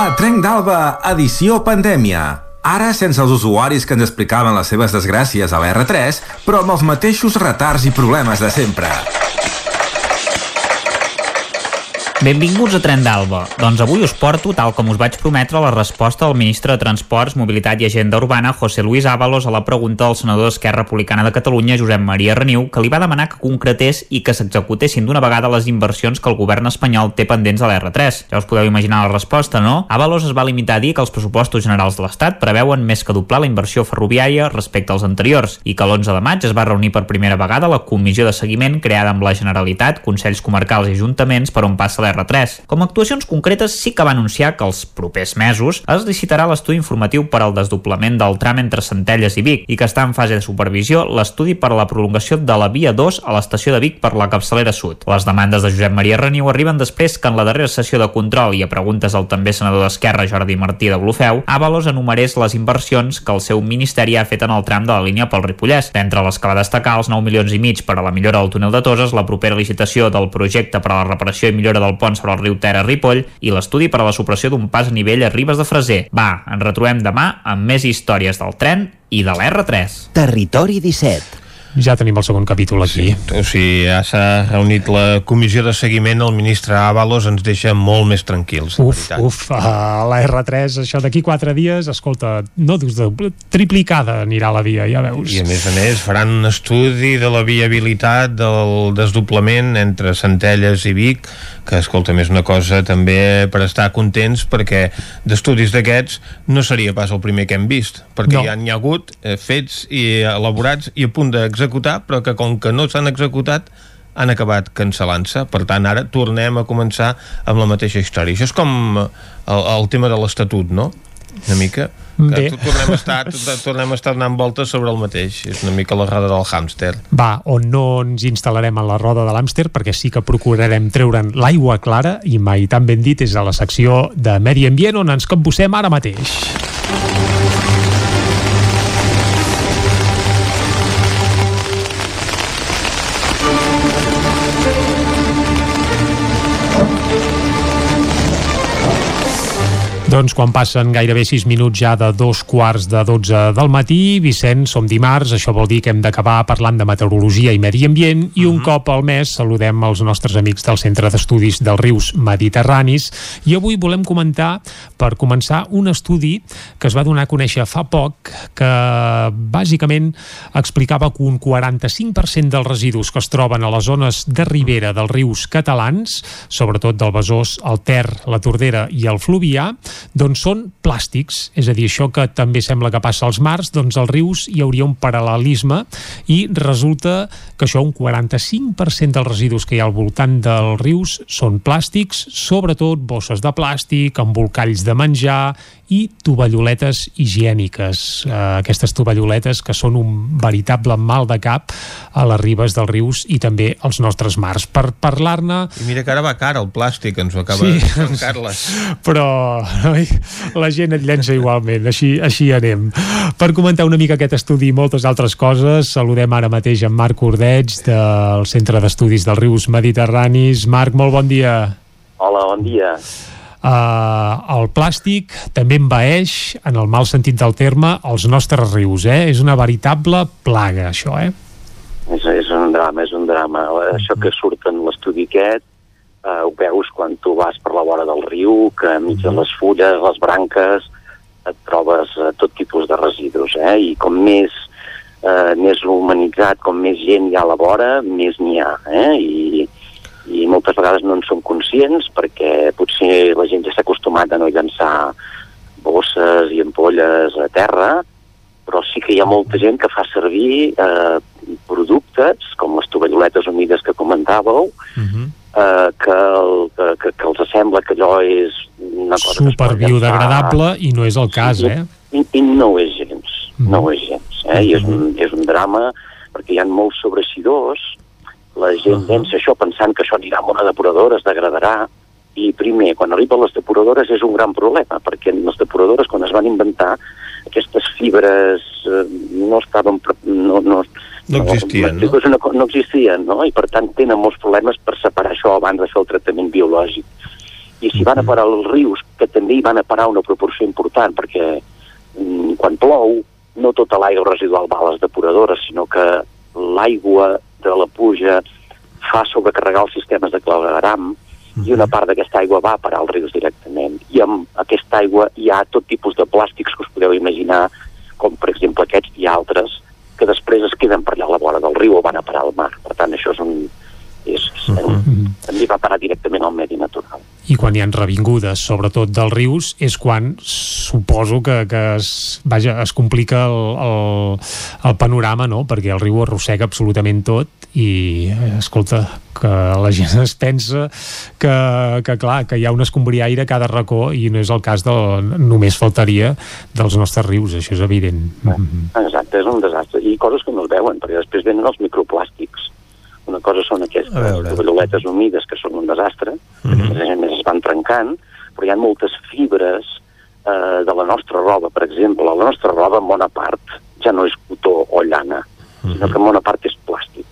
[SPEAKER 37] A Trenc d'Alba, edició pandèmia. Ara sense els usuaris que ens explicaven les seves desgràcies a la R3, però amb els mateixos retards i problemes de sempre.
[SPEAKER 5] Benvinguts a Tren d'Alba. Doncs avui us porto, tal com us vaig prometre, la resposta del ministre de Transports, Mobilitat i Agenda Urbana, José Luis Ábalos, a la pregunta del senador d'Esquerra Republicana de Catalunya, Josep Maria Reniu, que li va demanar que concretés i que s'executessin d'una vegada les inversions que el govern espanyol té pendents a l'R3. Ja us podeu imaginar la resposta, no? Ábalos es va limitar a dir que els pressupostos generals de l'Estat preveuen més que doblar la inversió ferroviària respecte als anteriors i que l'11 de maig es va reunir per primera vegada la comissió de seguiment creada amb la Generalitat, Consells Comarcals i Ajuntaments per on passa R3. Com a actuacions concretes sí que va anunciar que els propers mesos es licitarà l'estudi informatiu per al desdoblament del tram entre Centelles i Vic i que està en fase de supervisió l'estudi per a la prolongació de la via 2 a l'estació de Vic per la capçalera sud. Les demandes de Josep Maria Reniu arriben després que en la darrera sessió de control i a preguntes al també senador d'Esquerra Jordi Martí de Blufeu, Avalos enumerés les inversions que el seu ministeri ha fet en el tram de la línia pel Ripollès. D'entre les que va destacar els 9 milions i mig per a la millora del túnel de Toses, la propera licitació del projecte per a la reparació i millora del pont sobre el riu Ter a Ripoll i l'estudi per a la supressió d'un pas a nivell a Ribes de Freser. Va, ens retrobem demà amb més històries del tren i de l'R3.
[SPEAKER 27] Territori 17
[SPEAKER 3] ja tenim el segon capítol aquí.
[SPEAKER 1] Sí, o sigui, ja s'ha reunit la comissió de seguiment, el ministre Ábalos ens deixa molt més tranquils.
[SPEAKER 3] Uf, uf, a la R3, això d'aquí quatre dies, escolta, no dius de triplicada anirà la via, ja veus.
[SPEAKER 1] I a més a més faran un estudi de la viabilitat del desdoblament entre Centelles i Vic, que escolta, més una cosa també per estar contents perquè d'estudis d'aquests no seria pas el primer que hem vist, perquè no. ja n'hi ha hagut eh, fets i elaborats i a punt d'executar, però que com que no s'han executat han acabat cancel·lant-se, per tant ara tornem a començar amb la mateixa història. Això és com el, el tema de l'Estatut, no? Una mica. Que tornem a, estar, tornem a estar donant voltes sobre el mateix. És una mica la roda del hàmster.
[SPEAKER 3] Va, on no ens instal·larem a la roda de l'hàmster perquè sí que procurarem treure'n l'aigua clara i mai tan ben dit és a la secció de Medi Ambient on ens capbussem ara mateix Doncs quan passen gairebé 6 minuts ja de dos quarts de 12 del matí, Vicent, som dimarts, això vol dir que hem d'acabar parlant de meteorologia i medi ambient i un uh -huh. cop al mes saludem els nostres amics del Centre d'Estudis dels Rius Mediterranis i avui volem comentar, per començar, un estudi que es va donar a conèixer fa poc que bàsicament explicava que un 45% dels residus que es troben a les zones de ribera dels rius catalans, sobretot del Besòs, el Ter, la Tordera i el Fluvià, doncs són plàstics, és a dir, això que també sembla que passa als mars, doncs als rius hi hauria un paral·lelisme i resulta que això, un 45% dels residus que hi ha al voltant dels rius són plàstics, sobretot bosses de plàstic, embolcalls de menjar i tovalloletes higièniques. Eh, aquestes tovalloletes que són un veritable mal de cap a les ribes dels rius i també als nostres mars. Per parlar-ne...
[SPEAKER 1] I mira que ara va cara el plàstic, ens ho acaba sí, de Carles.
[SPEAKER 3] Però oi, la gent et llença igualment, així, així anem. Per comentar una mica aquest estudi i moltes altres coses, saludem ara mateix en Marc Ordets del Centre d'Estudis dels Rius Mediterranis. Marc, molt bon dia.
[SPEAKER 38] Hola, bon dia.
[SPEAKER 3] Uh, el plàstic també envaeix, en el mal sentit del terme, els nostres rius, eh? És una veritable plaga, això, eh?
[SPEAKER 38] És, és un drama, és un drama. Això que surt en l'estudi aquest, uh, ho veus quan tu vas per la vora del riu, que enmig de les fulles, les branques, et trobes uh, tot tipus de residus, eh? I com més, uh, més humanitzat, com més gent hi ha a la vora, més n'hi ha, eh? I, i moltes vegades no en som conscients perquè potser la gent ja s'ha acostumat a no llançar bosses i ampolles a terra, però sí que hi ha molta gent que fa servir eh, productes com les tovalloletes humides que comentàveu, uh -huh. Eh, que, el, que, que els sembla que allò és una cosa
[SPEAKER 3] super biodegradable i no és el cas, eh?
[SPEAKER 38] I, i no és gens, -huh. no ho és gens, eh? -huh. I és un, és un drama perquè hi ha molts sobrecidors la gent uh -huh. pensa això pensant que això anirà a una depuradora, es degradarà, i primer, quan arriben les depuradores és un gran problema, perquè les depuradores, quan es van inventar, aquestes fibres eh, no estaven... No, no,
[SPEAKER 1] no existien, no?
[SPEAKER 38] No, no, no existien, no? I per tant tenen molts problemes per separar això abans de fer el tractament biològic. I si van a parar els rius, que també hi van a parar una proporció important, perquè mm, quan plou, no tota l'aigua residual va a les depuradores, sinó que l'aigua de la pluja fa sobrecarregar els sistemes de clavegram i una part d'aquesta aigua va parar als rius directament. I amb aquesta aigua hi ha tot tipus de plàstics que us podeu imaginar, com per exemple aquests i altres, que després es queden per allà a la vora del riu o van a parar al mar. Per tant, això és un... És, uh -huh. també va parar directament al medi natural
[SPEAKER 3] i quan hi han revingudes, sobretot dels rius, és quan suposo que, que es, vaja, es complica el, el, el panorama, no? perquè el riu arrossega absolutament tot i, escolta, que la gent es pensa que, que clar, que hi ha un escombriaire a cada racó i no és el cas de, només faltaria dels nostres rius, això és evident.
[SPEAKER 38] Exacte, és un desastre. I coses que no es veuen, perquè després venen els microplàstics una cosa són aquestes tovalloletes humides, que són un desastre, mm -hmm. a més es van trencant, però hi ha moltes fibres eh, de la nostra roba, per exemple. La nostra roba, en bona part, ja no és cotó o llana, mm -hmm. sinó que en bona part és plàstic.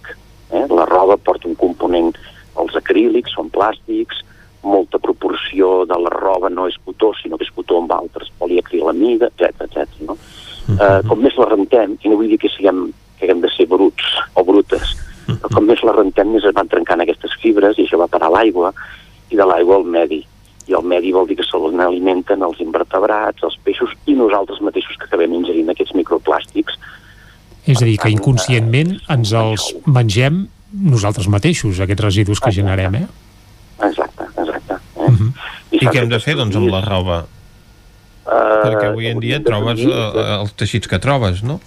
[SPEAKER 38] Eh? La roba porta un component, els acrílics són plàstics, molta proporció de la roba no és cotó, sinó que és cotó amb altres, poliacrilamida, etc etc. no? Mm -hmm. eh, com més la rentem, i no vull dir que siguem que haguem de ser bruts o brutes, però com més la rentem, més es van trencant aquestes fibres i això va parar a l'aigua i de l'aigua al medi. I el medi vol dir que se n'alimenten els invertebrats, els peixos i nosaltres mateixos que acabem ingerint aquests microplàstics.
[SPEAKER 3] És a dir, que inconscientment ens els mengem nosaltres mateixos, aquests residus que generem, eh?
[SPEAKER 38] Exacte, exacte. Eh?
[SPEAKER 1] Uh -huh. I, I què hem de fer, doncs, amb la roba? Uh, Perquè avui en dia trobes uh, els teixits que trobes, no?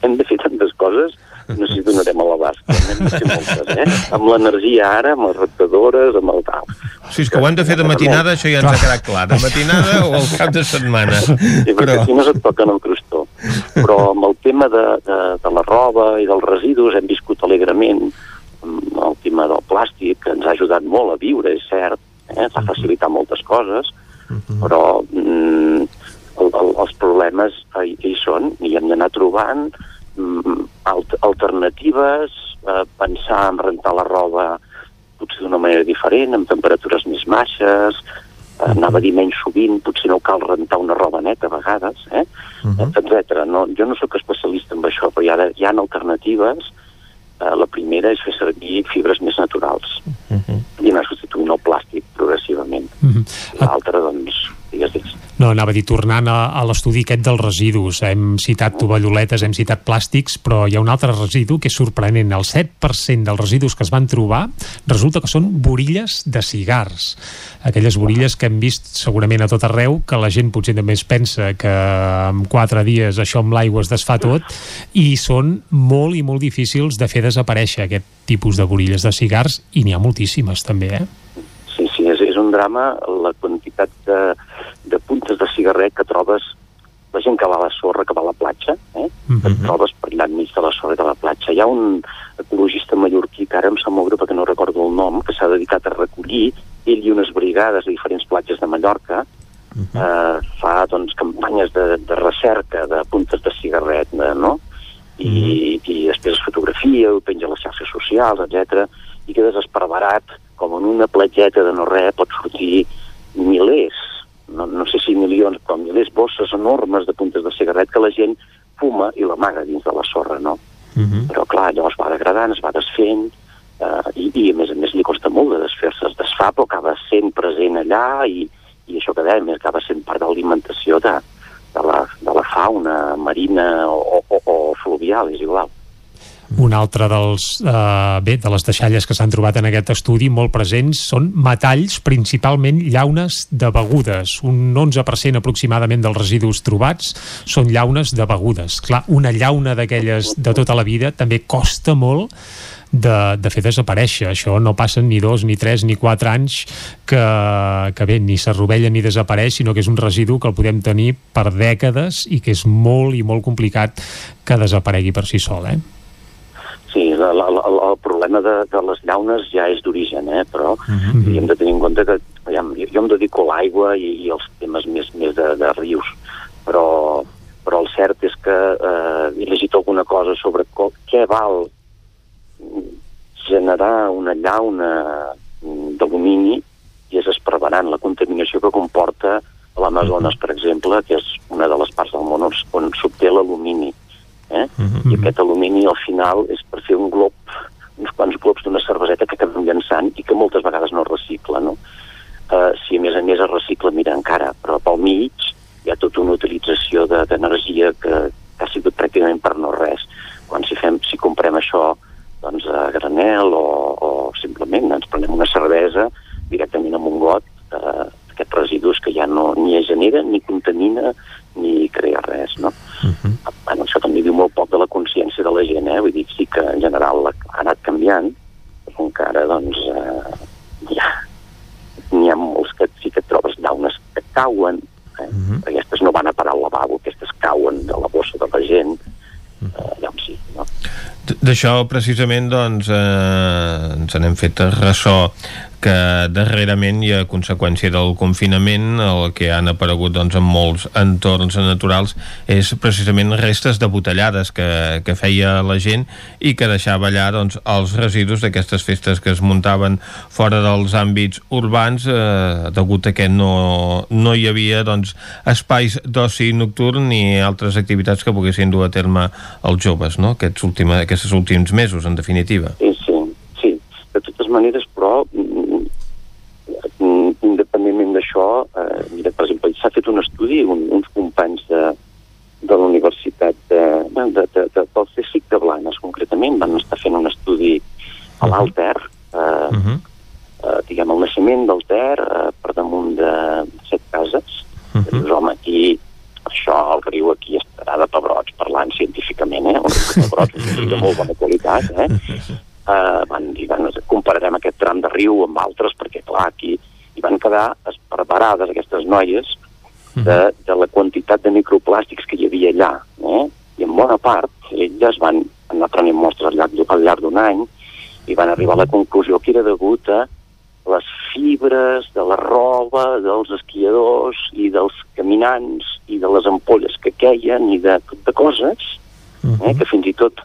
[SPEAKER 38] Hem de fer tantes coses no sé si donarem a l'abast, n'hem de fer moltes, eh? Amb l'energia ara, amb les rectadores, amb el tal.
[SPEAKER 1] Sí, és que ho hem de fer de matinada, això ja ens ha quedat clar. De matinada o al cap de setmana.
[SPEAKER 38] Sí, perquè Però... si no se't toquen el crostó. Però amb el tema de, de, de la roba i dels residus hem viscut alegrement el tema del plàstic, que ens ha ajudat molt a viure, és cert, eh? ens ha facilitat moltes coses, però mm, el, el, els problemes hi, hi són i hem d'anar trobant alt alternatives, eh, pensar en rentar la roba potser d'una manera diferent, amb temperatures més baixes, eh, anava a dir menys sovint, potser no cal rentar una roba neta a vegades, eh? uh -huh. etc. No, jo no sóc especialista en això, però hi ha, hi ha alternatives. Eh, la primera és fer servir fibres més naturals uh -huh. i anar substituint el plàstic progressivament. Uh -huh. L'altra, doncs, digues, digues.
[SPEAKER 3] No, anava a dir, tornant a, a l'estudi aquest dels residus, hem citat tovalloletes, hem citat plàstics, però hi ha un altre residu que és sorprenent. El 7% dels residus que es van trobar resulta que són borilles de cigars. Aquelles borilles que hem vist segurament a tot arreu, que la gent potser també es pensa que en quatre dies això amb l'aigua es desfà tot, i són molt i molt difícils de fer desaparèixer aquest tipus de borilles de cigars, i n'hi ha moltíssimes també, eh?
[SPEAKER 38] Sí, sí, és, és un drama la quantitat de, de puntes de cigarret que trobes la gent que va a la sorra, que va a la platja, eh? Mm -hmm. et trobes per allà enmig de la sorra i de la platja. Hi ha un ecologista mallorquí, que ara em sap molt greu perquè no recordo el nom, que s'ha dedicat a recollir, ell i unes brigades a diferents platges de Mallorca, uh -huh. eh, fa doncs, campanyes de, de recerca de puntes de cigarret, eh, no? I, uh -huh. i després es fotografia, ho penja a les xarxes socials, etc i quedes esparverat, com en una platgeta de no res, pot sortir milers, no, no sé si milions, però milers bosses enormes de puntes de cigarret que la gent fuma i l'amaga dins de la sorra, no? Uh -huh. Però clar, llavors va degradant, es va desfent, eh, i, i a més a més li costa molt de desfer-se, es desfà però acaba sent present allà i, i això que dèiem, acaba sent part de l'alimentació de, de, la, de la fauna marina o, o, o fluvial, és igual.
[SPEAKER 3] Un altre dels, eh, bé, de les deixalles que s'han trobat en aquest estudi molt presents són metalls, principalment llaunes de begudes. Un 11% aproximadament dels residus trobats són llaunes de begudes. Clar, una llauna d'aquelles de tota la vida també costa molt de, de fer desaparèixer. Això no passen ni dos, ni tres, ni quatre anys que, que bé, ni s'arrovella ni desapareix, sinó que és un residu que el podem tenir per dècades i que és molt i molt complicat que desaparegui per si sol, eh?
[SPEAKER 38] Sí, la, la, la, el problema de, de les llaunes ja és d'origen, eh? però uh -huh. hem de tenir en compte que ja, jo em dedico a l'aigua i, i els temes més, més de, de rius, però, però el cert és que eh, he llegit alguna cosa sobre co, què val generar una llauna d'alumini i és esparverant la contaminació que comporta l'Amazones, per exemple, que és una de les parts del món on, on s'obté l'alumini. Eh? Uh -huh. I aquest alumini al final és per fer un glob, uns quants globs d'una cerveseta que acabem llançant i que moltes vegades no es recicla, no? Uh, si a més a més es recicla, mira, encara, però pel mig hi ha tota una utilització d'energia de, que, que ha sigut pràcticament per no res. Quan si, fem, si comprem això doncs, a granel o, o simplement ens prenem una cervesa directament amb un got eh, aquests residus que ja no ni es genera, ni contamina, ni crea res, no? Uh -huh. bueno, això també diu molt poc de la consciència de la gent, eh? Vull dir, sí que en general ha anat canviant, però encara, doncs, eh, ja n'hi ha molts que sí que et trobes llaunes que cauen, eh? Uh -huh. aquestes no van a parar al lavabo, aquestes cauen de la bossa de la gent, eh, ja sí, no?
[SPEAKER 1] D'això, precisament, doncs, eh, ens n'hem fet ressò que darrerament i a conseqüència del confinament el que han aparegut doncs, en molts entorns naturals és precisament restes de botellades que, que feia la gent i que deixava allà doncs, els residus d'aquestes festes que es muntaven fora dels àmbits urbans eh, degut a que no, no hi havia doncs, espais d'oci nocturn ni altres activitats que poguessin dur a terme els joves no? aquests, última, aquests últims mesos en definitiva
[SPEAKER 38] Sí, sí, sí. De totes maneres, però eh, mira, per exemple, s'ha fet un estudi, un, uns companys de, de la Universitat de, de, de, de, del CSIC de Blanes, concretament, van estar fent un estudi a l'Alter, eh, uh -huh. eh, diguem, el naixement del Ter eh, per damunt de set cases. Uh -huh. Dius, home, aquí, això, el riu aquí estarà de pebrots, parlant científicament, eh? Un pebrots de molt bona qualitat, eh? Uh, van dir, bueno, compararem aquest tram de riu amb altres, perquè, clar, aquí i van quedar esparverades aquestes noies de, de la quantitat de microplàstics que hi havia allà. Eh? I en bona part elles van anar prenent mostres al llarg, al llarg d'un any i van arribar a la conclusió que era degut a les fibres de la roba dels esquiadors i dels caminants i de les ampolles que queien i de de coses eh? que fins i tot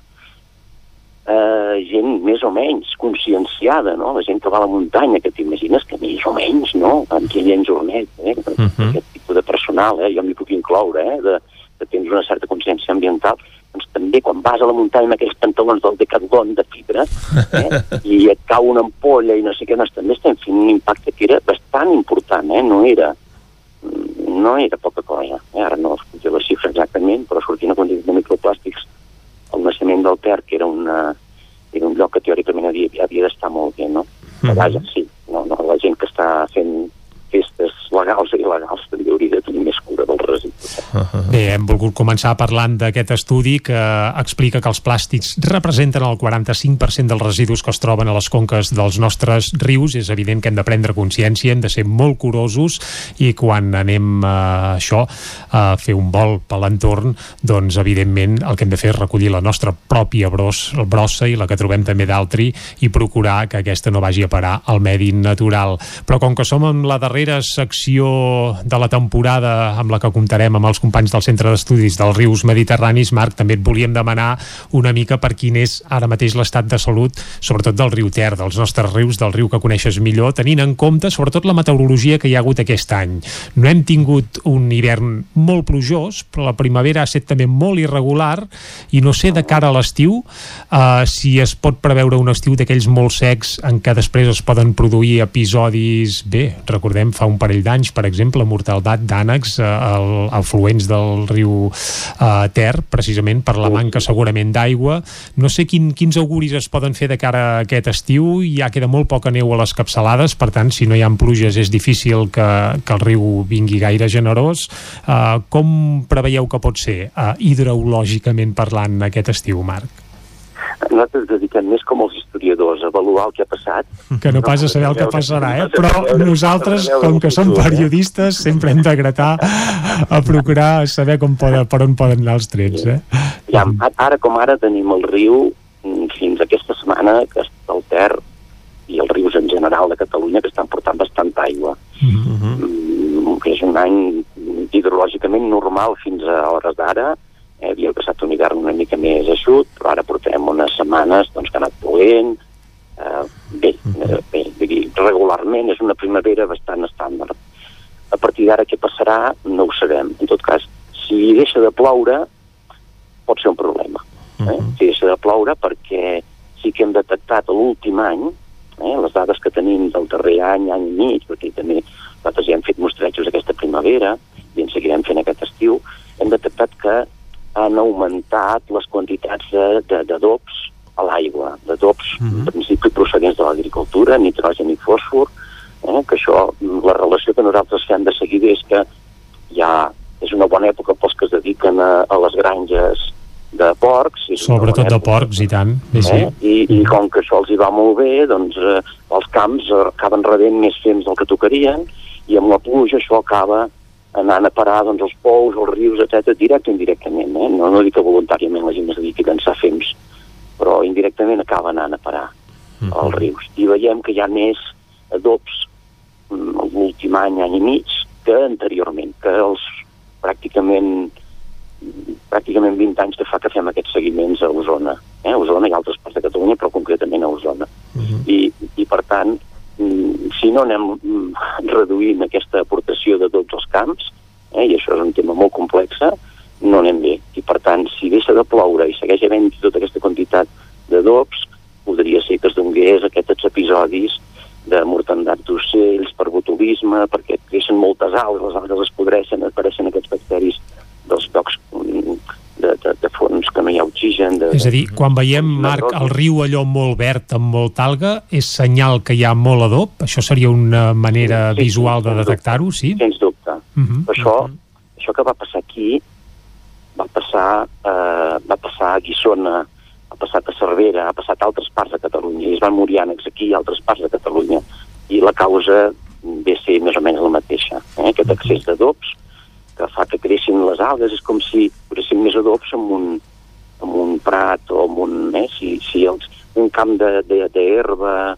[SPEAKER 38] eh, gent més o menys conscienciada, no? La gent que va a la muntanya, que t'imagines que més o menys, no? En Jornet, eh? Uh -huh. Aquest tipus de personal, eh? Jo m'hi puc incloure, eh? De, de tens una certa consciència ambiental, doncs també quan vas a la muntanya amb aquells pantalons del Decathlon de fibra eh, i et cau una ampolla i no sé què, doncs també estem fent un impacte que era bastant important, eh, no era no era poca cosa. Eh? Ara no escolto la xifra exactament, però sortint a quantitat de microplàstics el naixement del Ter, que era, una, era un lloc que teòricament havia, havia d'estar molt bé, no? Mm -hmm. Vaja, sí, no, no, la gent que està fent festes legals i il·legals també hauria de tenir més cura dels residus.
[SPEAKER 3] Uh -huh. Bé, hem volgut començar parlant d'aquest estudi que explica que els plàstics representen el 45% dels residus que es troben a les conques dels nostres rius. És evident que hem de prendre consciència, hem de ser molt curosos i quan anem a això, a fer un vol per l'entorn, doncs evidentment el que hem de fer és recollir la nostra pròpia bros, brossa i la que trobem també d'altri i procurar que aquesta no vagi a parar al medi natural. Però com que som en la darrera secció de la temporada amb la que comptarem amb els companys del Centre d'Estudis dels Rius Mediterranis, Marc, també et volíem demanar una mica per quin és ara mateix l'estat de salut, sobretot del riu Ter, dels nostres rius, del riu que coneixes millor, tenint en compte sobretot la meteorologia que hi ha hagut aquest any. No hem tingut un hivern molt plujós, però la primavera ha estat també molt irregular i no sé de cara a l'estiu uh, si es pot preveure un estiu d'aquells molt secs en què després es poden produir episodis, bé, recordem fa un parell d'anys, per exemple, mortaldat d'ànecs uh, afluents del riu uh, Ter, precisament per la manca segurament d'aigua. No sé quin, quins auguris es poden fer de cara a aquest estiu, ja queda molt poca neu a les capçalades, per tant, si no hi ha pluges és difícil que, que el riu vingui gaire generós. Uh, com preveieu que pot ser, uh, hidrològicament parlant, aquest estiu, Marc?
[SPEAKER 38] Nosaltres ens dediquem més com els historiadors a avaluar el que ha passat.
[SPEAKER 3] Que no pas a saber el que passarà, eh? Però nosaltres, com que som periodistes, sempre hem de gratar a procurar saber com poden, per on poden anar els trets, eh?
[SPEAKER 38] Ja, ara com ara tenim el riu mm, fins aquesta setmana que està el Ter i els rius en general de Catalunya que estan portant bastant aigua. Mm -hmm. que és un any hidrològicament normal fins a hores d'ara, eh, havia passat un hivern una mica més eixut, però ara portem unes setmanes doncs, que ha anat plovent, eh, bé, eh, bé, dir, regularment és una primavera bastant estàndard. A partir d'ara què passarà no ho sabem. En tot cas, si deixa de ploure, pot ser un problema. Eh? Uh -huh. Si deixa de ploure perquè sí que hem detectat l'últim any, eh, les dades que tenim del darrer any, any i mig, perquè també nosaltres ja hem fet mostrejos aquesta primavera i en seguirem fent aquest estiu, hem detectat que han augmentat les quantitats d'adobs a l'aigua, d'adobs mm -hmm. en principi procedents de l'agricultura, nitrogen i fòsfor, eh, que això, la relació que nosaltres fem de seguida és que ja és una bona època pels que es dediquen a, a les granges de porcs.
[SPEAKER 3] Sobretot de porcs, i tant.
[SPEAKER 38] Eh? Sí. I, I com que això els hi va molt bé, doncs eh, els camps acaben rebent més fems del que tocarien i amb la pluja això acaba anant a parar doncs, els pous, els rius, etc directe o indirectament. Eh? No, no dic que voluntàriament la gent es dediqui a llançar fems, però indirectament acaba anant a parar uh -huh. als rius. I veiem que hi ha més adobs mm, l'últim any, any i mig, que anteriorment, que els pràcticament pràcticament 20 anys que fa que fem aquests seguiments a Osona. Eh? A Osona i altres parts de Catalunya, però concretament a Osona. Uh -huh. I, I, per tant, Mm, si no anem mm, reduint aquesta aportació de tots els camps, eh, i això és un tema molt complex, no anem bé. I per tant, si deixa de ploure i segueix havent tota aquesta quantitat d'adobs, podria ser que es donés aquests episodis de mortandat d'ocells, per botulisme, perquè creixen moltes algues, les algues es podreixen, apareixen aquests bacteris dels llocs mm, de, de, de fons que no hi ha oxigen. De,
[SPEAKER 3] és a dir, quan veiem, Marc, el riu allò molt verd amb molta alga, és senyal que hi ha molt adob? Això seria una manera sí, visual de detectar-ho, sí?
[SPEAKER 38] Sens dubte. Uh -huh. això, uh -huh. això que va passar aquí va passar, eh, va passar a Guissona, ha passat a Cervera, ha passat a altres parts de Catalunya, i es van morir ànecs aquí i altres parts de Catalunya, i la causa ve a ser més o menys la mateixa. Eh? Aquest excés d'adobs que fa que creixin les algues, és com si posessin més adobs en un, en un prat o en un, eh, si, si els, un camp d'herba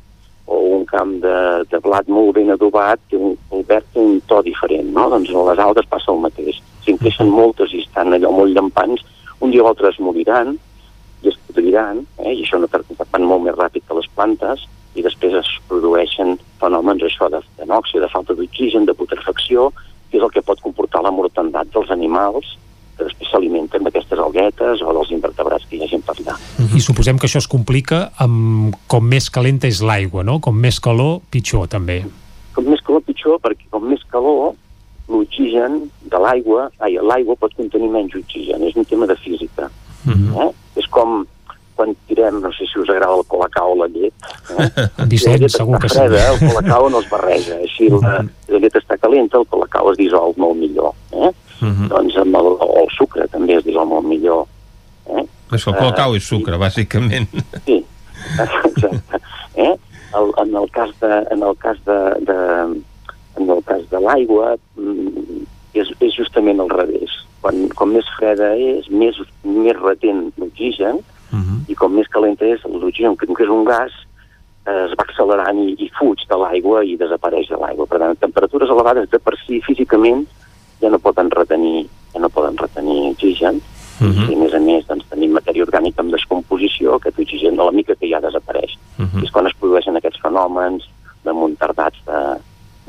[SPEAKER 38] o un camp de, de blat molt ben adobat, té un, el verd té un to diferent, no? Doncs a les algues passa el mateix. Si en creixen moltes i estan allò molt llampants, un dia o altre es moriran i, es, podriran, eh, i això no van molt més ràpid que les plantes, i després es produeixen fenòmens això de, de nòxia, de falta d'oxigen, de putrefacció, que és el que pot comportar la mortandat dels animals que després s'alimenten d'aquestes alguetes o dels invertebrats que hi hagin per allà.
[SPEAKER 3] I suposem que això es complica amb com més calenta és l'aigua, no? Com més calor, pitjor també.
[SPEAKER 38] Com més calor, pitjor, perquè com més calor, l'oxigen de l'aigua, l'aigua pot contenir menys oxigen, és un tema de física. Uh -huh. eh? És com quan tirem, no sé si us agrada el colacao o la llet, eh?
[SPEAKER 3] Vicent,
[SPEAKER 38] si
[SPEAKER 3] segur que
[SPEAKER 38] freda,
[SPEAKER 3] sí.
[SPEAKER 38] el colacao no es barreja, així la, la llet està calenta, el colacao es dissol molt millor. Eh? Uh -huh. Doncs amb el, el sucre també es dissol molt millor. Eh?
[SPEAKER 1] Això, el colacao uh, és sucre, bàsicament.
[SPEAKER 38] Sí, exacte. Eh? El, en el cas de, en el cas de, de en el cas de l'aigua mm, és, és justament al revés. Quan, com més freda és, més, més retent l'oxigen, uh -huh. i com més calenta és, l'oxigen, que és un gas, eh, es va accelerant i, i fuig de l'aigua i desapareix de l'aigua. Per tant, temperatures elevades de per si físicament ja no poden retenir, ja no poden retenir oxigen, uh -huh. i a més a més doncs, tenim matèria orgànica amb descomposició, aquest oxigen de la mica que ja desapareix. Uh -huh. I és quan es produeixen aquests fenòmens de muntardats de,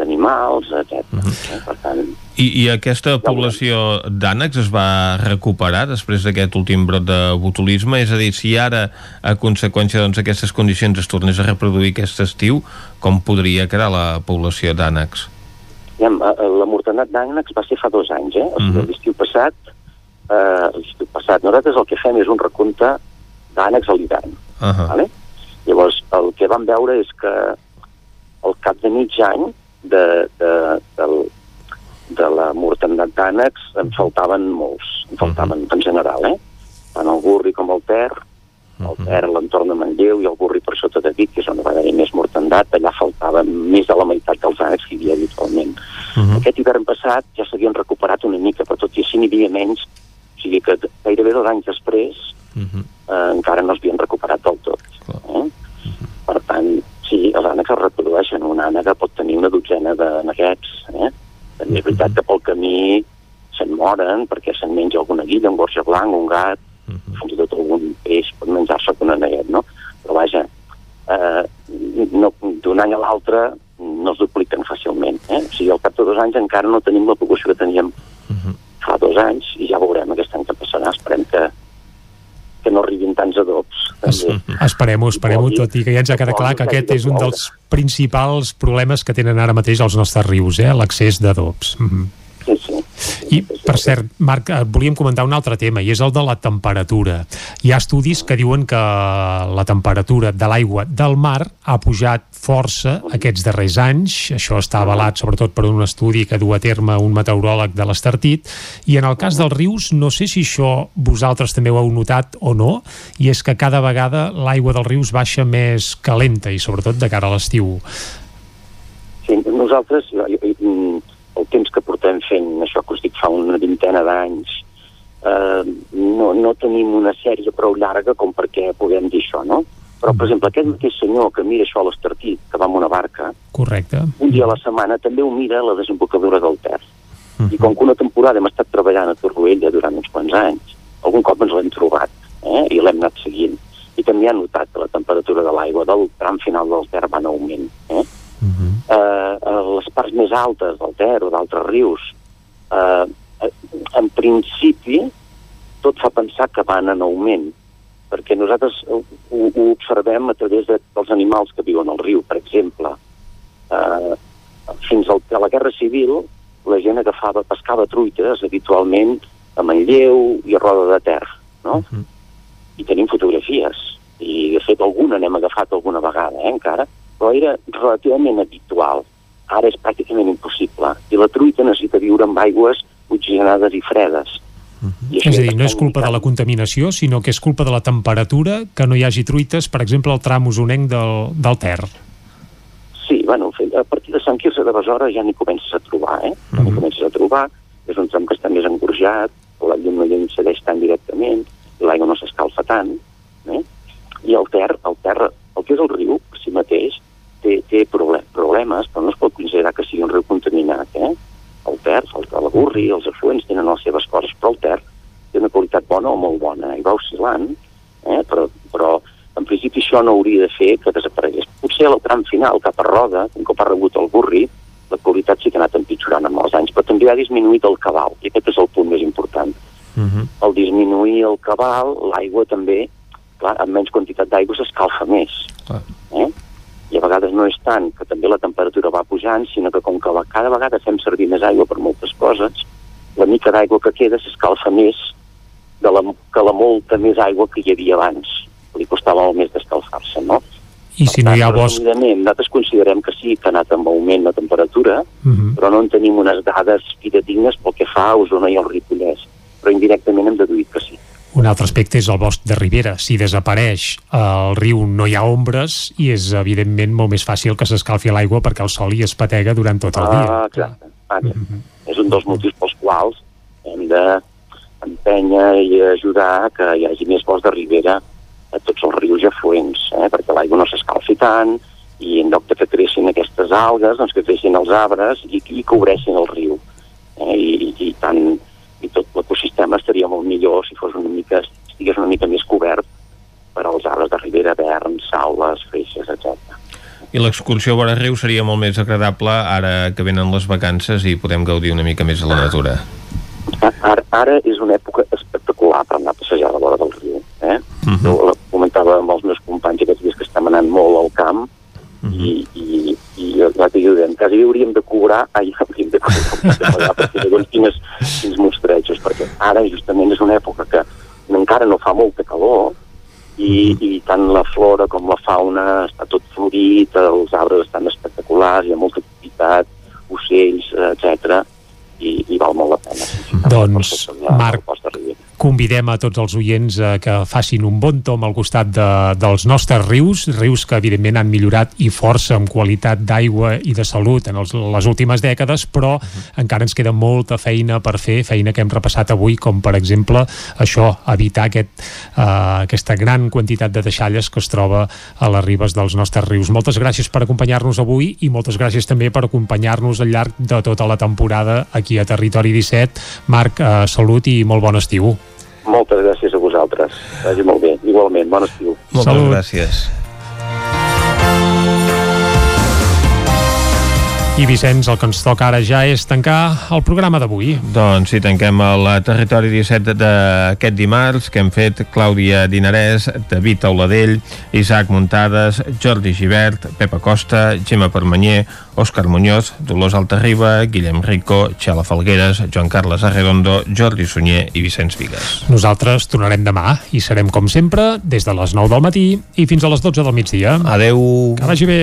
[SPEAKER 38] d'animals, etc. Uh -huh. Per tant...
[SPEAKER 1] I, I aquesta població d'ànecs es va recuperar després d'aquest últim brot de botulisme? És a dir, si ara, a conseqüència d'aquestes doncs, condicions, es tornés a reproduir aquest estiu, com podria quedar la població d'ànecs?
[SPEAKER 38] Ja, la mortalitat d'ànecs va ser fa dos anys, eh? Uh -huh. l'estiu passat, eh, l'estiu passat, nosaltres el que fem és un recompte d'ànecs a l'hivern. Uh -huh. vale? Llavors, el que vam veure és que al cap de mig any de, de, de, de la mortalitat d'ànecs en faltaven molts, en faltaven uh -huh. en general, eh? Tant el Burri com el Ter, el Ter a l'entorn de Manlleu i el Burri per sota de Vic, que és on va haver més mortandat, allà faltaven més de la meitat dels ànecs que hi havia habitualment. Uh -huh. Aquest hivern passat ja s'havien recuperat una mica, però tot i així n'hi havia menys, o sigui que gairebé dos anys després uh -huh. eh, encara no es havien recuperat del tot. Uh -huh. Eh? Per tant, sí, els ànecs es reprodueixen. Una ànega pot tenir una dotzena de neguets. Eh? També és veritat que pel camí se'n moren perquè se'n menja alguna guilla, un gorja blanc, un gat, uh -huh. fins i tot algun peix pot menjar-se con un neguet, no? Però vaja, eh, no, d'un any a l'altre no es dupliquen fàcilment. Eh? O sigui, al cap de dos anys encara no tenim la població que teníem uh -huh. fa dos anys i ja veurem aquest any que passarà. Esperem que, que no arribin tants adobs.
[SPEAKER 3] Es, esperem-ho, esperem-ho, tot i que ja ens ha quedat clar que aquest és un dels principals problemes que tenen ara mateix els nostres rius, eh? l'accés d'adobs. Mm -hmm. I, per cert, Marc, et volíem comentar un altre tema, i és el de la temperatura. Hi ha estudis que diuen que la temperatura de l'aigua del mar ha pujat força aquests darrers anys. Això està avalat sobretot per un estudi que du a terme un meteoròleg de l'Estartit. I en el cas dels rius, no sé si això vosaltres també ho heu notat o no, i és que cada vegada l'aigua dels rius baixa més calenta, i sobretot de cara a l'estiu.
[SPEAKER 38] Sí, nosaltres, jo, portem fent això que us dic fa una vintena d'anys eh, no, no tenim una sèrie prou llarga com perquè puguem dir això, no? Però, per exemple, aquest mateix senyor que mira això a l'Estartit, que va amb una barca,
[SPEAKER 3] Correcte.
[SPEAKER 38] un dia a la setmana també ho mira a la desembocadura del Ter. Uh -huh. I com que una temporada hem estat treballant a Torroella durant uns quants anys, algun cop ens l'hem trobat eh? i l'hem anat seguint. I també ha notat que la temperatura de l'aigua del tram final del Ter va en augment. Eh? Uh -huh. eh, a les parts més altes del Ter o d'altres rius, eh, en principi tot fa pensar que van en augment, perquè nosaltres ho, ho observem a través de, dels animals que viuen al riu, per exemple. Eh, fins al, a la Guerra Civil la gent agafava, pescava truites habitualment a Manlleu i a Roda de Ter, no? Uh -huh. I tenim fotografies, i de fet alguna n'hem agafat alguna vegada, eh, encara, però era relativament habitual. Ara és pràcticament impossible. I la truita necessita viure amb aigües oxigenades i fredes.
[SPEAKER 3] Uh -huh. És a dir, no és culpa de la contaminació, sinó que és culpa de la temperatura que no hi hagi truites, per exemple, al tram usonenc del, del Ter.
[SPEAKER 38] Sí, bueno, a partir de Sant Quirze de Besora ja n'hi comences a trobar, eh? Uh -huh. N'hi comences a trobar, és un tram que està més engorjat, la llum no hi incedeix tan directament, l'aigua no s'escalfa tant, eh? I el Ter, el Ter, el que és el riu, per si mateix, té, té problemes, però no es pot considerar que sigui un riu contaminat, eh? El Ter, el, el Gurri, els afluents tenen les seves coses, però el Ter té una qualitat bona o molt bona i va oscil·lant, eh? però això no hauria de fer que desaparegués. Potser al tram final, cap a Roda, un cop ha rebut el burri, la qualitat sí que ha anat empitjorant amb els anys, però també ha disminuït el cabal, i aquest és el punt més important.
[SPEAKER 1] Uh -huh.
[SPEAKER 38] Al disminuir el cabal, l'aigua també, clar, amb menys quantitat d'aigua s'escalfa més.
[SPEAKER 1] Clar.
[SPEAKER 38] Eh? I a vegades no és tant que també la temperatura va pujant, sinó que com que cada vegada fem servir més aigua per moltes coses, la mica d'aigua que queda s'escalfa més de la, que la molta més aigua que hi havia abans. Li costava molt més d'escalfar-se, no?
[SPEAKER 3] I si no hi ha bosc...
[SPEAKER 38] Nosaltres considerem que sí que ha anat amb augment la temperatura,
[SPEAKER 3] Uh -huh.
[SPEAKER 38] però no en tenim unes dades fidedignes pel que fa a Osona i al Ripollès. Però indirectament hem deduït que sí.
[SPEAKER 3] Un altre aspecte és el bosc de Ribera. Si desapareix el riu no hi ha ombres i és evidentment molt més fàcil que s'escalfi l'aigua perquè el sol hi es patega durant tot el dia.
[SPEAKER 38] Ah, exacte. Ah, És un dels motius pels quals hem de empènyer i ajudar que hi hagi més bosc de ribera a tots els rius i afluents, eh? perquè l'aigua no s'escalfi tant i en lloc de que creixin aquestes algues, doncs que creixin els arbres i, i cobreixin el riu. Eh? I, i, tant, i tot l'ecosistema estaria molt millor si fos una mica, estigués una mica més cobert per als arbres de ribera, verns, saules, freixes, etc.
[SPEAKER 1] I l'excursió a vora riu seria molt més agradable ara que venen les vacances i podem gaudir una mica més de la natura.
[SPEAKER 38] Ara, ara és una època espectacular per anar a passejar a la vora del riu. Eh? Uh -huh. Jo comentava amb companys aquests dies que estem anant molt al camp uh -huh. i, i, i ja t'hi diuen, quasi hauríem de cobrar, ai, hauríem de cobrar, perquè llavors quines, quins mostrejos, perquè ara justament és una època que encara no fa molta calor i, i tant la flora com la fauna està tot florit, els arbres estan espectaculars, hi ha molta activitat, ocells, etc i, i val molt la pena.
[SPEAKER 3] Doncs, Marc, convidem a tots els oients a que facin un bon tom al costat de, dels nostres rius, rius que evidentment han millorat i força en qualitat d'aigua i de salut en els, les últimes dècades, però uh -huh. encara ens queda molta feina per fer, feina que hem repassat avui, com per exemple això, evitar aquest, uh, aquesta gran quantitat de deixalles que es troba a les ribes dels nostres rius. Moltes gràcies per acompanyar-nos avui i moltes gràcies també per acompanyar-nos al llarg de tota la temporada aquí a Territori 17. Marc, uh, salut i molt bon estiu.
[SPEAKER 38] Moltes gràcies a vosaltres. Vagi molt bé. Igualment, bon estiu.
[SPEAKER 1] Moltes Salut. gràcies.
[SPEAKER 3] I Vicenç, el que ens toca ara ja és tancar el programa d'avui.
[SPEAKER 1] Doncs sí, tanquem el Territori 17 d'aquest dimarts, que hem fet Clàudia Dinarès, David Auladell, Isaac Muntades, Jordi Givert, Pepa Costa, Gemma Permanyer, Òscar Muñoz, Dolors Altarriba, Guillem Rico, Xela Falgueres, Joan Carles Arredondo, Jordi Sunyer i Vicenç Vigues.
[SPEAKER 3] Nosaltres tornarem demà i serem, com sempre, des de les 9 del matí i fins a les 12 del migdia.
[SPEAKER 1] Adeu.
[SPEAKER 3] Que vagi bé.